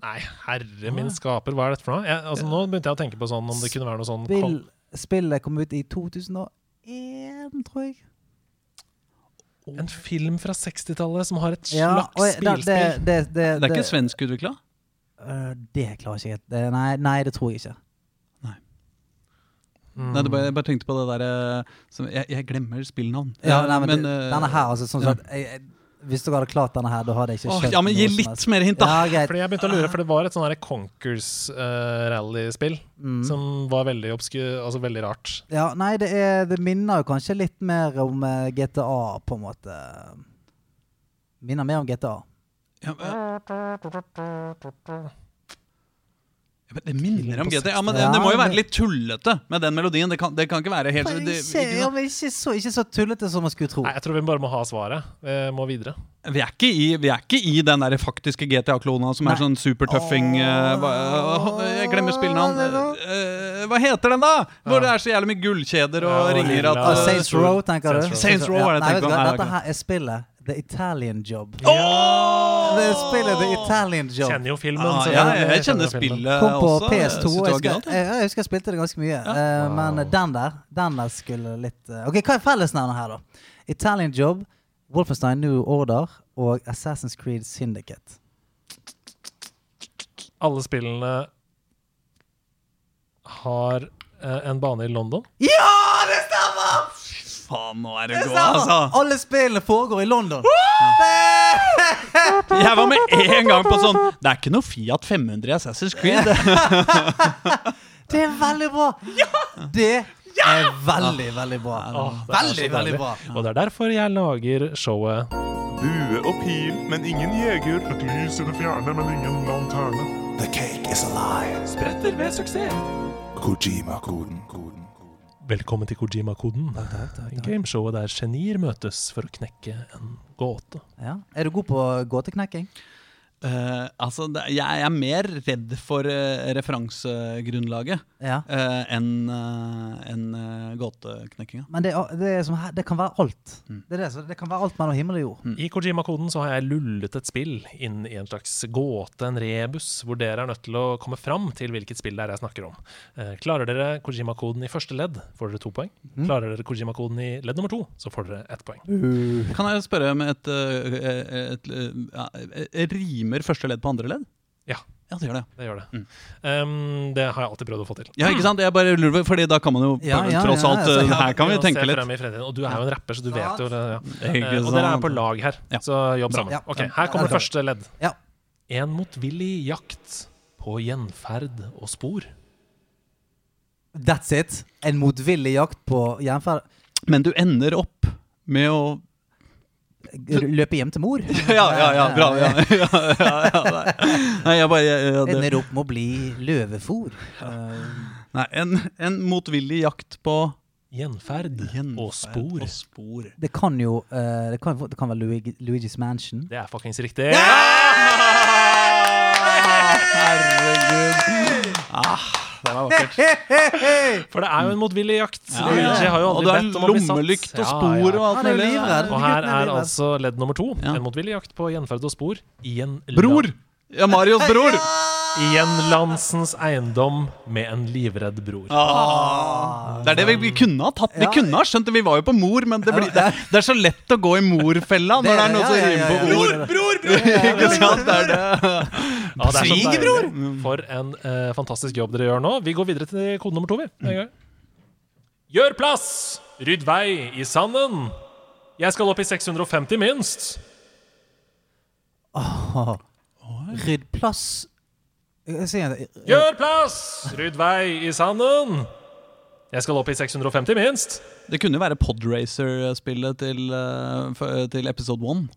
Nei, herre min skaper, hva er dette for noe? Jeg, altså, nå begynte jeg å tenke på sånn om det kunne være noe sånn Spill, spillet kom ut i 2001, tror jeg. En film fra 60-tallet som har et slags ja, jeg- da- det, det, det, Det er ikke svenskutvikla? Øh, det klarer jeg ikke. Det- Nei, nei, det tror jeg ikke. Mm. Nei, det bare, jeg bare tenkte på det derre som- jeg, jeg glemmer spillnavn. Ja, Eh, nei, men, det, eh, denne her, altså, sånn ja. at jeg, jeg, Hvis dere hadde klart denne her, da hadde jeg ikke åh, skjønt Ja, men gi noe som litt helst. mer hint, da! Ja, greit. Fordi jeg begynte å lure, for det var et sånn her Conkers-rallyspill Mm. som var veldig obsku, altså veldig rart. Ja, nei, det, er, det minner jo kanskje litt mer om eh, GTA, på en måte. Minner mer om GTA. Ja, men- Ja, men det minner om GTA, Ja, men det, det må jo være litt tullete med den melodien. Det kan, det kan ikke være helt det, ikke, ja, men ikke, så, ikke så tullete som man skulle tro. Nei, jeg tror vi bare må ha svaret. Vi må videre. vi, er ikke i, vi er ikke i den der faktiske GTA-klona som er sånn supertøffing oh. uh, Jeg glemmer spillnavn. Uh, hva heter den, da? Hvor det er så jævlig mye gullkjeder og Ja, ringer at eh, Saints Row, tenker du? Saints Row. Saints Row var det jeg Nei, vet du. Dette her er spillet The Italian Job. Åh! Det er spillet The Italian Job. Kjenner jo filmen. Ah, så ja, jeg- jeg, kjenner spillet Kom på også. PS2. Jeg husker Jeg, skal, jeg. husker jeg spilte det ganske mye. Eh, Wow. Men den der Den der skulle litt uh, Ok, Hva er fellesnevnet her, da? Italian Job, Wolfenstein New Order og Assassin's Creed Syndicate. Alle spillene har uh, en bane i London. Ja, det stemmer! Faen, nå er Det det gå, altså. Alle spillene foregår i London. Jeg var med en gang på sånn Det er ikke noe Fiat 500 i Assassin's Creed. Det er veldig bra! Det er veldig, veldig bra. Åh, Veldig, veldig bra. Og det er derfor jeg lager showet Bue og pil, men ingen jeger. Et lys i det fjerne, men ingen lanterne. The cake is a lie. Spretter ved suksess. Kojima-koden. Velkommen til Kojima-koden. Gameshowet der genier møtes for å knekke en gåte. Ja. Er du god på gåteknekking? Eh, altså, det, jeg er mer redd for uh, referansegrunnlaget Ja. uh, enn uh, en, gåteknekkinga. Men det, det, er som det kan være alt. Mm. Det, er det, så det kan være alt mellom himmel og jord. I Kojima-koden så har jeg lullet et spill inn i en slags gåte, en rebus, hvor dere er nødt til å komme fram til hvilket spill det er jeg snakker om. Eh, klarer dere Kojima-koden i første ledd, får dere to poeng. Klarer dere Kojima-koden i ledd nummer to, så får dere ett poeng. Kan jeg spørre med et, eh, et, eh, et, eh, Rimer første ledd på andre ledd? Ja. Ja, det gjør det. Det gjør det. Mm. Um, det har jeg alltid prøvd å få til. Ja, ikke sant? Jeg bare lurer, Fordi da kan man jo Ja, ja, tross alt altså, eh, ja. Her kan vi jo tenke litt. frem i fremtiden. Og du er jo en rapper, så du vet jo det. Eh, og dere er på lag her, Ja. så jobb sammen. Ok, Her kommer første ledd. Ja. En motvillig jakt på gjenferd og spor. That's it. En motvillig jakt på gjenferd... Men du ender opp med å Løpe hjem til mor. Ja, ja, ja, bra. Ja, ja, ja, ja, nei. nei, jeg bare jeg, Ender opp med å bli løvefor. Nei, en, en motvillig jakt på Gjenferd og spor. og spor. det kan jo eh, det, kan, det kan være Luigi, Luigi's Mansion. Det er fuckings riktig. Herregud. Ah, det er vakkert. For det er jo en motvillig jakt. Ja, Luigi har jo Og aldri er bedt om å bli satt. lommelykt og spor ja. og alt er mulig. Og her er er altså ledd nummer to. Ja. En motvillig jakt på gjenferd og spor i en Bror! Ja, Marios bror! Gjenlandsens eiendom med en livredd bror. Ah, det er det vi, vi kunne ha tatt. Vi Ja. kunne ha skjønt det. Vi var jo på mor, men det, blir, det, er, det er så lett å gå i morfella når det er noe som Ja, ja, ja, rimer på ord. Bror, Bror, bror! Ikke sant? Det er det. Ja, det er Svigerbror! For en eh, fantastisk jobb dere gjør nå. Vi går videre til kode nummer to. Vi. en. Gjør plass! Rydd vei i sanden. Jeg skal opp i 650 minst. Oh, Rydd plass. Gjør plass! Rydd vei i sanden. Jeg skal opp i 650 minst. Det kunne jo være Podracer-spillet til, eh, til episode one.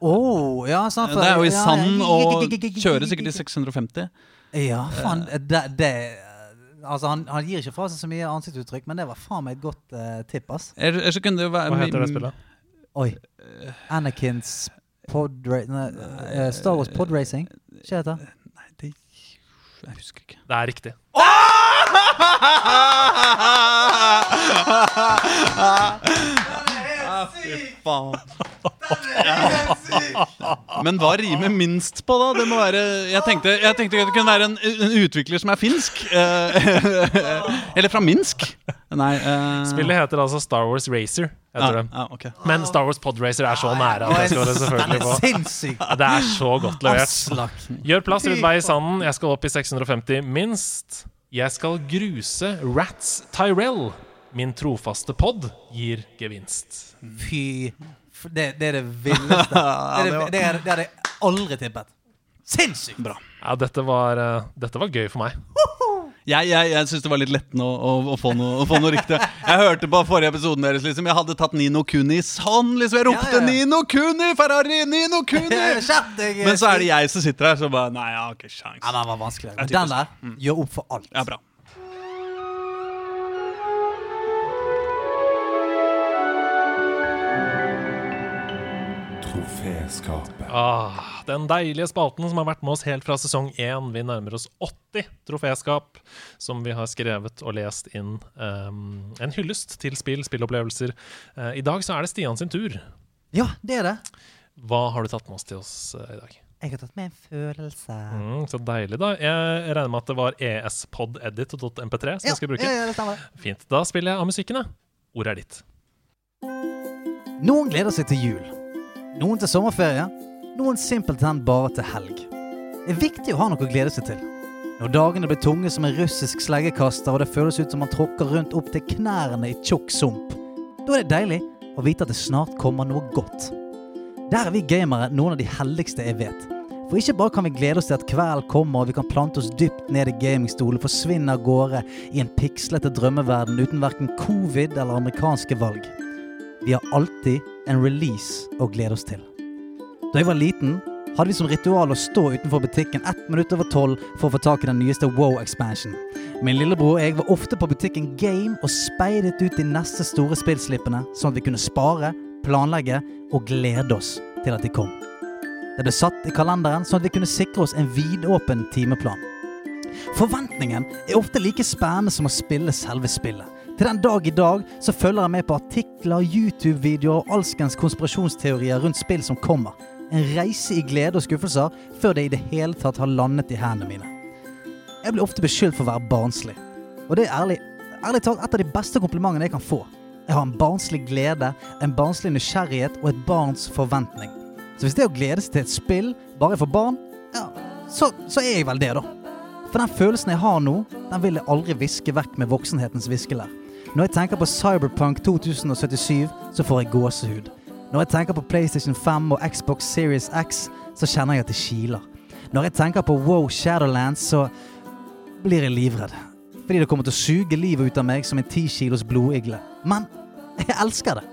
Åh, ja, sant. Det er jo i sanden sand og kjører sikkert i 650. Ja, faen. Det, det Altså, han, han gir ikke fra seg så mye ansiktsuttrykk, men det var faen meg et godt uh, tipp, ass. Eller eller så kunne det jo være Hva heter det spillet? Oi. Anakins podra... Nei, eh, Star Wars podracing? Hva heter det Jeg husker ikke. Det er riktig. Fy faen. Men hva rimer minst på, da? Det må være Jeg tenkte, jeg tenkte at det kunne være en, en utvikler som er finsk. eh, Eller fra Minsk. Nei uh... Spillet heter altså Star Wars Racer. ja, ja, ok. Men Star Wars Podracer er så nære at jeg skal det selvfølgelig på. Det er så godt levert. Gjør plass rundt vei i sanden. Jeg skal opp i 650 minst. Jeg skal gruse Rats Tyrell. Min trofaste pod gir gevinst. Fy det, det er det villeste. Det, det, det, det hadde jeg aldri tippet. Sinnssykt! Bra. Ja, dette var, eh, dette var gøy for meg. Jeg, jeg, jeg syns det var litt lettende å, å, å, få noe, å få noe riktig. Jeg hørte på forrige episoden deres. liksom Jeg hadde tatt Nino Kuni sånn. liksom Jeg ropte Ja, ja. 'Nino Kuni! Ferrari! Nino Kuni!' Men så er det jeg som sitter her, så bare Nei, jeg har ikke sjans. Ja, den var vanskelig. Men den der gjør opp for alt. Ja, bra. Troféskapet. Ah, den deilige spalten som har vært med oss helt fra sesong 1. Vi nærmer oss 80 troféskap som vi har skrevet og lest inn Um, en hyllest til spill, spillopplevelser. Uh, I dag så er det Stian sin tur. Ja, det er det. Hva har du tatt med oss til oss uh, i dag? Jeg har tatt med en følelse. Mm, så deilig, da. Jeg regner med at det var E espodedit.mp3 som jeg skulle bruke. ja, ja, det stemmer. Fint. Da spiller jeg av musikken, jeg. Ordet er ditt. Noen gleder seg til jul. Noen til sommerferie. Noen simpelthen bare til helg. Det er viktig å ha noe å glede seg til. Når dagene blir tunge som en russisk sleggekaster, og det føles ut som man tråkker rundt opp til knærne i tjukk sump, da er det deilig å vite at det snart kommer noe godt. Der er vi gamere noen av de heldigste jeg vet. For ikke bare kan vi glede oss til at kvelden kommer og vi kan plante oss dypt ned i gamingstolen forsvinne av gårde i en pikslete drømmeverden uten verken covid eller amerikanske valg. Vi har alltid en release å glede oss til. Da jeg var liten, hadde vi som ritual å stå utenfor butikken ett minutt over tolv for å få tak i den nyeste Wow-expansion. Min lillebror og jeg var ofte på butikken Game og speidet ut de neste store spillslippene, sånn at vi kunne spare, planlegge og glede oss til at de kom. Det ble satt i kalenderen sånn at vi kunne sikre oss en vidåpen timeplan. Forventningen er ofte like spennende som å spille selve spillet. Til den dag i dag så følger jeg med på artikler, YouTube-videoer og alskens konspirasjonsteorier rundt spill som kommer. En reise i glede og skuffelser før det i det hele tatt har landet i hendene mine. Jeg blir ofte beskyldt for å være barnslig. Og det er ærlig, ærlig talt et av de beste komplimentene jeg kan få. Jeg har en barnslig glede, en barnslig nysgjerrighet og et barns forventning. Så hvis det å glede seg til et spill bare er for barn, ja, så, så er jeg vel det, da. For den følelsen jeg har nå, den vil jeg aldri viske vekk med voksenhetens viskelær. Når jeg tenker på Cyberpunk 2077, så får jeg gåsehud. Når jeg tenker på PlayStation 5 og Xbox Series X, så kjenner jeg at det kiler. Når jeg tenker på Wow Shadowlands, så blir jeg livredd. fordi det kommer til å suge livet ut av meg som en ti kilos blodigle. Men jeg elsker det.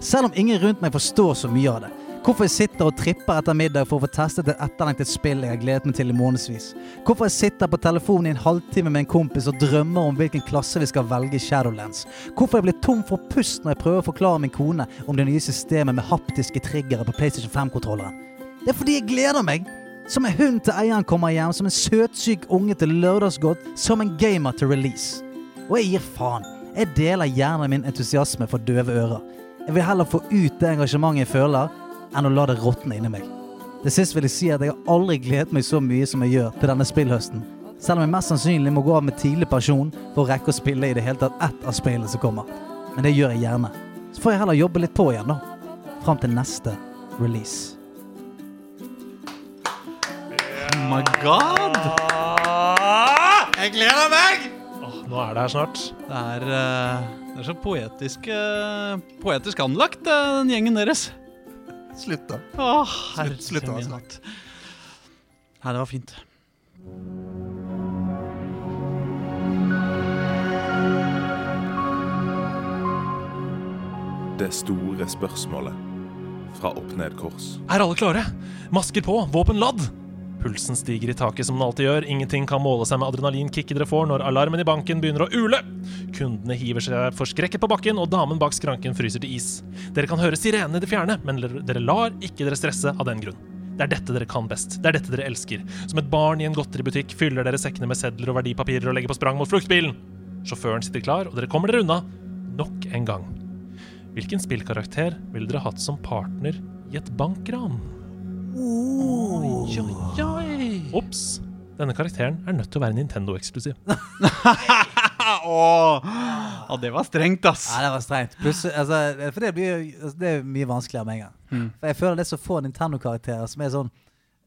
Selv om ingen rundt meg forstår så mye av det. Hvorfor jeg sitter og tripper etter middag for å få testet et etterlengtet spill jeg har gledet meg til i månedsvis. Hvorfor jeg sitter på telefonen i en halvtime med en kompis og drømmer om hvilken klasse vi skal velge i Shadowlands. Hvorfor jeg blir tom for pust når jeg prøver å forklare min kone om det nye systemet med haptiske triggere på PlayStation 5-kontrolleren. Det er fordi jeg gleder meg. Som en hund til eieren kommer hjem, som en søtsyk unge til lørdagsgodt, som en gamer til release. Og jeg gir faen. Jeg deler gjerne min entusiasme for døve ører. Jeg vil heller få ut det engasjementet jeg føler, enn å la det råtne inni meg. Til sist vil jeg si at jeg har aldri gledet meg så mye som jeg gjør til denne spillhøsten. Selv om jeg mest sannsynlig må gå av med tidlig pensjon for å rekke å spille i det hele tatt ett av spillene som kommer. Men det gjør jeg gjerne. Så får jeg heller jobbe litt på igjen, da. Fram til neste release. Oh my god! Jeg gleder meg! Oh, nå er det her snart. Det er, uh, det er så poetisk, uh, poetisk anlagt, uh, den gjengen deres. Slutt, da. Åh, herre Slutt, slutt, min hatt. Nei, det var fint. Det store spørsmålet fra opp ned kors. Er alle klare? Masker på, våpen ladd! Pulsen stiger i taket som den alltid gjør. Ingenting kan måle seg med adrenalinkicket dere får når alarmen i banken begynner å ule. Kundene hiver seg forskrekket på bakken, og damen bak skranken fryser til is. Dere kan høre sirenene i det fjerne, men dere lar ikke dere stresse av den grunn. Det er dette dere kan best. Det er dette dere elsker. Som et barn i en godteributikk fyller dere sekkene med sedler og verdipapirer og legger på sprang mot fluktbilen. Sjåføren sitter klar, og dere kommer dere unna. Nok en gang. Hvilken spillkarakter ville dere hatt som partner i et bankran? Oi, oi, oi. Ops! Denne karakteren er nødt til å være Nintendo-eksklusiv. Åh, ja, det var strengt, ass. Ja, det var strengt. Plus, altså, for det, blir, altså, det er mye vanskeligere med en gang. Mm. For jeg føler det er så få Nintendo-karakterer som er sånn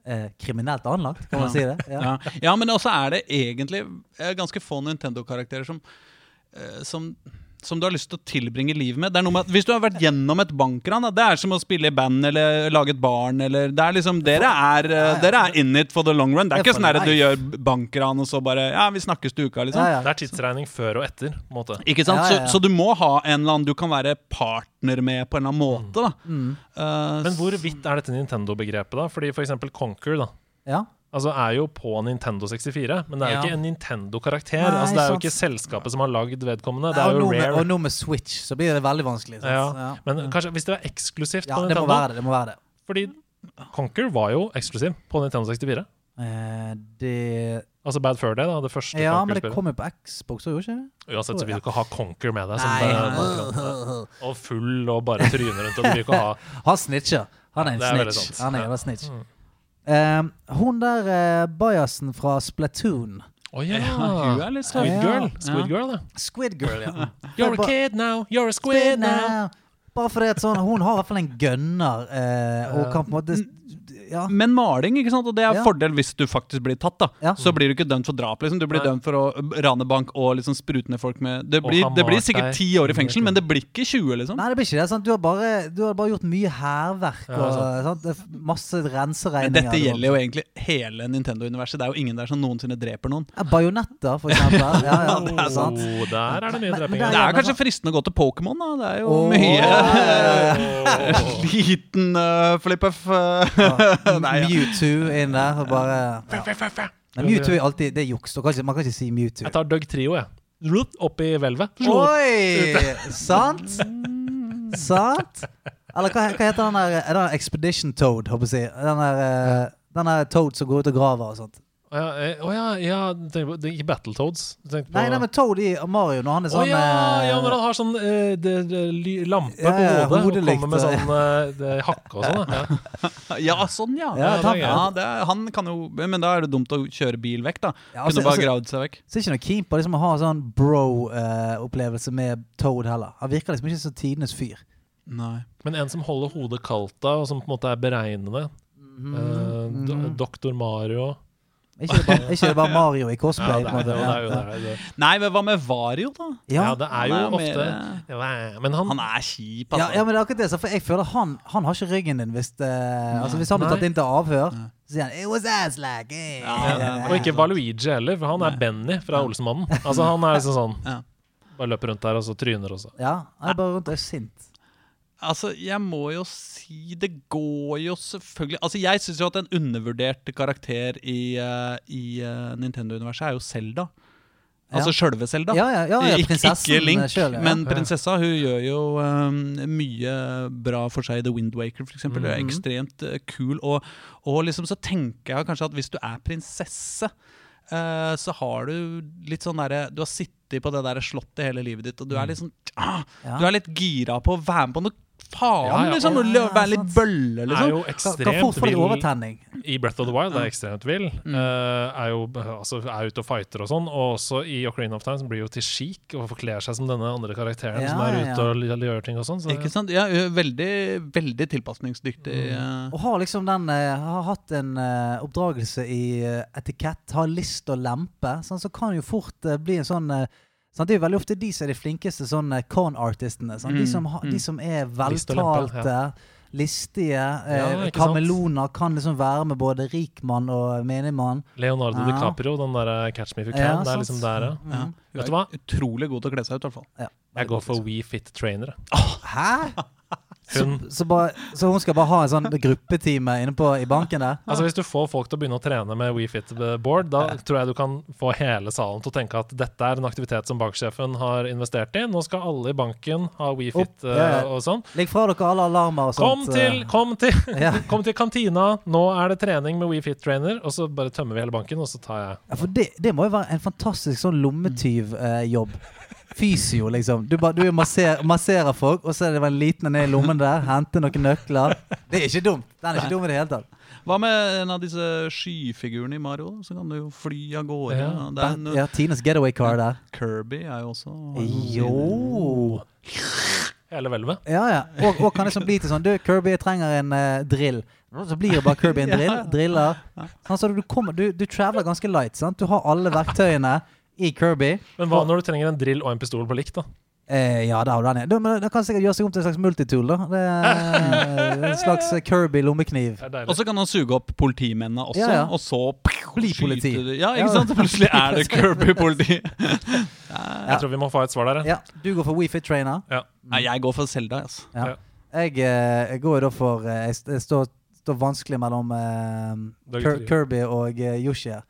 eh, kriminelt anlagt, kan man si det? Ja. Ja. ja, men også er det egentlig eh, ganske få Nintendo-karakterer som, eh, som som du har lyst til å tilbringe livet med. Det er noe med at Hvis du har vært gjennom et bankran, det er som å spille i band eller lage et barn. Eller, det er liksom, dere, er, eh, dere er in it for the long run. Det er ikke sånn at du gjør bankran og så bare Ja, vi snakkes til uka, liksom. Ja, ja. Det er tidsregning før og etter. måte. Ikke sant? Ja, ja, ja. Så, så du må ha en eller annen du kan være partner med på en eller annen måte. da Mm. Uh, Men hvor vidt er dette Nintendo-begrepet, da? Fordi for eksempel Conquer da, ja. Altså er jo på Nintendo 64, men det er jo Ja. ikke en Nintendo-karakter. Altså Det er jo ikke selskapet som har lagd vedkommende. Det er jo med, rare. og nå med Switch så blir det veldig vanskelig. Men kanskje hvis det var eksklusivt ja, på det må Nintendo være det. det, må være det. Fordi Conquer var jo eksklusiv på Nintendo 64. Eh, det Altså Bad Fur Day, da. Det første Ja, men det kommer på Xbox òg, ikke? det? Uansett så vil du ikke ha Conquer med deg. Som Nei. og full og bare tryner rundt. Og du vil ikke ha Han snitcher. Han er en snitch. Han er en snitch. Mm. Eh, hun der eh, bajasen fra Splatoon Å ja! Hun er litt Squid Girl. Squid Girl. Squid Girl, ja. You're a kid now, you're a squid now. Bare fordi at sånn, hun har i hvert fall en gunner eh, og kan på en måte Ja. Men maling, ikke sant? og det er Ja. fordel hvis du faktisk blir tatt. da Ja. Så blir du ikke dømt for drap. liksom Du blir Nei. dømt for å rane bank og liksom sprute ned folk med Det blir, det blir sikkert ti år i fengsel, men det blir ikke 20, liksom. Nei, det blir ikke det. Sant? Du, har bare, du har bare gjort mye hærverk Ja, og masse Men renseregninger. dette gjelder jo egentlig hele Nintendo-universet. Det er jo ingen der som noensinne dreper noen. Ja, Bajonetter, for eksempel. Ja, ja, det er sant. Oh, der er det mye Men- men dreping. det Det er kanskje fristende å gå til Pokémon, da. Det er jo oh. mye. Liten uh, flipp-off. Ja. Nei, ja. Mewtwo inn der. Og bare, ja. Men Mewtwo er alltid Det er juks. Man kan ikke- Man kan ikke si Mewtwo. Jeg tar Doug Trio, jeg. Opp i hvelvet. Oi! Sant? Sant? Eller hva, hva heter den der Er der Expedition Toad, håper jeg å si? Den der, eh, den der Toad som går ut og graver og sånt. Å ja, eh, å ja, ja på- det er ikke Battletoads. Du tenkte på- Nei, nei, men Toad i Mario når han er Å sånn ja, eh, ja, når han har sånn eh, det, det, ly- lampe Ja, ja, på hodet og hodelykt, kommer med ja. sånn eh, det, hakke og sånn. Ja. Ja, sånn, ja. Ja, det er ta- Ja, det er, han kan jo Men da er det dumt å kjøre bil vekk, da. ja, altså, Kunne bare altså, gravd seg vekk. Så er ikke noe keen på liksom, å ha sånn bro-opplevelse med Toad heller. Han virker liksom ikke som tidenes fyr. Nei. Men en som holder hodet kaldt da, og som på en måte er beregnende. Mhm. Eh, do, Doktor Mario. Ikke det bare, ikke det bare Mario i Ja, cosplay? det er det. Er jo, det, er jo. Nei, men hva med Vario, da? ja. Ja, det er jo er ofte mer- Ja, Men han, Han er kjip, Ja, altså. ja, men det er akkurat det. For jeg føler han, han har ikke ryggen din hvis, det, altså, hvis han blir tatt inn til avhør. Så sier han 'It was ass like hey. Ja, Og ikke Valuigi heller, for han er Benny fra Olsenmannen. Altså Han er liksom sånn Ja. Bare løper rundt der og så tryner også. Ja, han er bare rundt og er sint. Altså, jeg må jo si Det går jo selvfølgelig Altså, jeg syns jo at en undervurdert karakter i, uh, i uh, Nintendo-universet er jo Selda. Altså sjølve Selda. Ja, ja, ja, ja Ik- ikke Link, selv, ja. men prinsessa hun gjør jo um, mye bra for seg i The Wind Waker, Mm eksempel Det er Mhm. ekstremt uh, kul. Og, og liksom så tenker jeg kanskje at hvis du er prinsesse, uh, så har du litt sånn derre Du har sittet på det der slottet hele livet ditt, og du er litt sånn ah, Ja. Du er litt gira på å være med på noe faen, Ja, ja, liksom! og- Ja, ja, være litt bølle, liksom. Er jo ekstremt vill i Breath of the Wild. Er ekstremt vill. Eh, er jo altså, er ute og fighter og sånn. Og også i Ocarina of Time så blir jo til chic og forkler seg som denne andre karakteren Ja, som er ute ja. og gjør ting og sånn. Så Ikke sant? Ja, veldig, veldig tilpasningsdyktig. Mm. Og har liksom den Har hatt en uh, oppdragelse i etikett, har list og lempe, sånn, så kan jo fort uh, bli en sånn eh, sant? Det er jo veldig ofte de som er de flinkeste sånne eh, con-artistene. sant? De, Mm, som mm. de som er veltalte, listige, eh, kameloner, kan liksom være med både rikmann og menigmann. Leonardo Ja. DiCaprio, den der Catch Me If You Can, Ja, det er sant. liksom der, ja. Mhm. Ja. Vet du hva? utrolig god til å kle seg ut, i hvert fall. Ja. Jeg går for We Fit Trainer. Hæ? Hun, Så, så, bare, så hun skal bare ha en sånn gruppetime inne på, i banken der? altså Hvis du får folk til å begynne å trene med WeFit-board, da tror jeg du kan få hele salen til å tenke at dette er en aktivitet som banksjefen har investert i. Nå skal alle i banken ha WeFit ja, ja. eh, og sånn. Legg fra dere alle alarmer og Kom sånt. til, eh. kom, til, Ja. kom til kantina, nå er det trening med WeFit-trainer. Og så bare tømmer vi hele banken, og så tar jeg Ja, for det, det må jo være en fantastisk sånn lommetyvjobb. Fysio, liksom. Du, ba, du masser, masserer folk, og så er det en liten ned i lommen der. Hente noen nøkler. Det er ikke dumt. Den er ikke dum i det hele tatt. Hva med en av disse skyfigurene i Mario? Så kan du jo fly av gårde. Ja. Det er en, Ja, Tines getaway car der. Kirby er jo også Jo hele hvelvet. Ja, ja. Og, og kan liksom bli til sånn Du, Kirby, jeg trenger en uh, drill. Så blir det bare Kirby en drill. Driller. Sånn, så du, kommer, du, du traveler ganske light. Sant? Du har alle verktøyene i Kirby. Men hva når du trenger en drill og en pistol på likt, da? Eh, ja, der har du den. ja. Men det kan sikkert gjøre seg om til en slags multitool. da Det er En slags Kirby lommekniv. Det deilig. Og så kan han suge opp politimennene også, Ja, ja. og så Bli politi. Ja, Ja. ikke sant? Plutselig er det Kirby-politi. Jeg tror vi må få et svar der. ja. Ja, Du går for WeFit Trainer. Nei, jeg går for Selda, altså. Ja. Ja. Jeg, eh, jeg går da for eh, Jeg, står, står vanskelig mellom Det litt- Kirby og uh, Yoshi. her.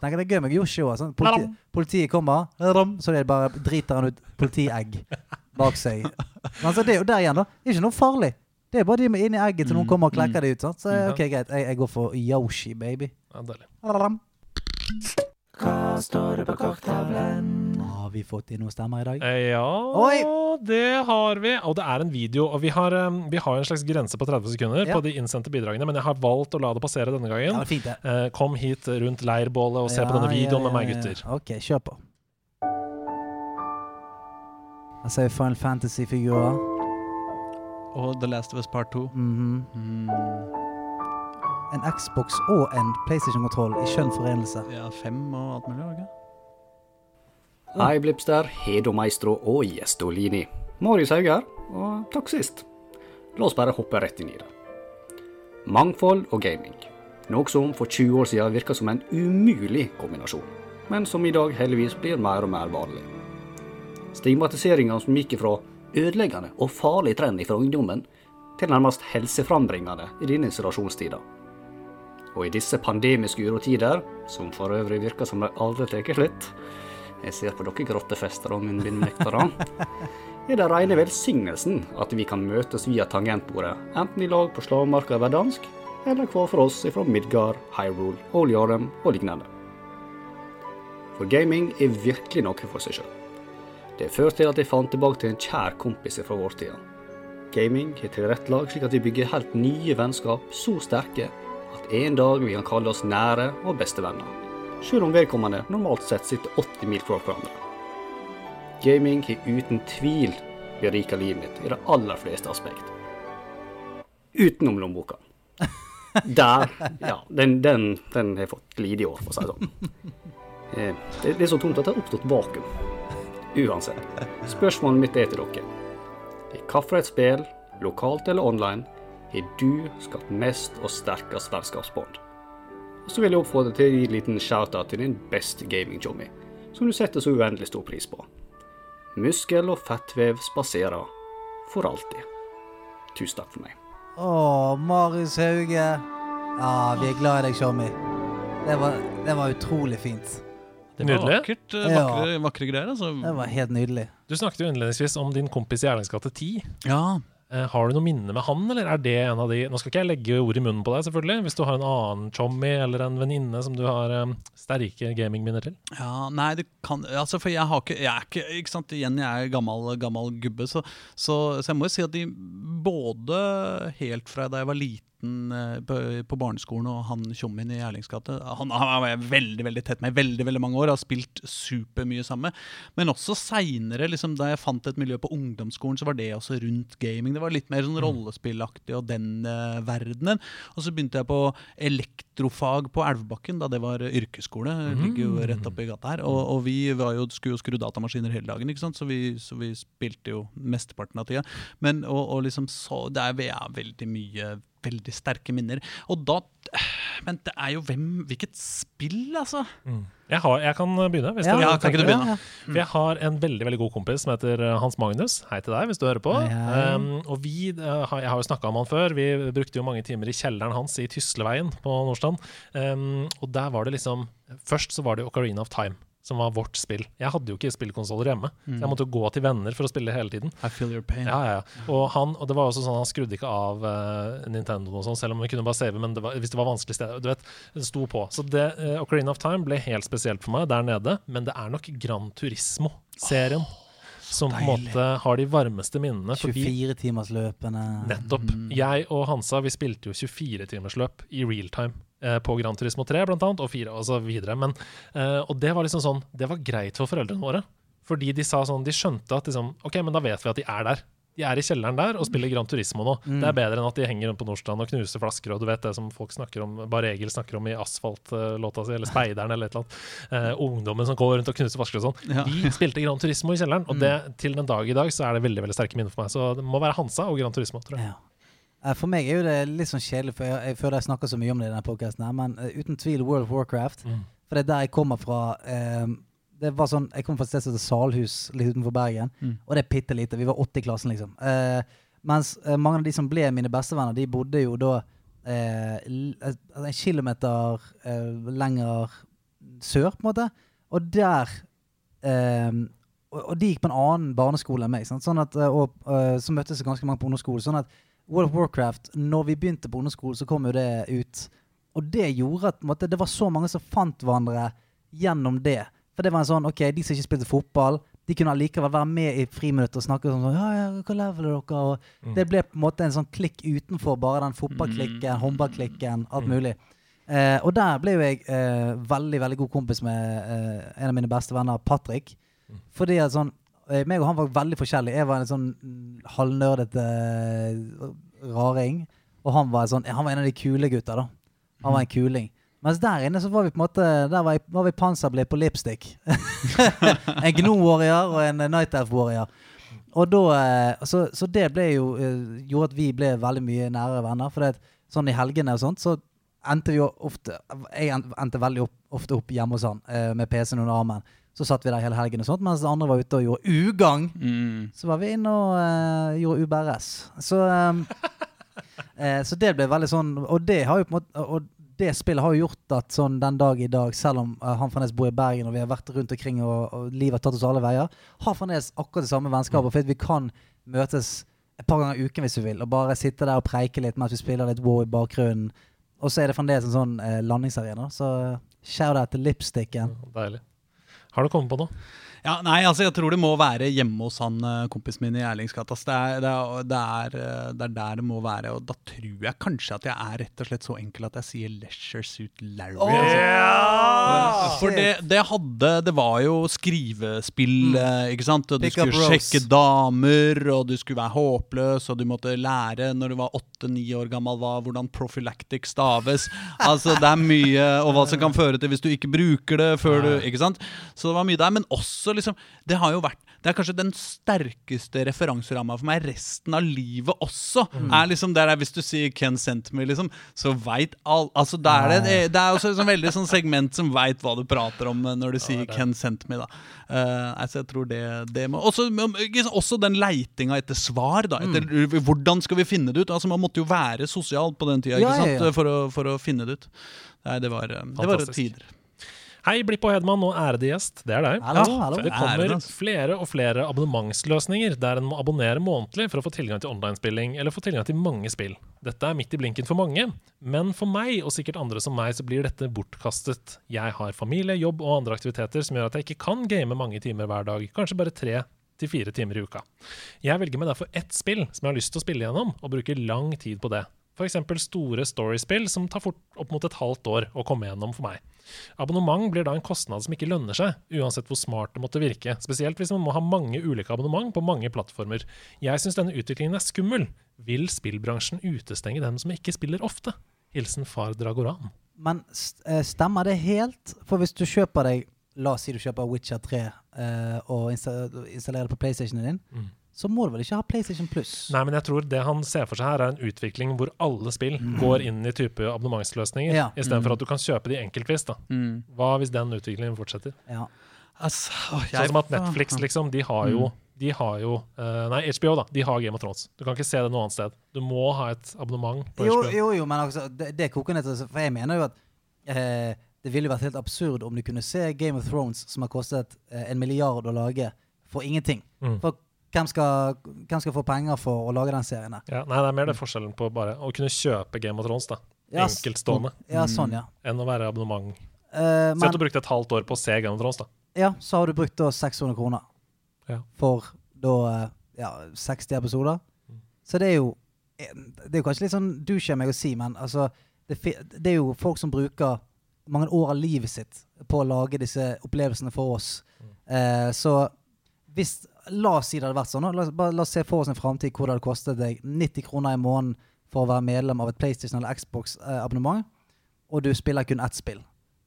Tenker det er gøy med Yoshi òg. Sånn. Politi, politiet kommer, så det bare driter han ut politiegg bak seg. Men så det er jo der igjen, da. Det er ikke noe farlig. Det er bare de med inni egget til noen Mm, kommer og klekker mm. det ut. Sant? Så ok, greit. Jeg, jeg går for Yoshi, baby. Ja. Hva står det på korktavlen? Har vi fått inn noen stemmer i dag? Eh, Ja, Oi! det har vi. Og det er en video. Og vi har, um, vi har en slags grense på 30 sekunder Ja. på de innsendte bidragene, men jeg har valgt å la det passere denne gangen. det er fint, det. Eh, kom hit rundt leirbålet og se på denne videoen med meg, gutter. Ok, kjør på. Jeg sier Final Fantasy-figurer. Og The Last of Us Part 2. Mhm. Mm, En Xbox og en PlayStation-kontroll i skjønn forenelse. ja, fem og alt mulig, ikke? Hei, Blipster, Hedo Maestro og Gjestolini. Marius Hauger, og takk sist. La oss bare hoppe rett inn i det. Mangfold og gaming. Noe som for 20 år siden virka som en umulig kombinasjon, men som i dag heldigvis blir mer og mer vanlig. Stigmatiseringa som gikk fra ødeleggende og farlig trend fra ungdommen, til nærmest helseframbringende i denne isolasjonstida. Og i disse pandemiske urotider, som for øvrig virker som de aldri tar slutt, jeg ser på dere grottefester og munnbindnektere, er det rene velsignelsen at vi kan møtes via tangentbordet, enten i lag på slagmarka i Verdansk, eller hver for oss ifra Midgard, Hyrule, Oljarem og lignende. For gaming er virkelig noe for seg sjøl. Det førte til at jeg fant tilbake til en kjær kompis fra vårtida. Gaming er tilrettelagt slik at vi bygger helt nye vennskap så sterke at en dag vi kan kalle oss nære og bestevenner, selv om vedkommende normalt sett sitter 80 mil fra hverandre. Gaming har uten tvil berika livet mitt i de aller fleste aspekt. Utenom lommeboka. Der, ja, den, den, den har fått lide i år, for å si det sånn. Eh, Det, er så tomt at det har oppstått vakuum. Uansett, spørsmålet mitt er til dere. I hvilket spill, lokalt eller online, har du skapt mest og sterkest vennskapsbånd? Og så vil jeg oppfordre til å gi en liten shout-out til din beste gaming-jommy, som du setter så uendelig stor pris på. Muskel- og fettvev spaserer for alltid. Tusen takk for meg. Å, Marius Hauge. Ja, vi er glad i deg, Tjommi. Det var, det var utrolig fint. Det var Nydelig. vakkert, Vakre, Ja. vakre, greier. Altså. Det var helt nydelig. Du snakket jo innledningsvis om din kompis i Erlingsgate 10. Ja. Eh, har du noe minne med han, eller er det en av de Nå skal ikke jeg legge ord i munnen på deg, selvfølgelig. Hvis du har en annen chommy eller en venninne som du har um, sterke gamingminner til. Ja, nei, det kan Altså, for jeg har ikke Jeg er ikke Ikke sant, igjen, jeg er gammel, gammel gubbe, så, så, så jeg må jo si at de både helt fra da jeg var liten eh, på, på barneskolen og han tjommien i Erlingsgate Han var jeg veldig veldig tett med i veldig veldig mange år, har spilt supermye sammen med. Men også seinere, liksom, da jeg fant et miljø på ungdomsskolen, så var det også rundt gaming. Det var litt mer sånn rollespillaktig og den uh, verdenen. Og så begynte jeg på elektrofag på Elvebakken, da det var yrkesskole. Det ligger jo rett oppi gata her. Og, og vi var jo, skulle jo skru datamaskiner hele dagen, ikke sant? Så, vi, så vi spilte jo mesteparten av tida. Men og, og liksom så Det er, er veldig mye veldig sterke minner. Og da Men det er jo hvem Hvilket spill, altså? Jeg, har, jeg kan begynne. Hvis Ja, du, ja, kan ikke du begynne? Ja, ja. Mm. jeg har en veldig veldig god kompis som heter eh, Hans Magnus. Hei til deg, hvis du hører på. Um, og vi, eh, Jeg har jo snakka om han før. Vi brukte jo mange timer i kjelleren hans i Tysleveien på Nordstrand. Um, og der var det liksom Først så var det Ocarina of Time, som var vårt spill. Jeg hadde jo ikke spillkonsoller hjemme, så jeg måtte jo gå til venner for å spille hele tiden. I feel your pain. Ja, ja, ja. Og, han, og det var også sånn han skrudde ikke av uh, Nintendo og sånn, selv om vi kunne bare save, men det var, hvis det var vanskelig sted, du vet, det sto på. Så det, uh, Ocarina of Time ble helt spesielt for meg der nede, men det er nok Gran Turismo-serien. som på en måte har de varmeste minnene. Fordi 24-timersløpene. Nettopp. Jeg og Hansa vi spilte jo 24-timersløp i real time. Eh, på Gran Turismo 3 blant annet, og 4 og så videre. Men, eh, og det var liksom sånn Det var greit for foreldrene våre. Fordi de sa sånn De skjønte at liksom OK, men da vet vi at de er der. De er i kjelleren der og spiller Gran Turismo nå. Det er bedre enn at de henger rundt på Nordstrand og knuser flasker, og du vet det som folk snakker om, bare Egil snakker om i Asfalt-låta si, eller Speideren eller et eller annet. Eh, ungdommen som går rundt og knuser flasker og sånn. Ja. De spilte Gran Turismo i kjelleren, og det, til den dag i dag så er det veldig veldig sterke minner for meg. Så det må være Hansa og Gran Turismo, tror jeg. Ja. Eh, For meg er jo det litt sånn kjedelig, for jeg, jeg føler jeg snakker så mye om det i denne podcasten men uh, uten tvil World of Warcraft. Mm. For det er der jeg kommer fra. Um, det var sånn, Jeg kommer fra et sted som heter Salhus, litt utenfor Bergen. Mm. Og det er bitte lite. Vi var åtte i klassen, liksom. Uh, mens uh, mange av de som ble mine bestevenner, de bodde jo da en kilometer lenger sør, på en måte. Og der og, og de gikk på en annen barneskole enn meg. Sant? Sånn at, og så møttes det ganske mange på underskolen, Sånn at World of Warcraft, når vi begynte på ungdomsskolen, så kom jo det ut. Og det gjorde at måte, det var så mange som fant hverandre gjennom det. For det var en sånn, ok, De som ikke spilte fotball, de kunne allikevel være med i friminutt og snakke sånn ja, ja, hva level er dere? Og Det ble på en måte en sånn klikk utenfor bare den fotballklikken, håndballklikken, alt mulig. Eh, og der ble jo jeg eh, veldig veldig god kompis med eh, en av mine beste venner, Patrick. Fordi at sånn meg og han var veldig forskjellige. Jeg var en sånn halvnerdete eh, raring. Og han var, sånn, han var en av de kule gutta, da. Han var en kuling. Mens der inne så var vi på en måte Der var, jeg, var vi panserblitt på lipstick. en Gno Warrior og en eh, Night Elf Warrior. Og da, eh, så, så det ble jo eh, gjorde at vi ble veldig mye nære venner. For det, sånn i helgene og sånt, så endte vi jo ofte Jeg endte veldig opp, ofte opp hjemme hos han eh, med PC-en under armen. Så satt vi der hele helgen, og sånt, mens de andre var ute og gjorde ugagn. Mm. Så var vi inne og uh, gjorde UBRS. Så, um, uh, så det ble veldig sånn Og det har jo på en måte Og det spillet har jo gjort at sånn den dag i dag, selv om uh, han fremdeles bor i Bergen og vi har vært rundt omkring og, og livet har tatt oss alle veier, har fremdeles akkurat det samme vennskapet. For vi kan møtes et par ganger i uken hvis vi vil, og bare sitte der og preike litt mens vi spiller litt WoW i bakgrunnen. Og så er det fremdeles en sånn eh, landingsarena. Så shout-out til lipsticken. Deilig. Har du kommet på noe? Ja, nei, altså jeg tror det må være hjemme hos han eh, kompisen min i Erlingsgata. Det, er- det, det, eh, det er der det må være. Og da tror jeg kanskje at jeg er rett og slett så enkel at jeg sier Leisure Suit Larry. altså. For det, det hadde Det var jo skrivespill, mm. ikke sant? Og du Pick skulle sjekke damer, og du skulle være håpløs, og du måtte lære når du var åtte-ni år gammel hva, hvordan prophylactic staves. Altså det er mye Og hva som kan føre til hvis du ikke bruker det før du Ikke sant? Så det var mye der. Men også liksom Det har jo vært Det er kanskje den sterkeste referanseramma for meg resten av livet også. Er liksom der er Hvis du sier 'Ken sent me', liksom, så veit all Altså det er, det, det er også et sånn veldig sånn segment som veit hva du prater om eh, når du sier 'Ken sent me', da. uh, altså jeg tror det, det må også, også den leitinga etter svar, da. Etter hvordan skal vi finne det ut? Altså Man måtte jo være sosial på den tida Ja, ja, ja. For, å, for å finne det ut. Nei, det var, eh, det var tider. Hei, Blipp og Hedman og ærede gjest. Det er deg. Hallo, Ja, hallo. Det kommer flere og flere abonnementsløsninger der en må abonnere månedlig for å få tilgang til online-spilling eller få tilgang til mange spill. Dette er midt i blinken for mange, men for meg og sikkert andre som meg så blir dette bortkastet. Jeg har familie, jobb og andre aktiviteter som gjør at jeg ikke kan game mange timer hver dag, kanskje bare tre til fire timer i uka. Jeg velger meg derfor ett spill som jeg har lyst til å spille gjennom, og bruker lang tid på det. F.eks. store storiespill som tar fort opp mot et halvt år å komme gjennom for meg. Abonnement blir da en kostnad som ikke lønner seg, uansett hvor smart det måtte virke. Spesielt hvis man må ha mange ulike abonnement på mange plattformer. Jeg syns denne utviklingen er skummel. Vil spillbransjen utestenge dem som ikke spiller ofte? Hilsen far Dragoran. Men eh, stemmer det helt? For hvis du kjøper deg La oss si du kjøper Witcher 3 uh, og installerer det på PlayStationen din, Mm. Så må du vel ikke ha PlayStation Plus? Nei, men jeg tror det han ser for seg her, er en utvikling hvor alle spill går inn i type abonnementsløsninger, Ja. istedenfor at du kan kjøpe de enkeltvis. da. Mm. Hva hvis den utviklingen fortsetter? Ja. Altså, jeg... Sånn som at Netflix, liksom, de har jo de har jo uh, Nei, HBO, da. De har Game of Thrones. Du kan ikke se det noe annet sted. Du må ha et abonnement på Jo, HBO. jo, jo, men altså, det, det koker ned til For jeg mener jo at eh, det ville vært helt absurd om du kunne se Game of Thrones, som har kostet eh, en milliard å lage, for ingenting. Mm. For hvem skal, hvem skal få penger for å lage den serien? der? Ja, nei, det er mer det forskjellen på bare å kunne kjøpe Game of Thrones, da. Ja, Enkeltstående. Ja, sånn, ja. Enn å være abonnement. Uh, Si men du brukte et halvt år på å se Game of Thrones, da. ja, så har du brukt da 600 kroner Ja. for da eh, ja, 60 episoder. Så det er jo eh, Det er jo kanskje litt sånn douche av meg å si, men altså det, det er jo folk som bruker mange år av livet sitt på å lage disse opplevelsene for oss. Uh, så hvis La oss si det hadde vært sånn. La, oss- bare, la oss se for oss en framtid hvor det hadde kostet deg 90 kroner i måneden for å være medlem av et PlayStation eller Xbox-abonnement, og du spiller kun ett spill.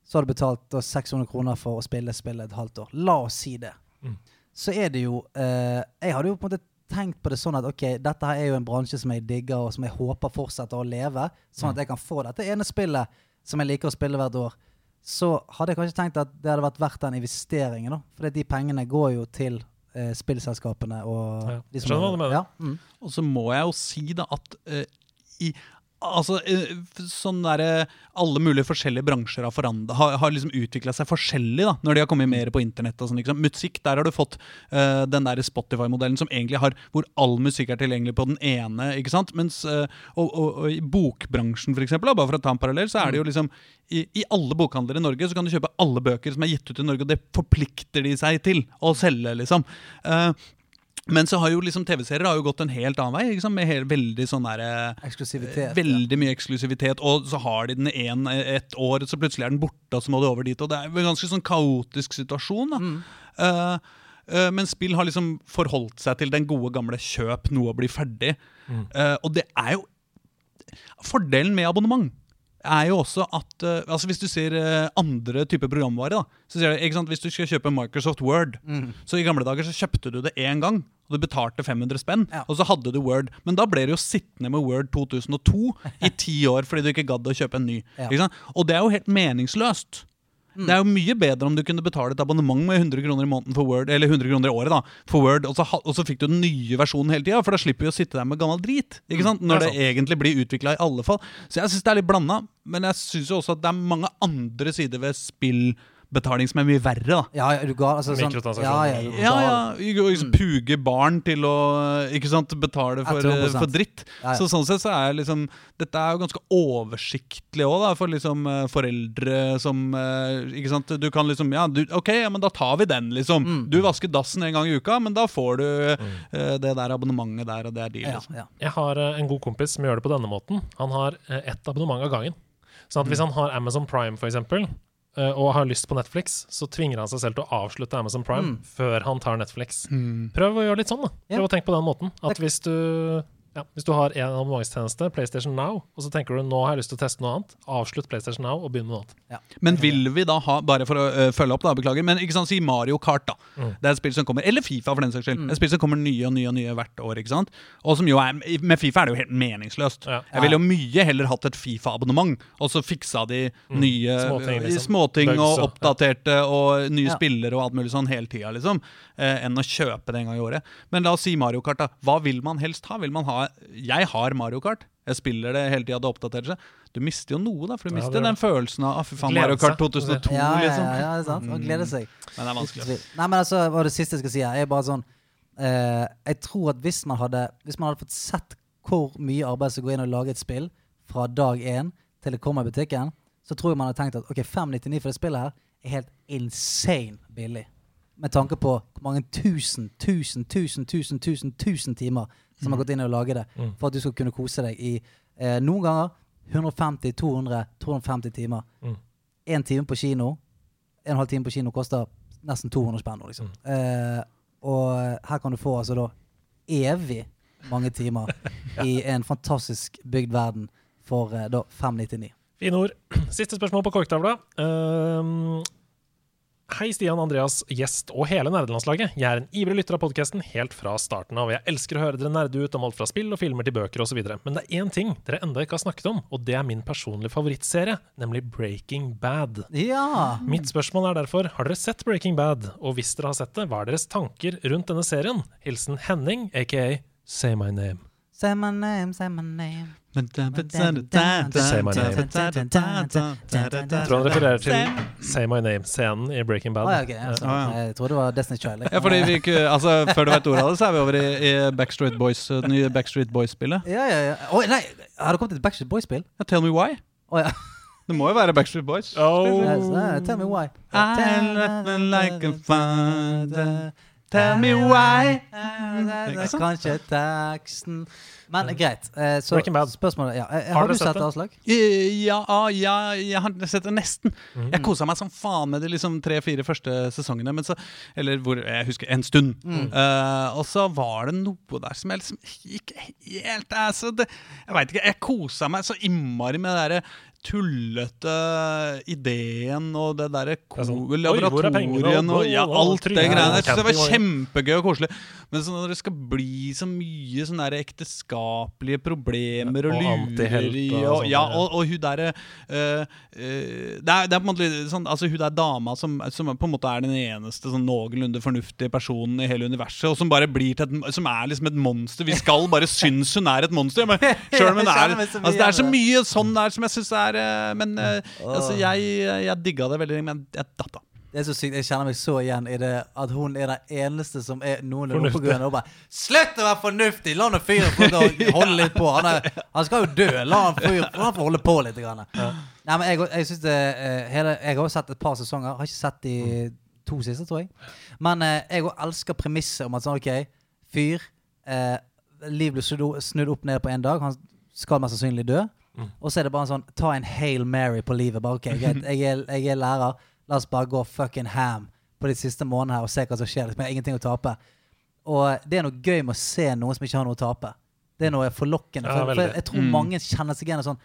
Så har du betalt 600 kroner for å spille spillet et halvt år. La oss si det. Mm. Så er det jo eh, Jeg hadde jo på en måte tenkt på det sånn at ok, dette her er jo en bransje som jeg digger, og som jeg håper fortsetter å leve, sånn at jeg kan få dette ene spillet som jeg liker å spille hvert år. Så hadde jeg kanskje tenkt at det hadde vært verdt den investeringen, da. For de pengene går jo til eh, spillselskapene og Ja, de som skjønner hva du mener. Ja, mm. Og så må jeg jo si da at eh, i Altså, eh, sånn der, Alle mulige forskjellige bransjer har, forandre, har, har liksom utvikla seg forskjellig da når de har kommet mer på internett. og sånn, liksom. Musikk, der har du fått uh, den der Spotify-modellen som egentlig har hvor all musikk er tilgjengelig på den ene. ikke sant? Mens, uh, og, og, og i bokbransjen, for eksempel, da, bare for å ta en parallell, så er det jo liksom i, I alle bokhandler i Norge så kan du kjøpe alle bøker som er gitt ut i Norge, og det forplikter de seg til å selge, liksom. Eh, men så har jo liksom TV-serier har jo gått en helt annen vei. Liksom. Med helt, veldig sånn der, eh, Eksklusivitet. Veldig mye eksklusivitet. Og så har de den en, et år, så plutselig er den borte, og så må du over dit. Og det er en ganske sånn kaotisk situasjon. da. Eh, uh, men spill har liksom forholdt seg til den gode gamle kjøp noe og bli ferdig. Eh, og det er jo Fordelen med abonnement er jo også at altså Hvis du ser andre typer programvare, da, så sier du, sant, hvis du skal kjøpe Microsoft Word Så i gamle dager så kjøpte du det én gang, og du betalte 500 spenn. Ja. Og så hadde du Word. Men da ble du jo sittende med Word 2002 i ti år fordi du ikke gadd å kjøpe en ny. Ja. Og det er jo helt meningsløst. Det er jo mye bedre om du kunne betale et abonnement med 100 kroner i måneden for Word, eller 100 kroner i året da, for Word, og så, og så fikk du den nye versjonen hele tida, for da slipper vi å sitte der med gammel drit. Ikke sant? Når det det, egentlig blir utvikla i alle fall. Så jeg syns det er litt blanda, men jeg syns jo også at det er mange andre sider ved betaling som er mye verre, da. Ja, ja, du ga altså sånn. Ja, ja, du Ja, ja, ikke liksom Puge barn til å ikke sant, betale for, 100%. for dritt. Ja, ja. Så sånn sett så er liksom Dette er jo ganske oversiktlig òg, for liksom eh, foreldre som eh, Ikke sant. Du kan liksom Ja, du, OK, ja, men da tar vi den, liksom. Mm. Du vasker dassen en gang i uka, men da får du eh, det der abonnementet der, og det er deal. ja, Liksom. ja. Jeg har eh, en god kompis som gjør det på denne måten. Han har eh, ett abonnement av gangen. Sånn at hvis Mm. han har Amazon Prime, for eksempel, eh, og har lyst på Netflix, så tvinger han seg selv til å avslutte Amazon Prime Mm. før han tar Netflix. Prøv å gjøre litt sånn, da. Prøv å tenke på den måten. At hvis du, ja, hvis du har en abonnementstjeneste, PlayStation Now, og så tenker du nå har jeg lyst til å teste noe annet, avslutt PlayStation Now og begynn med noe annet. Men vil vi da ha Bare for å uh, følge opp, da, beklager. Men ikke sant, si Mario Kart, da. Mm. Det er et spill som kommer Eller Fifa, for den saks skyld. Mm. Et spill som kommer nye og nye og nye hvert år. ikke sant? Og som jo er Med Fifa er det jo helt meningsløst. Ja. Jeg ville jo mye heller hatt et Fifa-abonnement, og så fiksa de nye Mm. Småting, øh, liksom. småting og oppdaterte og nye Ja. spillere og alt mulig sånn hele tida, liksom. uh, enn å kjøpe det en gang i året. Men la oss si Mario Kart, da. Hva vil man helst ha? Vil man ha Jeg har Mario Kart. Jeg spiller det hele tida, det oppdaterer seg. Du mister jo noe, da, for du Ja, mister det den følelsen av ah, fy faen, Mario Kart 2002, Ja, ja, liksom. ja, ja, det er sant. Og gleder seg. Men det er vanskelig. Nei, men altså, hva det siste jeg skal si her, er bare sånn eh, Jeg tror at hvis man hadde Hvis man hadde fått sett hvor mye arbeid som går inn og lage et spill fra dag én til det kommer i butikken, så tror jeg man hadde tenkt at ok, 599 for det spillet her er helt insane billig. Med tanke på hvor mange tusen, tusen, tusen, tusen, tusen, tusen timer som har gått inn i å lage det Mm. for at du skal kunne kose deg i eh, noen ganger 150, 200, 250 timer. Mm. Time på kino, en halv time på kino koster nesten 200 spenn Liksom. Mm. Eh, og her kan du få altså da evig mange timer i en fantastisk bygd verden for eh, da 599. Fine ord. Siste spørsmål på korktavla. Ehm, hei, Stian, Andreas, gjest og hele nerdelandslaget. Jeg er en ivrig lytter av podkasten helt fra starten av. Jeg elsker å høre dere nerde ut om alt fra spill og filmer til bøker osv. Men det er én ting dere enda ikke har snakket om, og det er min personlige favorittserie, nemlig Breaking Bad. Ja! Mitt spørsmål er derfor, har dere sett Breaking Bad? Og hvis dere har sett det, hva er deres tanker rundt denne serien? Hilsen Henning, aka Say My Name. Say my name, say my name. Say my name. Jeg tror han refererer til Say My Name-scenen i Breaking Bad. Ah, ja, okay, ja, ah, Ja. Jeg tror det var Destiny's Child. Ja, fordi vi ikke, altså, Før du vet ordet av det, så er vi over i, i Backstreet Boys, uh, det nye Backstreet Boys-spillet. Ja, ja, ja. Oi, nei, har det kommet et Backstreet Boys-spill? Ja, tell me why. Oh, ja. Det må jo være Backstreet Boys. Oh. Yes, uh, tell me why. I like a father. Tell me why. Kanskje teksten Men greit. eh, Så spørsmålet ja. eh, Har Har, du sett sett det? Aslak? Eh, Ja, ah, ja, jeg har sett det nesten. Jeg kosa meg som faen med de liksom tre-fire første sesongene. Men så, eller hvor, jeg husker en stund. Eh, og så var det noe der som jeg liksom ikke helt altså, det, Jeg veit ikke. Jeg kosa meg så innmari med det derre tullete ideen og det derre er sånn, laboratorien og ja, alt det greiene der. Det var kjempegøy og koselig. Men så når det skal bli så mye sånne der ekteskapelige problemer og, lureri og sånn, ja, og, og hun derre uh, det, det er på en måte sånn Altså hun der dama som, som på en måte er den eneste sånn noenlunde fornuftige personen i hele universet, og som bare blir til et, Som er liksom et monster. Vi skal bare synes hun er et monster. Men selv om hun er altså, Det er så mye sånn der som jeg syns er øh, Men øh, altså, jeg, jeg digga det veldig, men jeg datt av. Det er så sykt. Jeg kjenner meg så igjen i det at hun er den eneste som er noenlunde oppegående. Og bare Slutt å være fornuftig! La nå fyren få gå- holde litt på. Han, er, han skal jo dø. La han fyre la han få holde på litt. Grann. Nei, men jeg, jeg synes det eh, hele, Jeg har også sett et par sesonger. Har ikke sett de to siste, tror jeg. Men eh, jeg òg elsker premisset om at sånn, OK, fyr eh, Liv blir snudd snudd opp ned på en dag. Han skal mest sannsynlig dø. Og så er det bare en sånn Ta en Hail Mary på livet. Bare ok, greit, jeg er, jeg er lærer. La oss bare gå fucking ham på de siste månedene her og se hva som skjer. Liksom, jeg har ingenting å tape. Og det er noe gøy med å se noen som ikke har noe å tape. Det er noe forlokkende. For, for jeg tror mange kjenner seg igjen i sånn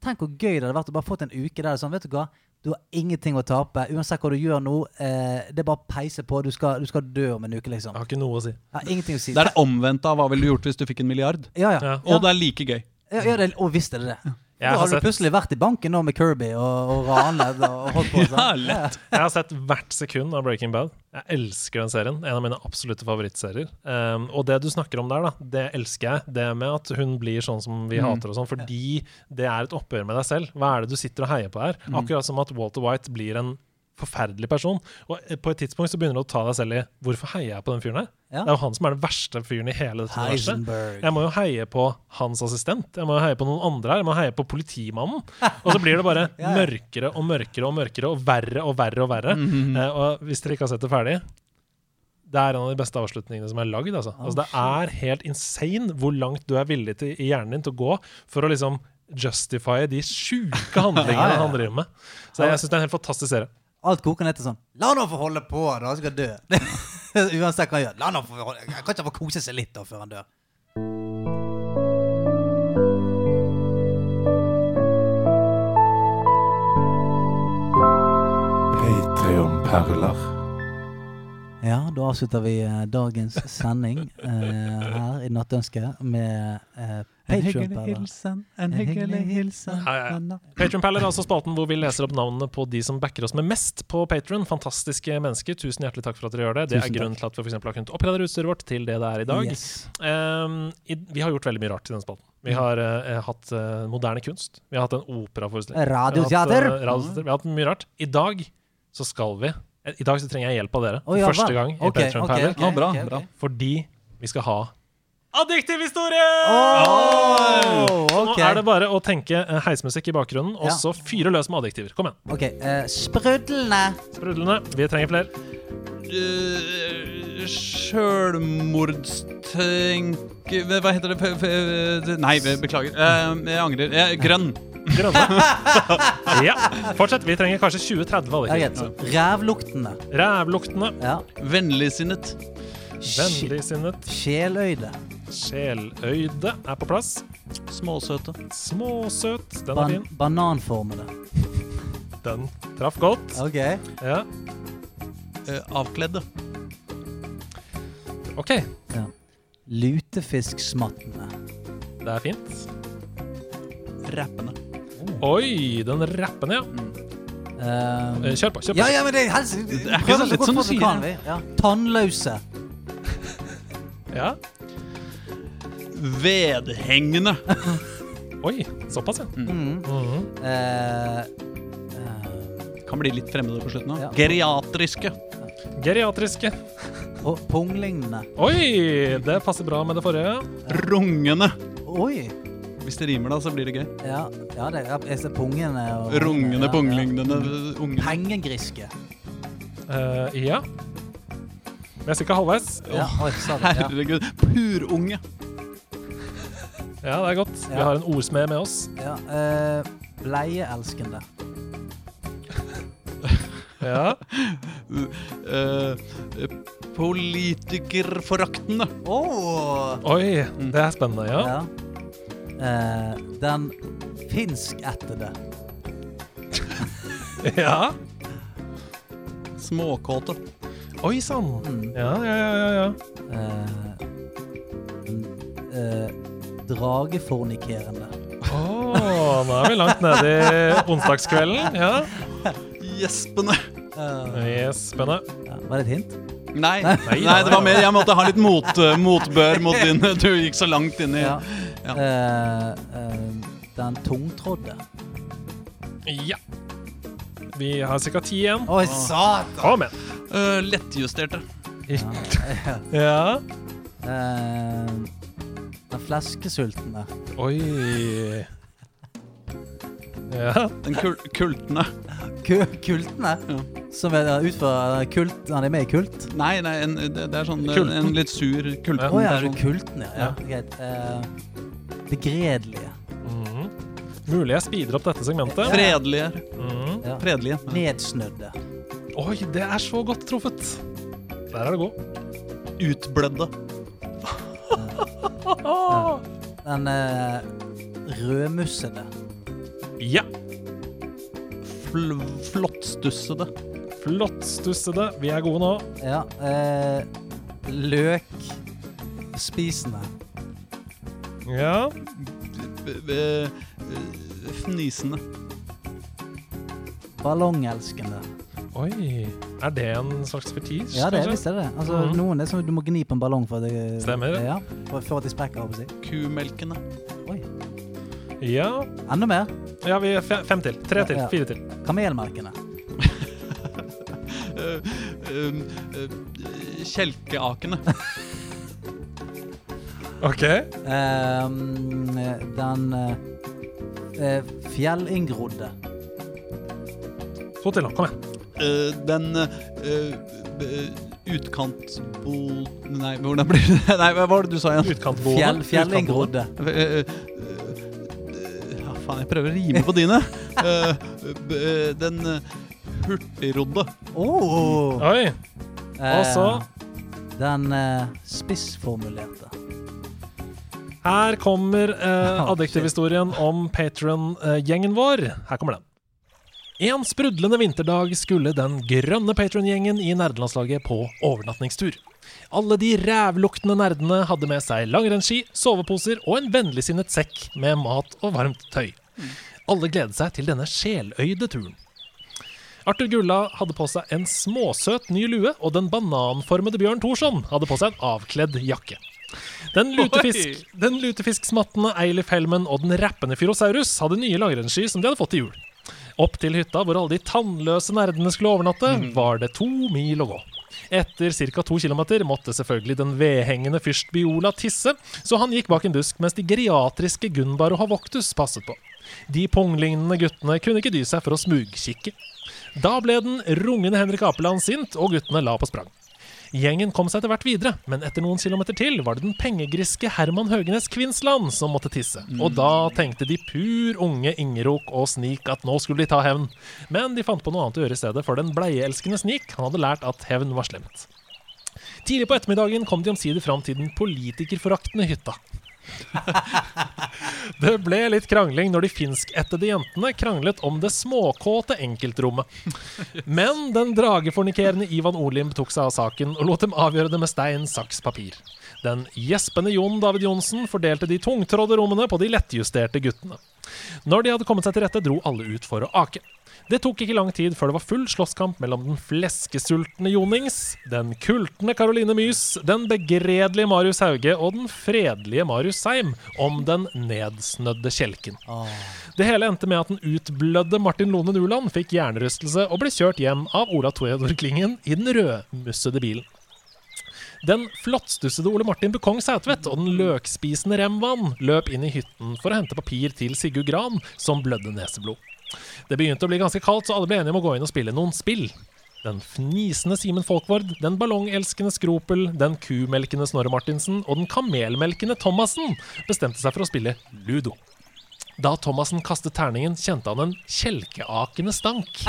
Tenk hvor gøy det hadde vært å bare fått en uke der det er sånn, vet du hva. Du har ingenting å tape. Uansett hva du gjør nå, eh, det er bare å peise på. Du skal, du skal dø om en uke, liksom. Jeg har ikke noe å si. Ja, ingenting å si. Det er det omvendte av hva ville du gjort hvis du fikk en milliard. Ja, ja. Ja. ja. Og det er like gøy. Ja, ja det, og visst er det det. Jeg Da har du plutselig vært i banken nå med Kirby og, og ranet og holdt på. Ja, sånn. lett. Jeg har sett hvert sekund av Breaking Bad. Jeg elsker den serien. En av mine absolutte favorittserier. Um, og det du snakker om der, da, det elsker jeg. Det med at hun blir sånn som vi hater og sånn, fordi det er et oppgjør med deg selv. Hva er det du sitter og heier på her? Akkurat som at Walter White blir en forferdelig person. Og eh, på et tidspunkt så begynner du å ta deg selv i Hvorfor heier jeg på den fyren her? Ja. Det er jo han som er den verste fyren i hele dette universet. Jeg må jo heie på hans assistent. Jeg må jo heie på noen andre her. Jeg må heie på politimannen. Og så blir det bare Ja, mørkere og mørkere og mørkere og verre og verre og verre. eh, og hvis dere ikke har sett det ferdig det er en av de beste avslutningene som er lagd. Altså. altså, det er helt insane hvor langt du er villig til, i hjernen din til å gå for å liksom justify de sjuke handlingene Ja, ja, ja. han driver med. Så jeg syns det er en helt fantastisk serie. Alt koker ned til sånn La nå få holde på, da. Han skal dø. Uansett hva han gjør. La nå få holde Han kan ikke få kose seg litt da før han dør. Patreon-perler. Ja, da avslutter vi eh, dagens sending eh, her i Nattønsket med eh, Patreon-perler. en hyggelig hilsen. Ja, ja, ja. Patreon-perler er altså spalten hvor vi leser opp navnene på de som backer oss med mest på Patreon. Fantastiske mennesker. Tusen hjertelig takk for at dere gjør det. Det er grunnen til at vi for eksempel har kunnet oppgradere utstyret vårt til det det er i dag. Yes. Um, i, vi har gjort veldig mye rart i denne spalten. Vi har uh, hatt uh, moderne kunst. Vi har hatt en operaforestilling. Radioteater. Vi har hatt, eh, radioteater. Vi har hatt mye rart. I dag så skal vi I dag så trenger jeg hjelp av dere. For ja, første gang i okay, Patron okay, okay, ok, bra, bra. Fordi vi skal ha Addiktiv historie! Oh, okay. Nå er det bare å tenke eh, heismusikk i bakgrunnen, og Ja. så fyre løs med adjektiver. Kom igjen. Ok, uh, Sprudlende. Sprudlende. Vi trenger flere. Uh, Sjølmordstenk... Hva heter det? Nei, beklager. Uh, jeg angrer. Eh, grønn. Grønne. ja. Fortsett. Vi trenger kanskje 20-30 av dem. Rævluktende. Rævluktende. Ja. Vennligsinnet. Vennligsinnet. Sjeløyde. Sjeløyde er på plass. Småsøte. Småsøt. Den er fin. bananformede. Den traff godt. Ok. Ja. Eh, avkledde. OK. Ja. Lutefisksmattende. Det er fint. Rappende. Oi, den rappen, ja. Mm. Eh, Kjør på. kjør på. ja, ja, men det er helst er ikke så lett som du sier kan, vi. Ja. Tannløse. Ja. Vedhengende. Oi, såpass, ja. Mm. Mhm. Eh, uh, Kan bli litt fremmede på slutten. Ja. Ja. Geriatriske. Geriatriske. og punglignende. Oi, det passer bra med det forrige. Rungende. Oi. Hvis det rimer, da, så blir det gøy. Ja, ja det er jeg ser pungene og Rungende, ja, punglignende unge. Pengegriske. Uh, ja. Vi er ikke halvveis. Ja, oi, sa det. Ja. Herregud. Purunge. Ja, det er godt. Vi har en ordsmed med oss. Ja, uh, bleieelskende. Ja. uh, politikerforaktende. Oh. Oi, det er spennende, ja. Ja. Eh, den finskættede. Ja. Småkåte. Oi sann. Mm. Ja, ja, ja, ja, ja. Eh, eh, dragefornikerende. Å, nå er vi langt nede i onsdagskvelden. Ja. Gjespende. Gjespende. Yes, ja, var det et hint? Nei, Nei, nei, det var mer Jeg måtte ha litt mot, eh, motbør mot din Du gikk så langt inn i Ja. Ja. Eh, eh, den tungtrådde. Ja. Vi har ca. ti igjen. Oi, satan! Kom igjen. Eh, Lettjusterte. Ja. Eh, den fleskesultne. Oi. Ja. Den kul kultene. Ku kultene? Ja. Som er utfor kult Han er med i kult? Nei, nei en, det, det er sånn eh, Kulten. en litt sur kulten. Å ja, er sånn- kulten, ja. ja. Greit. Eh, begredelige. Mhm. Mulig jeg speeder opp dette segmentet. Fredelige. Mm. Ja. Fredelige. Ja. Nedsnødde. Oi, det er så godt truffet. Der er det god. Utblødde. Den uh, rødmussede. Ja. Fl flottstussede. Flottstussede. Vi er gode nå. Ja. Eh, løkspisende. Ja. B- b- Fnisende. Ballongelskende. Oi. Er det en slags fetisj? Ja, det er visst er det. Altså, Mhm. Noen er som du må gni på en ballong for at de, Stemmer. Ja, for, for at de sprekker. Kumelkende. Oi. Ja. Enda mer. ja, vi er fem til. Tre til. Ja. Fire til. Kamelmelkende. eh, um, eh, Kjelkeakene. OK. Ehm, den eh, eh, fjellinngrodde. Så til da. Kom igjen. Eh, den eh, utkantbo... Nei, hvordan blir det? Nei, hva var det du sa igjen? Utkantboende. Fjell, fjellinngrodde. Eh, eh, eh, faen, jeg prøver å rime på dine. uh, eh, den eh, hurtigrodde. Oh, Oi. Og så Den eh, spissformulerte. Her kommer eh, adjektivhistorien om Patron-gjengen vår. Her kommer den. En sprudlende vinterdag skulle den grønne Patron-gjengen i nerdelandslaget på overnatningstur. Alle de rævluktende nerdene hadde med seg langrennsski, soveposer og en vennligsinnet sekk med mat og varmt tøy. Alle gledet seg til denne sjeløyde turen. Arthur Gulla hadde på seg en småsøt ny lue, og den bananformede Bjørn Thorsson hadde på seg en avkledd jakke. Den, lutefisk, den lutefisksmattende Eilif Helmen og den rappende Fyrosaurus hadde nye langrennsski som de hadde fått til jul. Opp til hytta hvor alle de tannløse nerdene skulle overnatte, var det to mil å gå. Etter ca. to kilometer måtte selvfølgelig den vedhengende fyrst Biola tisse, så han gikk bak en busk mens de geriatriske Gunbar og Havoktus passet på. De punglignende guttene kunne ikke dy seg for å smugkikke. Da ble den rungende Henrik Apeland sint, og guttene la på sprang. Gjengen kom seg etter hvert videre, men etter noen kilometer til var det den pengegriske Herman Høgenes Kvinsland som måtte tisse. Og da tenkte de pur unge Ingerok og Snik at nå skulle de ta hevn. Men de fant på noe annet å gjøre i stedet, for den bleieelskende Snik han hadde lært at hevn var slemt. Tidlig på ettermiddagen kom de omsider fram til den politikerforaktende hytta. Det ble litt krangling når de finskættede jentene kranglet om det småkåte enkeltrommet. Men den dragefornikerende Ivan Olim tok seg av saken og lot dem avgjøre det med stein, saks, papir. Den gjespende Jon David Johnsen fordelte de tungtrådde rommene på de lettjusterte guttene. Når de hadde kommet seg til rette, dro alle ut for å ake. Det tok ikke lang tid før det var full slåsskamp mellom den fleskesultne Jonings, den kultne Caroline Mys, den begredelige Marius Hauge og den fredelige Marius Seim om den nedsnødde kjelken. Det hele endte med at den utblødde Martin Lone Nuland fikk hjernerystelse og ble kjørt hjem av Ola Theodor Klingen i den rødmussede bilen. Den flottstussede Ole Martin Bukong Sætvedt og den løkspisende Remvan løp inn i hytten for å hente papir til Sigurd Gran, som blødde neseblod. Det begynte å bli ganske kaldt, så alle ble enige om å gå inn og spille noen spill. Den fnisende Simen Folkvord, den ballongelskende Skropel, den kumelkende Snorre Martinsen og den kamelmelkende Thomassen bestemte seg for å spille ludo. Da Thomassen kastet terningen, kjente han en kjelkeakende stank.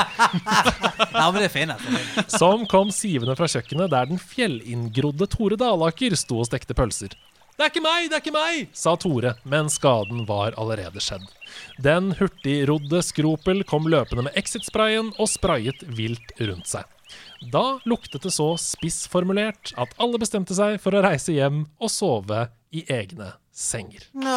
Ja, men det er fint. altså. som kom sivende fra kjøkkenet der den fjellinngrodde Tore Dalaker sto og stekte pølser. Det er ikke meg, det er ikke meg, sa Tore, men skaden var allerede skjedd. Den hurtigrodde Skropel kom løpende med exit-sprayen og sprayet vilt rundt seg. Da luktet det så spissformulert at alle bestemte seg for å reise hjem og sove i egne senger. Nå,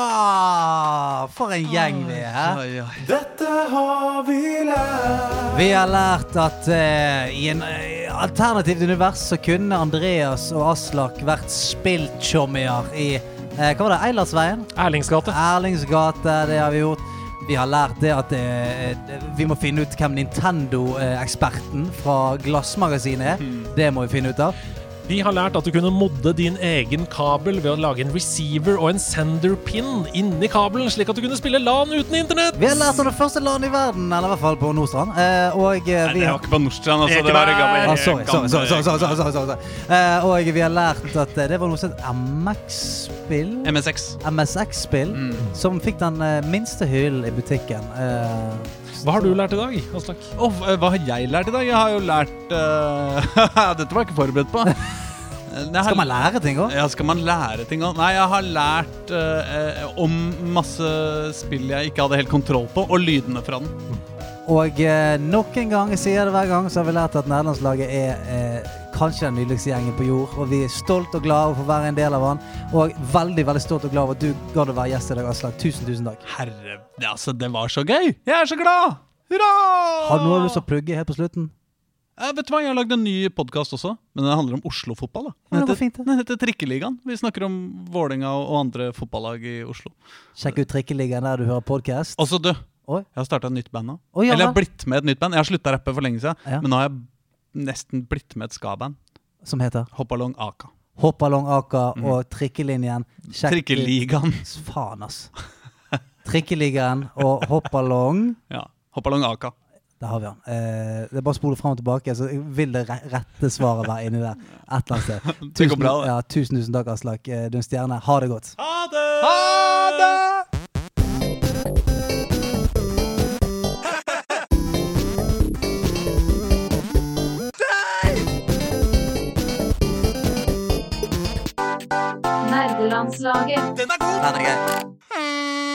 for en gjeng vi er. Oi, oi. Dette har vi lært. Vi har lært at uh, i en eh, alternativt univers så kunne Andreas og Aslak vært spilltjommier i uh, Hva var det? Eilertsveien? Erlingsgate. Erlingsgate, det har vi gjort. Vi har lært det at eh, vi må finne ut hvem Nintendo-eksperten fra Glassmagasinet er. Det må vi finne ut av. Vi har lært at du kunne modde din egen kabel ved å lage en receiver og en sender-pin inni kabelen, slik at du kunne spille LAN uten internett. Vi har lært om det første LAN i verden, eller i hvert fall på Nordstrand. Eh, og eh, Nei, det var ikke på Nordstrand, altså. Det var i meg. gamle, Ah, sorry, sorry, sorry, sorry, sorry, sorry, sorry, sorry. Eh, Og vi har lært at eh, det var noe som het MX-spill. MSX. MSX-spill. Mm. Som fikk den eh, minste hyllen i butikken. Eh, Hva har du lært i dag, Aslak? Å, hva har jeg lært i dag? Jeg har jo lært uh, Dette var jeg ikke forberedt på. Har- Skal man lære ting òg? Ja, skal man lære ting òg? Nei, jeg har lært uh, om masse spill jeg ikke hadde helt kontroll på, og lydene fra den. Og uh, nok en gang, jeg sier det hver gang, så har vi lært at nederlandslaget er kanskje den nydeligste gjengen på jord. Og vi er stolt og glad for å være en del av han. Og veldig veldig stolt og glad over at du gadd å være gjest i dag, Aslak. Tusen, tusen takk. Herre, altså, det var så gøy! Jeg er så glad! Hurra! Har du noe lyst til å plugge helt på slutten? Eh, vet du hva, Jeg har lagd en ny podkast også, men den handler om Oslo-fotball. Den det heter, det. den heter Trikkeligaen. Vi snakker om Vålerenga og og andre fotballag i Oslo. Sjekk ut Trikkeligaen der du hører podkast. Også du, Oi. jeg har starta et nytt band nå. Oi, ja Eller jeg har blitt med et nytt band. Jeg har slutta å rappe for lenge siden, Ja. men nå har jeg nesten blitt med et ska-band. Som heter Hoppalong Aka. Hoppalong Aka og Trikkelinjen. Sjekk Trikkeligaen. Faen, ass. Trikkeligaen og Hoppalong. Ja. Hoppalong Aka. Der har vi han. Eh, det er bare å spole fram og tilbake, så vil det rette svaret være inni der. Et eller annet sted. Det det. ja, tusen, tusen takk, Aslak. Eh, Du er en stjerne. Ha det godt. Ha det! Ha det! Nederlandslaget. Den er god! Den er gøy.